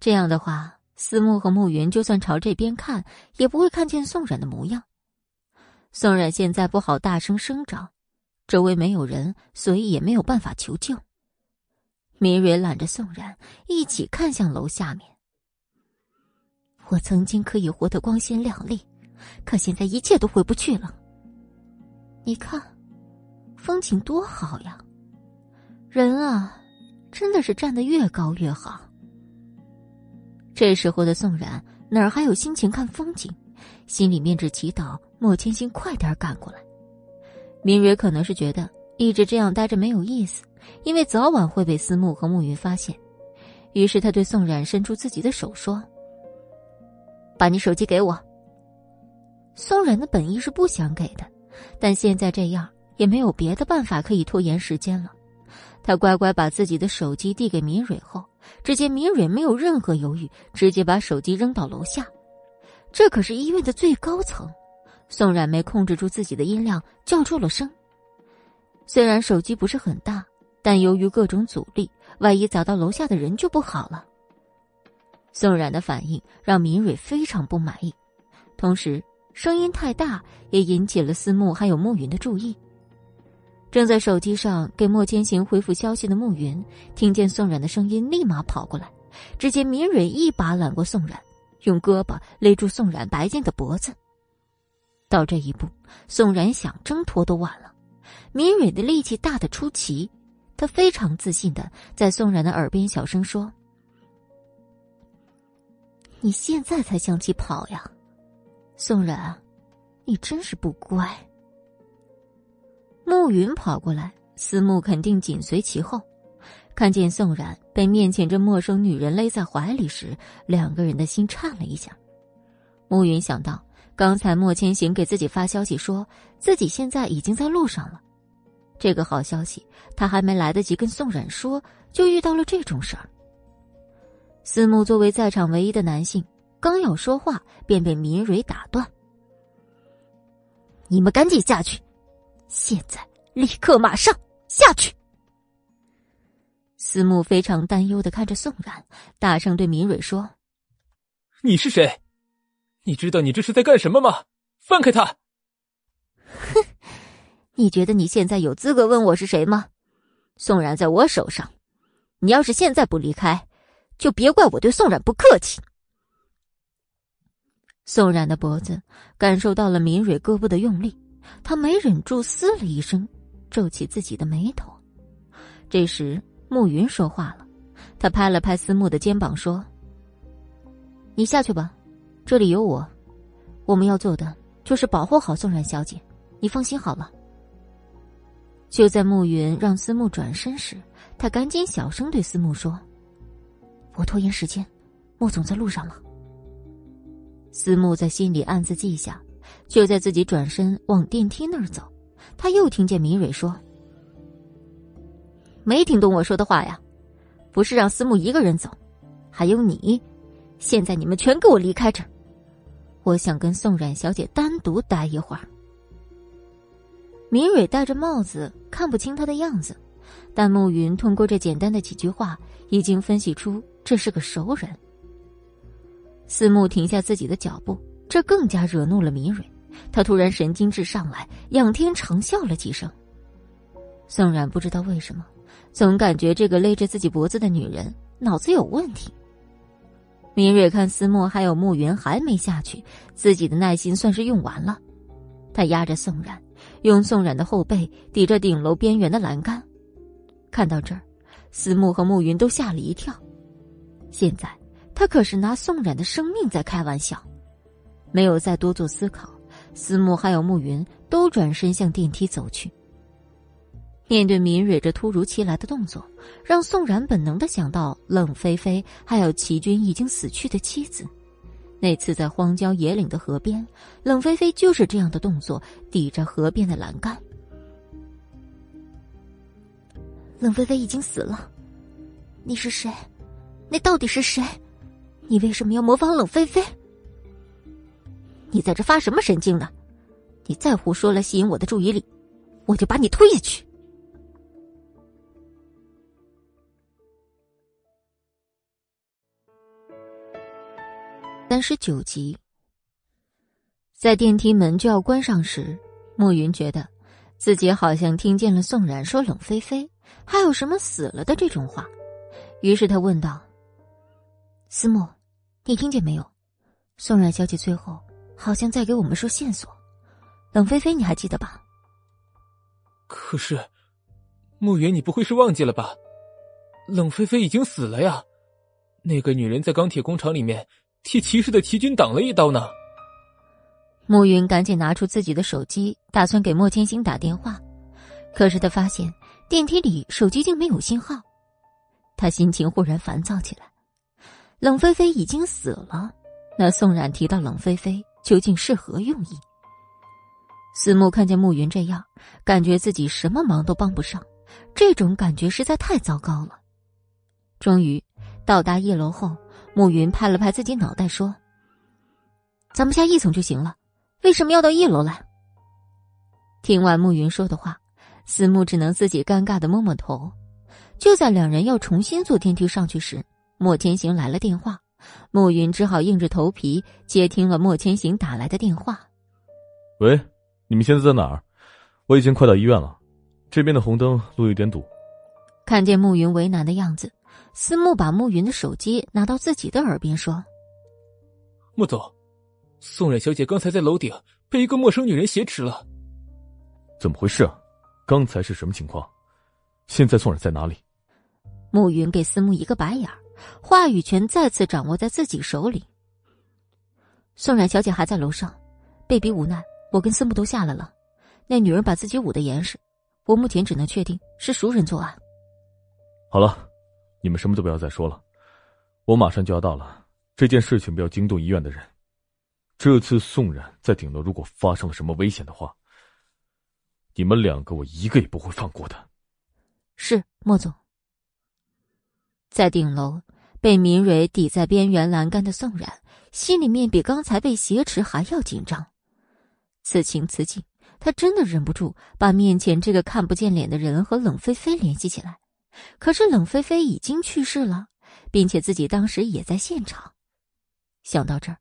这样的话，思慕和暮云就算朝这边看，也不会看见宋冉的模样。宋冉现在不好大声声张，周围没有人，所以也没有办法求救。明蕊揽着宋冉一起看向楼下面。我曾经可以活得光鲜亮丽，可现在一切都回不去了。你看，风景多好呀！人啊，真的是站得越高越好。这时候的宋冉哪儿还有心情看风景，心里面只祈祷莫千行快点赶过来。明蕊可能是觉得一直这样待着没有意思，因为早晚会被思慕和暮云发现，于是他对宋冉伸出自己的手说：“把你手机给我。”宋冉的本意是不想给的。但现在这样也没有别的办法可以拖延时间了。他乖乖把自己的手机递给明蕊后，只见明蕊没有任何犹豫，直接把手机扔到楼下。这可是医院的最高层。宋冉没控制住自己的音量，叫出了声。虽然手机不是很大，但由于各种阻力，万一砸到楼下的人就不好了。宋冉的反应让明蕊非常不满意，同时。声音太大，也引起了思慕还有暮云的注意。正在手机上给莫千行回复消息的暮云，听见宋冉的声音，立马跑过来。只见明蕊一把揽过宋冉，用胳膊勒住宋冉白净的脖子。到这一步，宋冉想挣脱都晚了。明蕊的力气大的出奇，他非常自信的在宋冉的耳边小声说：“你现在才想起跑呀？”宋冉，你真是不乖。暮云跑过来，思慕肯定紧随其后。看见宋冉被面前这陌生女人勒在怀里时，两个人的心颤了一下。暮云想到刚才莫千行给自己发消息，说自己现在已经在路上了。这个好消息，他还没来得及跟宋冉说，就遇到了这种事儿。思慕作为在场唯一的男性，刚要说话，便被明蕊打断：“你们赶紧下去，现在，立刻，马上下去！”司慕非常担忧的看着宋冉，大声对明蕊说：“你是谁？你知道你这是在干什么吗？放开他！”哼。你觉得你现在有资格问我是谁吗？宋冉在我手上，你要是现在不离开，就别怪我对宋冉不客气。宋冉的脖子感受到了明蕊胳膊的用力，他没忍住嘶了一声，皱起自己的眉头。这时暮云说话了，他拍了拍思慕的肩膀说：“你下去吧，这里有我。我们要做的就是保护好宋冉小姐，你放心好了。”就在暮云让思慕转身时，他赶紧小声对思慕说：“我拖延时间，莫总在路上了。”思慕在心里暗自记下。就在自己转身往电梯那儿走，他又听见明蕊说：“没听懂我说的话呀？不是让思慕一个人走，还有你。现在你们全给我离开这，我想跟宋冉小姐单独待一会儿。”明蕊戴着帽子，看不清他的样子，但暮云通过这简单的几句话，已经分析出这是个熟人。思慕停下自己的脚步，这更加惹怒了米蕊。他突然神经质上来，仰天长啸了几声。宋冉不知道为什么，总感觉这个勒着自己脖子的女人脑子有问题。明蕊看思慕还有暮云还没下去，自己的耐心算是用完了，他压着宋冉。用宋冉的后背抵着顶楼边缘的栏杆，看到这儿，思慕和暮云都吓了一跳。现在他可是拿宋冉的生命在开玩笑，没有再多做思考，思慕还有慕云都转身向电梯走去。面对敏蕊这突如其来的动作，让宋冉本能的想到冷菲菲还有齐军已经死去的妻子。那次在荒郊野岭的河边，冷菲菲就是这样的动作，抵着河边的栏杆。冷菲菲已经死了，你是谁？那到底是谁？你为什么要模仿冷菲菲？你在这发什么神经呢？你再胡说了，吸引我的注意力，我就把你推下去。三十九集，在电梯门就要关上时，暮云觉得自己好像听见了宋冉说“冷菲菲”还有什么死了的这种话，于是他问道：“思慕，你听见没有？宋冉小姐最后好像在给我们说线索。冷菲菲，你还记得吧？”可是，暮云，你不会是忘记了吧？冷菲菲已经死了呀！那个女人在钢铁工厂里面。替骑士的齐军挡了一刀呢。暮云赶紧拿出自己的手机，打算给莫千星打电话，可是他发现电梯里手机竟没有信号，他心情忽然烦躁起来。冷菲菲已经死了，那宋冉提到冷菲菲究竟是何用意？思慕看见暮云这样，感觉自己什么忙都帮不上，这种感觉实在太糟糕了。终于到达一楼后。暮云拍了拍自己脑袋，说：“咱们下一层就行了，为什么要到一楼来？”听完暮云说的话，思慕只能自己尴尬的摸摸头。就在两人要重新坐电梯上去时，莫千行来了电话，暮云只好硬着头皮接听了莫千行打来的电话。“喂，你们现在在哪儿？我已经快到医院了，这边的红灯路有点堵。”看见暮云为难的样子。思慕把暮云的手机拿到自己的耳边说：“穆总，宋冉小姐刚才在楼顶被一个陌生女人挟持了。怎么回事啊？刚才是什么情况？现在宋冉在哪里？”暮云给思慕一个白眼话语权再次掌握在自己手里。宋冉小姐还在楼上，被逼无奈，我跟思慕都下来了。那女人把自己捂得严实，我目前只能确定是熟人作案。好了，你们什么都不要再说了，我马上就要到了。这件事情不要惊动医院的人。这次宋冉在顶楼如果发生了什么危险的话，你们两个我一个也不会放过的。是莫总。在顶楼被明蕊抵在边缘栏杆的宋冉，心里面比刚才被挟持还要紧张。此情此景，他真的忍不住把面前这个看不见脸的人和冷菲菲联系起来。可是冷菲菲已经去世了，并且自己当时也在现场。想到这儿，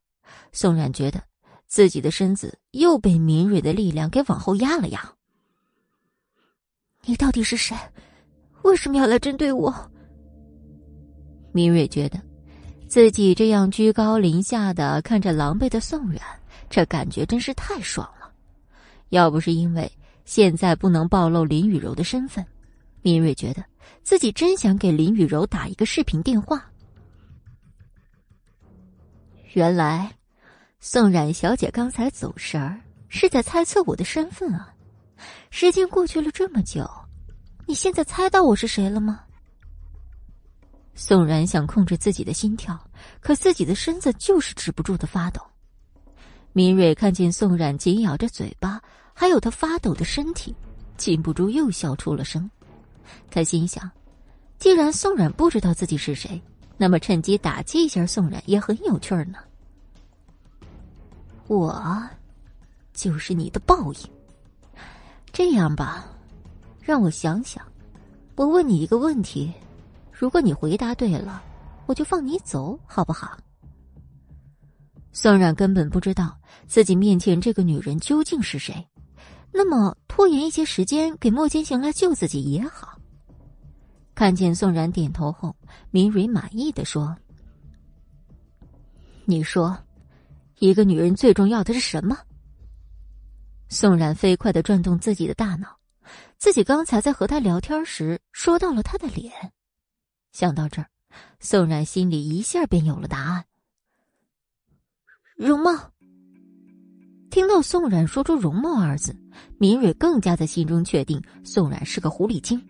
宋冉觉得自己的身子又被敏锐的力量给往后压了压。你到底是谁？为什么要来针对我？敏锐觉得自己这样居高临下的看着狼狈的宋冉，这感觉真是太爽了。要不是因为现在不能暴露林雨柔的身份，敏锐觉得自己真想给林雨柔打一个视频电话。原来，宋冉小姐刚才走神儿，是在猜测我的身份啊！时间过去了这么久，你现在猜到我是谁了吗？宋冉想控制自己的心跳，可自己的身子就是止不住的发抖。明蕊看见宋冉紧咬着嘴巴，还有他发抖的身体，禁不住又笑出了声。他心想，既然宋冉不知道自己是谁。那么趁机打击一下宋冉也很有趣呢。我，就是你的报应。这样吧，让我想想。我问你一个问题，如果你回答对了，我就放你走，好不好？宋冉根本不知道自己面前这个女人究竟是谁，那么拖延一些时间给莫千行来救自己也好。看见宋冉点头后，明蕊满意的说：“你说，一个女人最重要的是什么？”宋冉飞快的转动自己的大脑，自己刚才在和他聊天时说到了他的脸。想到这儿，宋冉心里一下便有了答案：容貌。听到宋冉说出“容貌”二字，明蕊更加在心中确定宋冉是个狐狸精。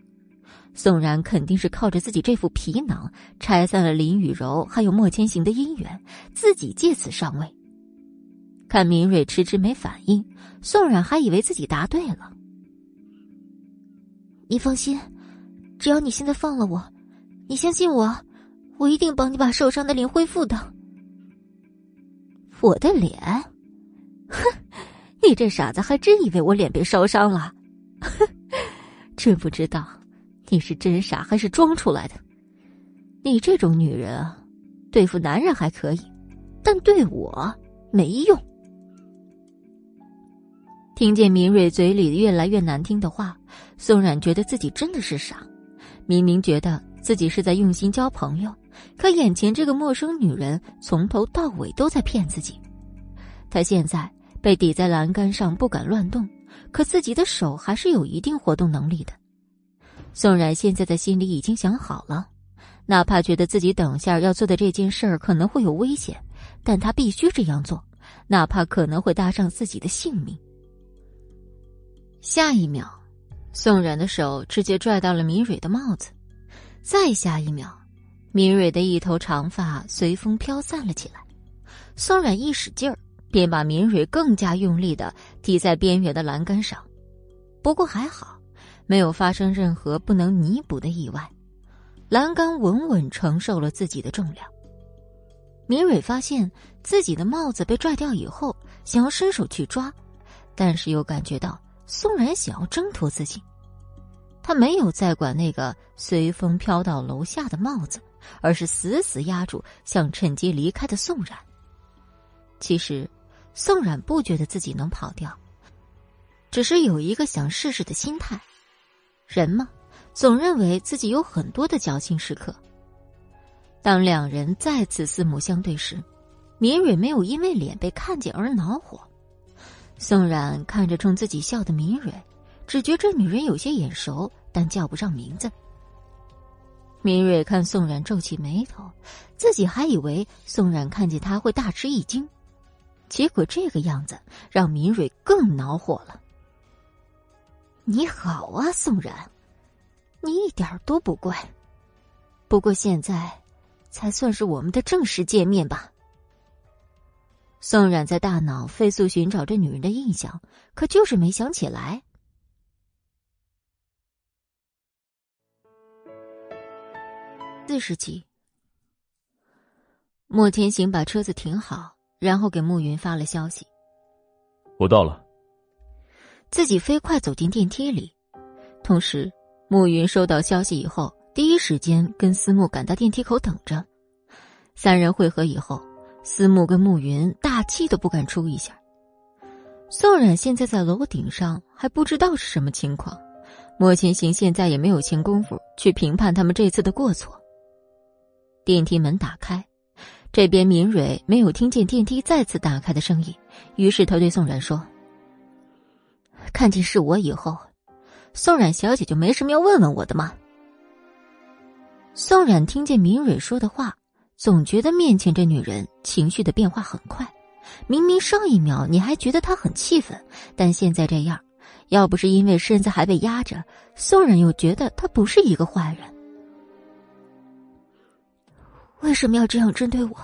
宋冉肯定是靠着自己这副皮囊拆散了林雨柔还有莫千行的姻缘，自己借此上位。看明蕊迟迟没反应，宋冉还以为自己答对了。你放心，只要你现在放了我，你相信我，我一定帮你把受伤的脸恢复的。我的脸？哼，你这傻子还真以为我脸被烧伤了？哼，真不知道。你是真傻还是装出来的？你这种女人啊，对付男人还可以，但对我没用。听见明瑞嘴里越来越难听的话，宋冉觉得自己真的是傻。明明觉得自己是在用心交朋友，可眼前这个陌生女人从头到尾都在骗自己。她现在被抵在栏杆上，不敢乱动，可自己的手还是有一定活动能力的。宋冉现在的心里已经想好了，哪怕觉得自己等下要做的这件事儿可能会有危险，但他必须这样做，哪怕可能会搭上自己的性命。下一秒，宋冉的手直接拽到了米蕊的帽子，再下一秒，明蕊的一头长发随风飘散了起来。宋冉一使劲儿，便把明蕊更加用力的抵在边缘的栏杆上，不过还好。没有发生任何不能弥补的意外，栏杆稳稳承受了自己的重量。敏蕊发现自己的帽子被拽掉以后，想要伸手去抓，但是又感觉到宋冉想要挣脱自己。他没有再管那个随风飘到楼下的帽子，而是死死压住想趁机离开的宋冉。其实，宋冉不觉得自己能跑掉，只是有一个想试试的心态。人嘛，总认为自己有很多的侥幸时刻。当两人再次四目相对时，敏蕊没有因为脸被看见而恼火。宋冉看着冲自己笑的敏蕊，只觉这女人有些眼熟，但叫不上名字。明蕊看宋冉皱起眉头，自己还以为宋冉看见他会大吃一惊，结果这个样子让明蕊更恼火了。你好啊，宋冉，你一点都不怪。不过现在，才算是我们的正式见面吧。宋冉在大脑飞速寻找着女人的印象，可就是没想起来。四十集，莫天行把车子停好，然后给慕云发了消息：“我到了。”自己飞快走进电梯里，同时，慕云收到消息以后，第一时间跟思慕赶到电梯口等着。三人会合以后，思慕跟慕云大气都不敢出一下。宋冉现在在楼顶上，还不知道是什么情况。莫千行现在也没有闲工夫去评判他们这次的过错。电梯门打开，这边明蕊没有听见电梯再次打开的声音，于是他对宋冉说。看见是我以后，宋冉小姐就没什么要问问我的吗？宋冉听见明蕊说的话，总觉得面前这女人情绪的变化很快。明明上一秒你还觉得她很气愤，但现在这样，要不是因为身子还被压着，宋冉又觉得她不是一个坏人。为什么要这样针对我？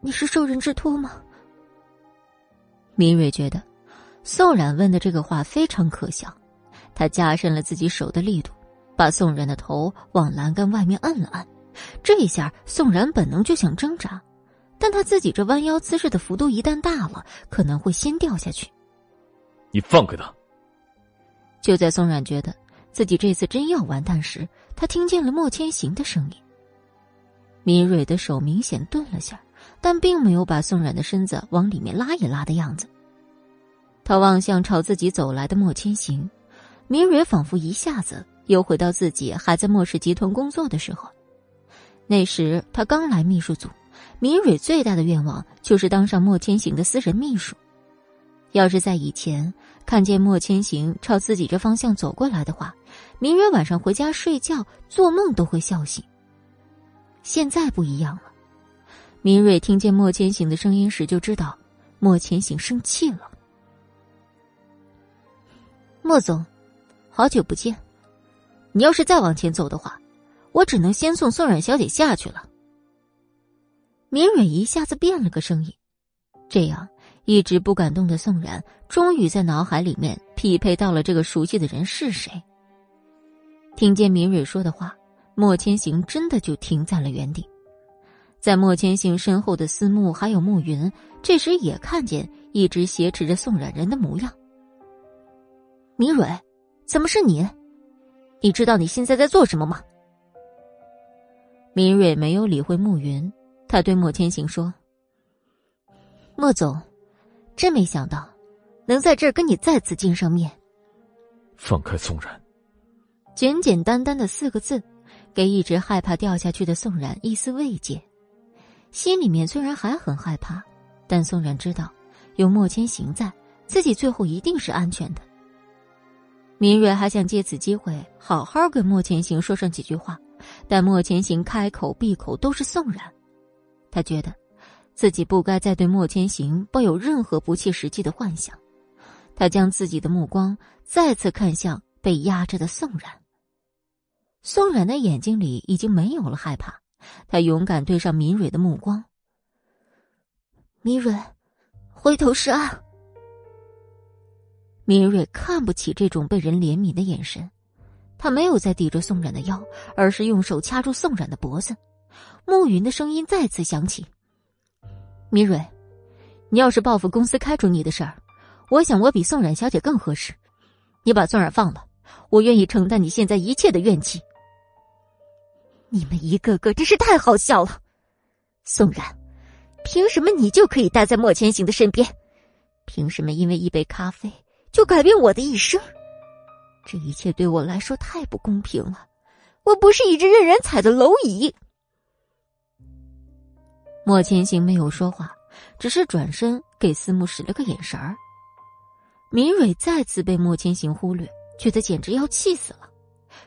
你是受人之托吗？明蕊觉得。宋冉问的这个话非常可笑，她加深了自己手的力度，把宋冉的头往栏杆外面按了按。这一下，宋冉本能就想挣扎，但他自己这弯腰姿势的幅度一旦大了，可能会先掉下去。你放开他！就在宋冉觉得自己这次真要完蛋时，他听见了莫千行的声音。明蕊的手明显顿了下，但并没有把宋冉的身子往里面拉一拉的样子。他望向朝自己走来的莫千行，明蕊仿佛一下子又回到自己还在莫氏集团工作的时候。那时他刚来秘书组，明蕊最大的愿望就是当上莫千行的私人秘书。要是在以前看见莫千行朝自己这方向走过来的话，明蕊晚上回家睡觉做梦都会笑醒。现在不一样了，明蕊听见莫千行的声音时就知道莫千行生气了。莫总，好久不见。你要是再往前走的话，我只能先送宋冉小姐下去了。明蕊一下子变了个声音，这样一直不敢动的宋冉，终于在脑海里面匹配到了这个熟悉的人是谁。听见明蕊说的话，莫千行真的就停在了原地。在莫千行身后的司慕还有慕云，这时也看见一直挟持着宋冉人的模样。明蕊，怎么是你？你知道你现在在做什么吗？明蕊没有理会慕云，他对莫千行说：“莫总，真没想到能在这儿跟你再次见上面。”放开宋冉。简简单单的四个字，给一直害怕掉下去的宋冉一丝慰藉。心里面虽然还很害怕，但宋冉知道有莫千行在，自己最后一定是安全的。明瑞还想借此机会好好跟莫千行说上几句话，但莫千行开口闭口都是宋冉，他觉得自己不该再对莫千行抱有任何不切实际的幻想。他将自己的目光再次看向被压着的宋冉。宋冉的眼睛里已经没有了害怕，他勇敢对上明蕊的目光。明蕊，回头是岸。明蕊看不起这种被人怜悯的眼神，他没有再抵着宋冉的腰，而是用手掐住宋冉的脖子。暮云的声音再次响起：“明蕊，你要是报复公司开除你的事儿，我想我比宋冉小姐更合适。你把宋冉放了，我愿意承担你现在一切的怨气。”你们一个个真是太好笑了，宋冉，凭什么你就可以待在莫千行的身边？凭什么因为一杯咖啡？就改变我的一生，这一切对我来说太不公平了。我不是一只任人踩的蝼蚁。莫千行没有说话，只是转身给思慕使了个眼神儿。明蕊再次被莫千行忽略，觉得简直要气死了。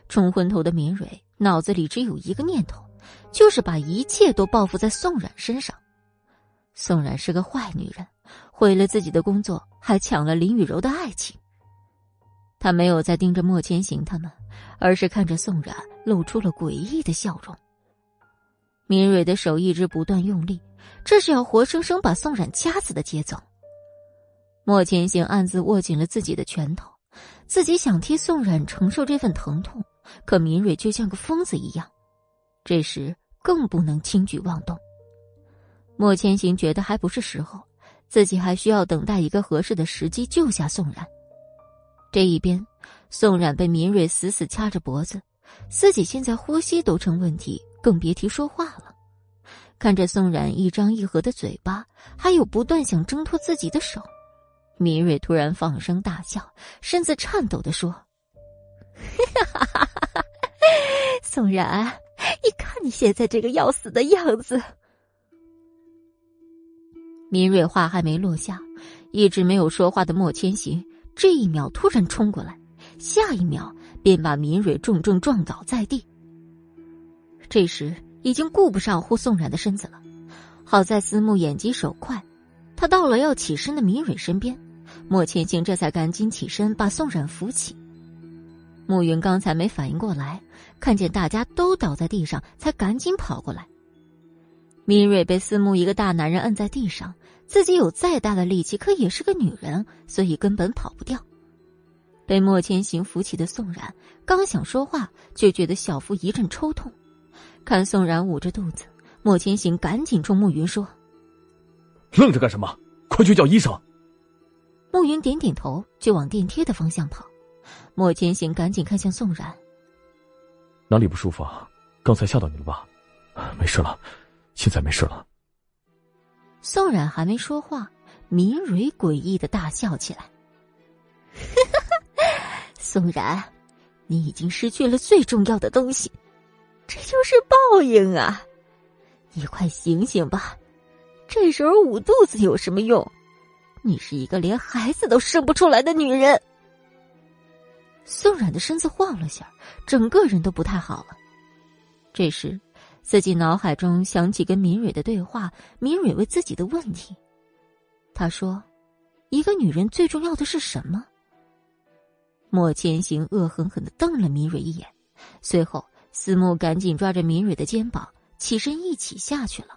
冲昏头的明蕊脑子里只有一个念头，就是把一切都报复在宋冉身上。宋冉是个坏女人。毁了自己的工作，还抢了林雨柔的爱情。他没有再盯着莫千行他们，而是看着宋冉，露出了诡异的笑容。明蕊的手一直不断用力，这是要活生生把宋冉掐死的节奏。莫千行暗自握紧了自己的拳头，自己想替宋冉承受这份疼痛，可明蕊就像个疯子一样，这时更不能轻举妄动。莫千行觉得还不是时候，自己还需要等待一个合适的时机救下宋冉。这一边，宋冉被明蕊死死掐着脖子，自己现在呼吸都成问题。更别提说话了。看着宋冉一张一合的嘴巴，还有不断想挣脱自己的手，明蕊突然放声大笑，身子颤抖的说：“ *laughs* 宋冉，你看你现在这个要死的样子。”明蕊话还没落下，一直没有说话的莫千行这一秒突然冲过来，下一秒便把明蕊重重撞倒在地。这时已经顾不上护宋冉的身子了，好在思慕眼疾手快，他到了要起身的明蕊身边，莫千行这才赶紧起身把宋冉扶起。暮云刚才没反应过来，看见大家都倒在地上，才赶紧跑过来。米蕊被思慕一个大男人摁在地上，自己有再大的力气，可也是个女人，所以根本跑不掉。被莫千行扶起的宋冉刚想说话，就觉得小腹一阵抽痛。看宋冉捂着肚子，莫千行赶紧冲暮云说：“愣着干什么？快去叫医生！”暮云点点头，就往电梯的方向跑。莫千行赶紧看向宋冉：“哪里不舒服啊？刚才吓到你了吧？没事了，现在没事了。”宋冉还没说话，明蕊诡异的大笑起来：“ *laughs* 宋冉，你已经失去了最重要的东西。”这就是报应啊！你快醒醒吧，这时候捂肚子有什么用？你是一个连孩子都生不出来的女人。宋冉的身子晃了下，整个人都不太好了。这时，自己脑海中想起跟敏蕊的对话，敏蕊问自己的问题。他说：“一个女人最重要的是什么？”莫千行恶狠狠的瞪了敏蕊一眼，随后。思慕赶紧抓着敏蕊的肩膀，起身一起下去了。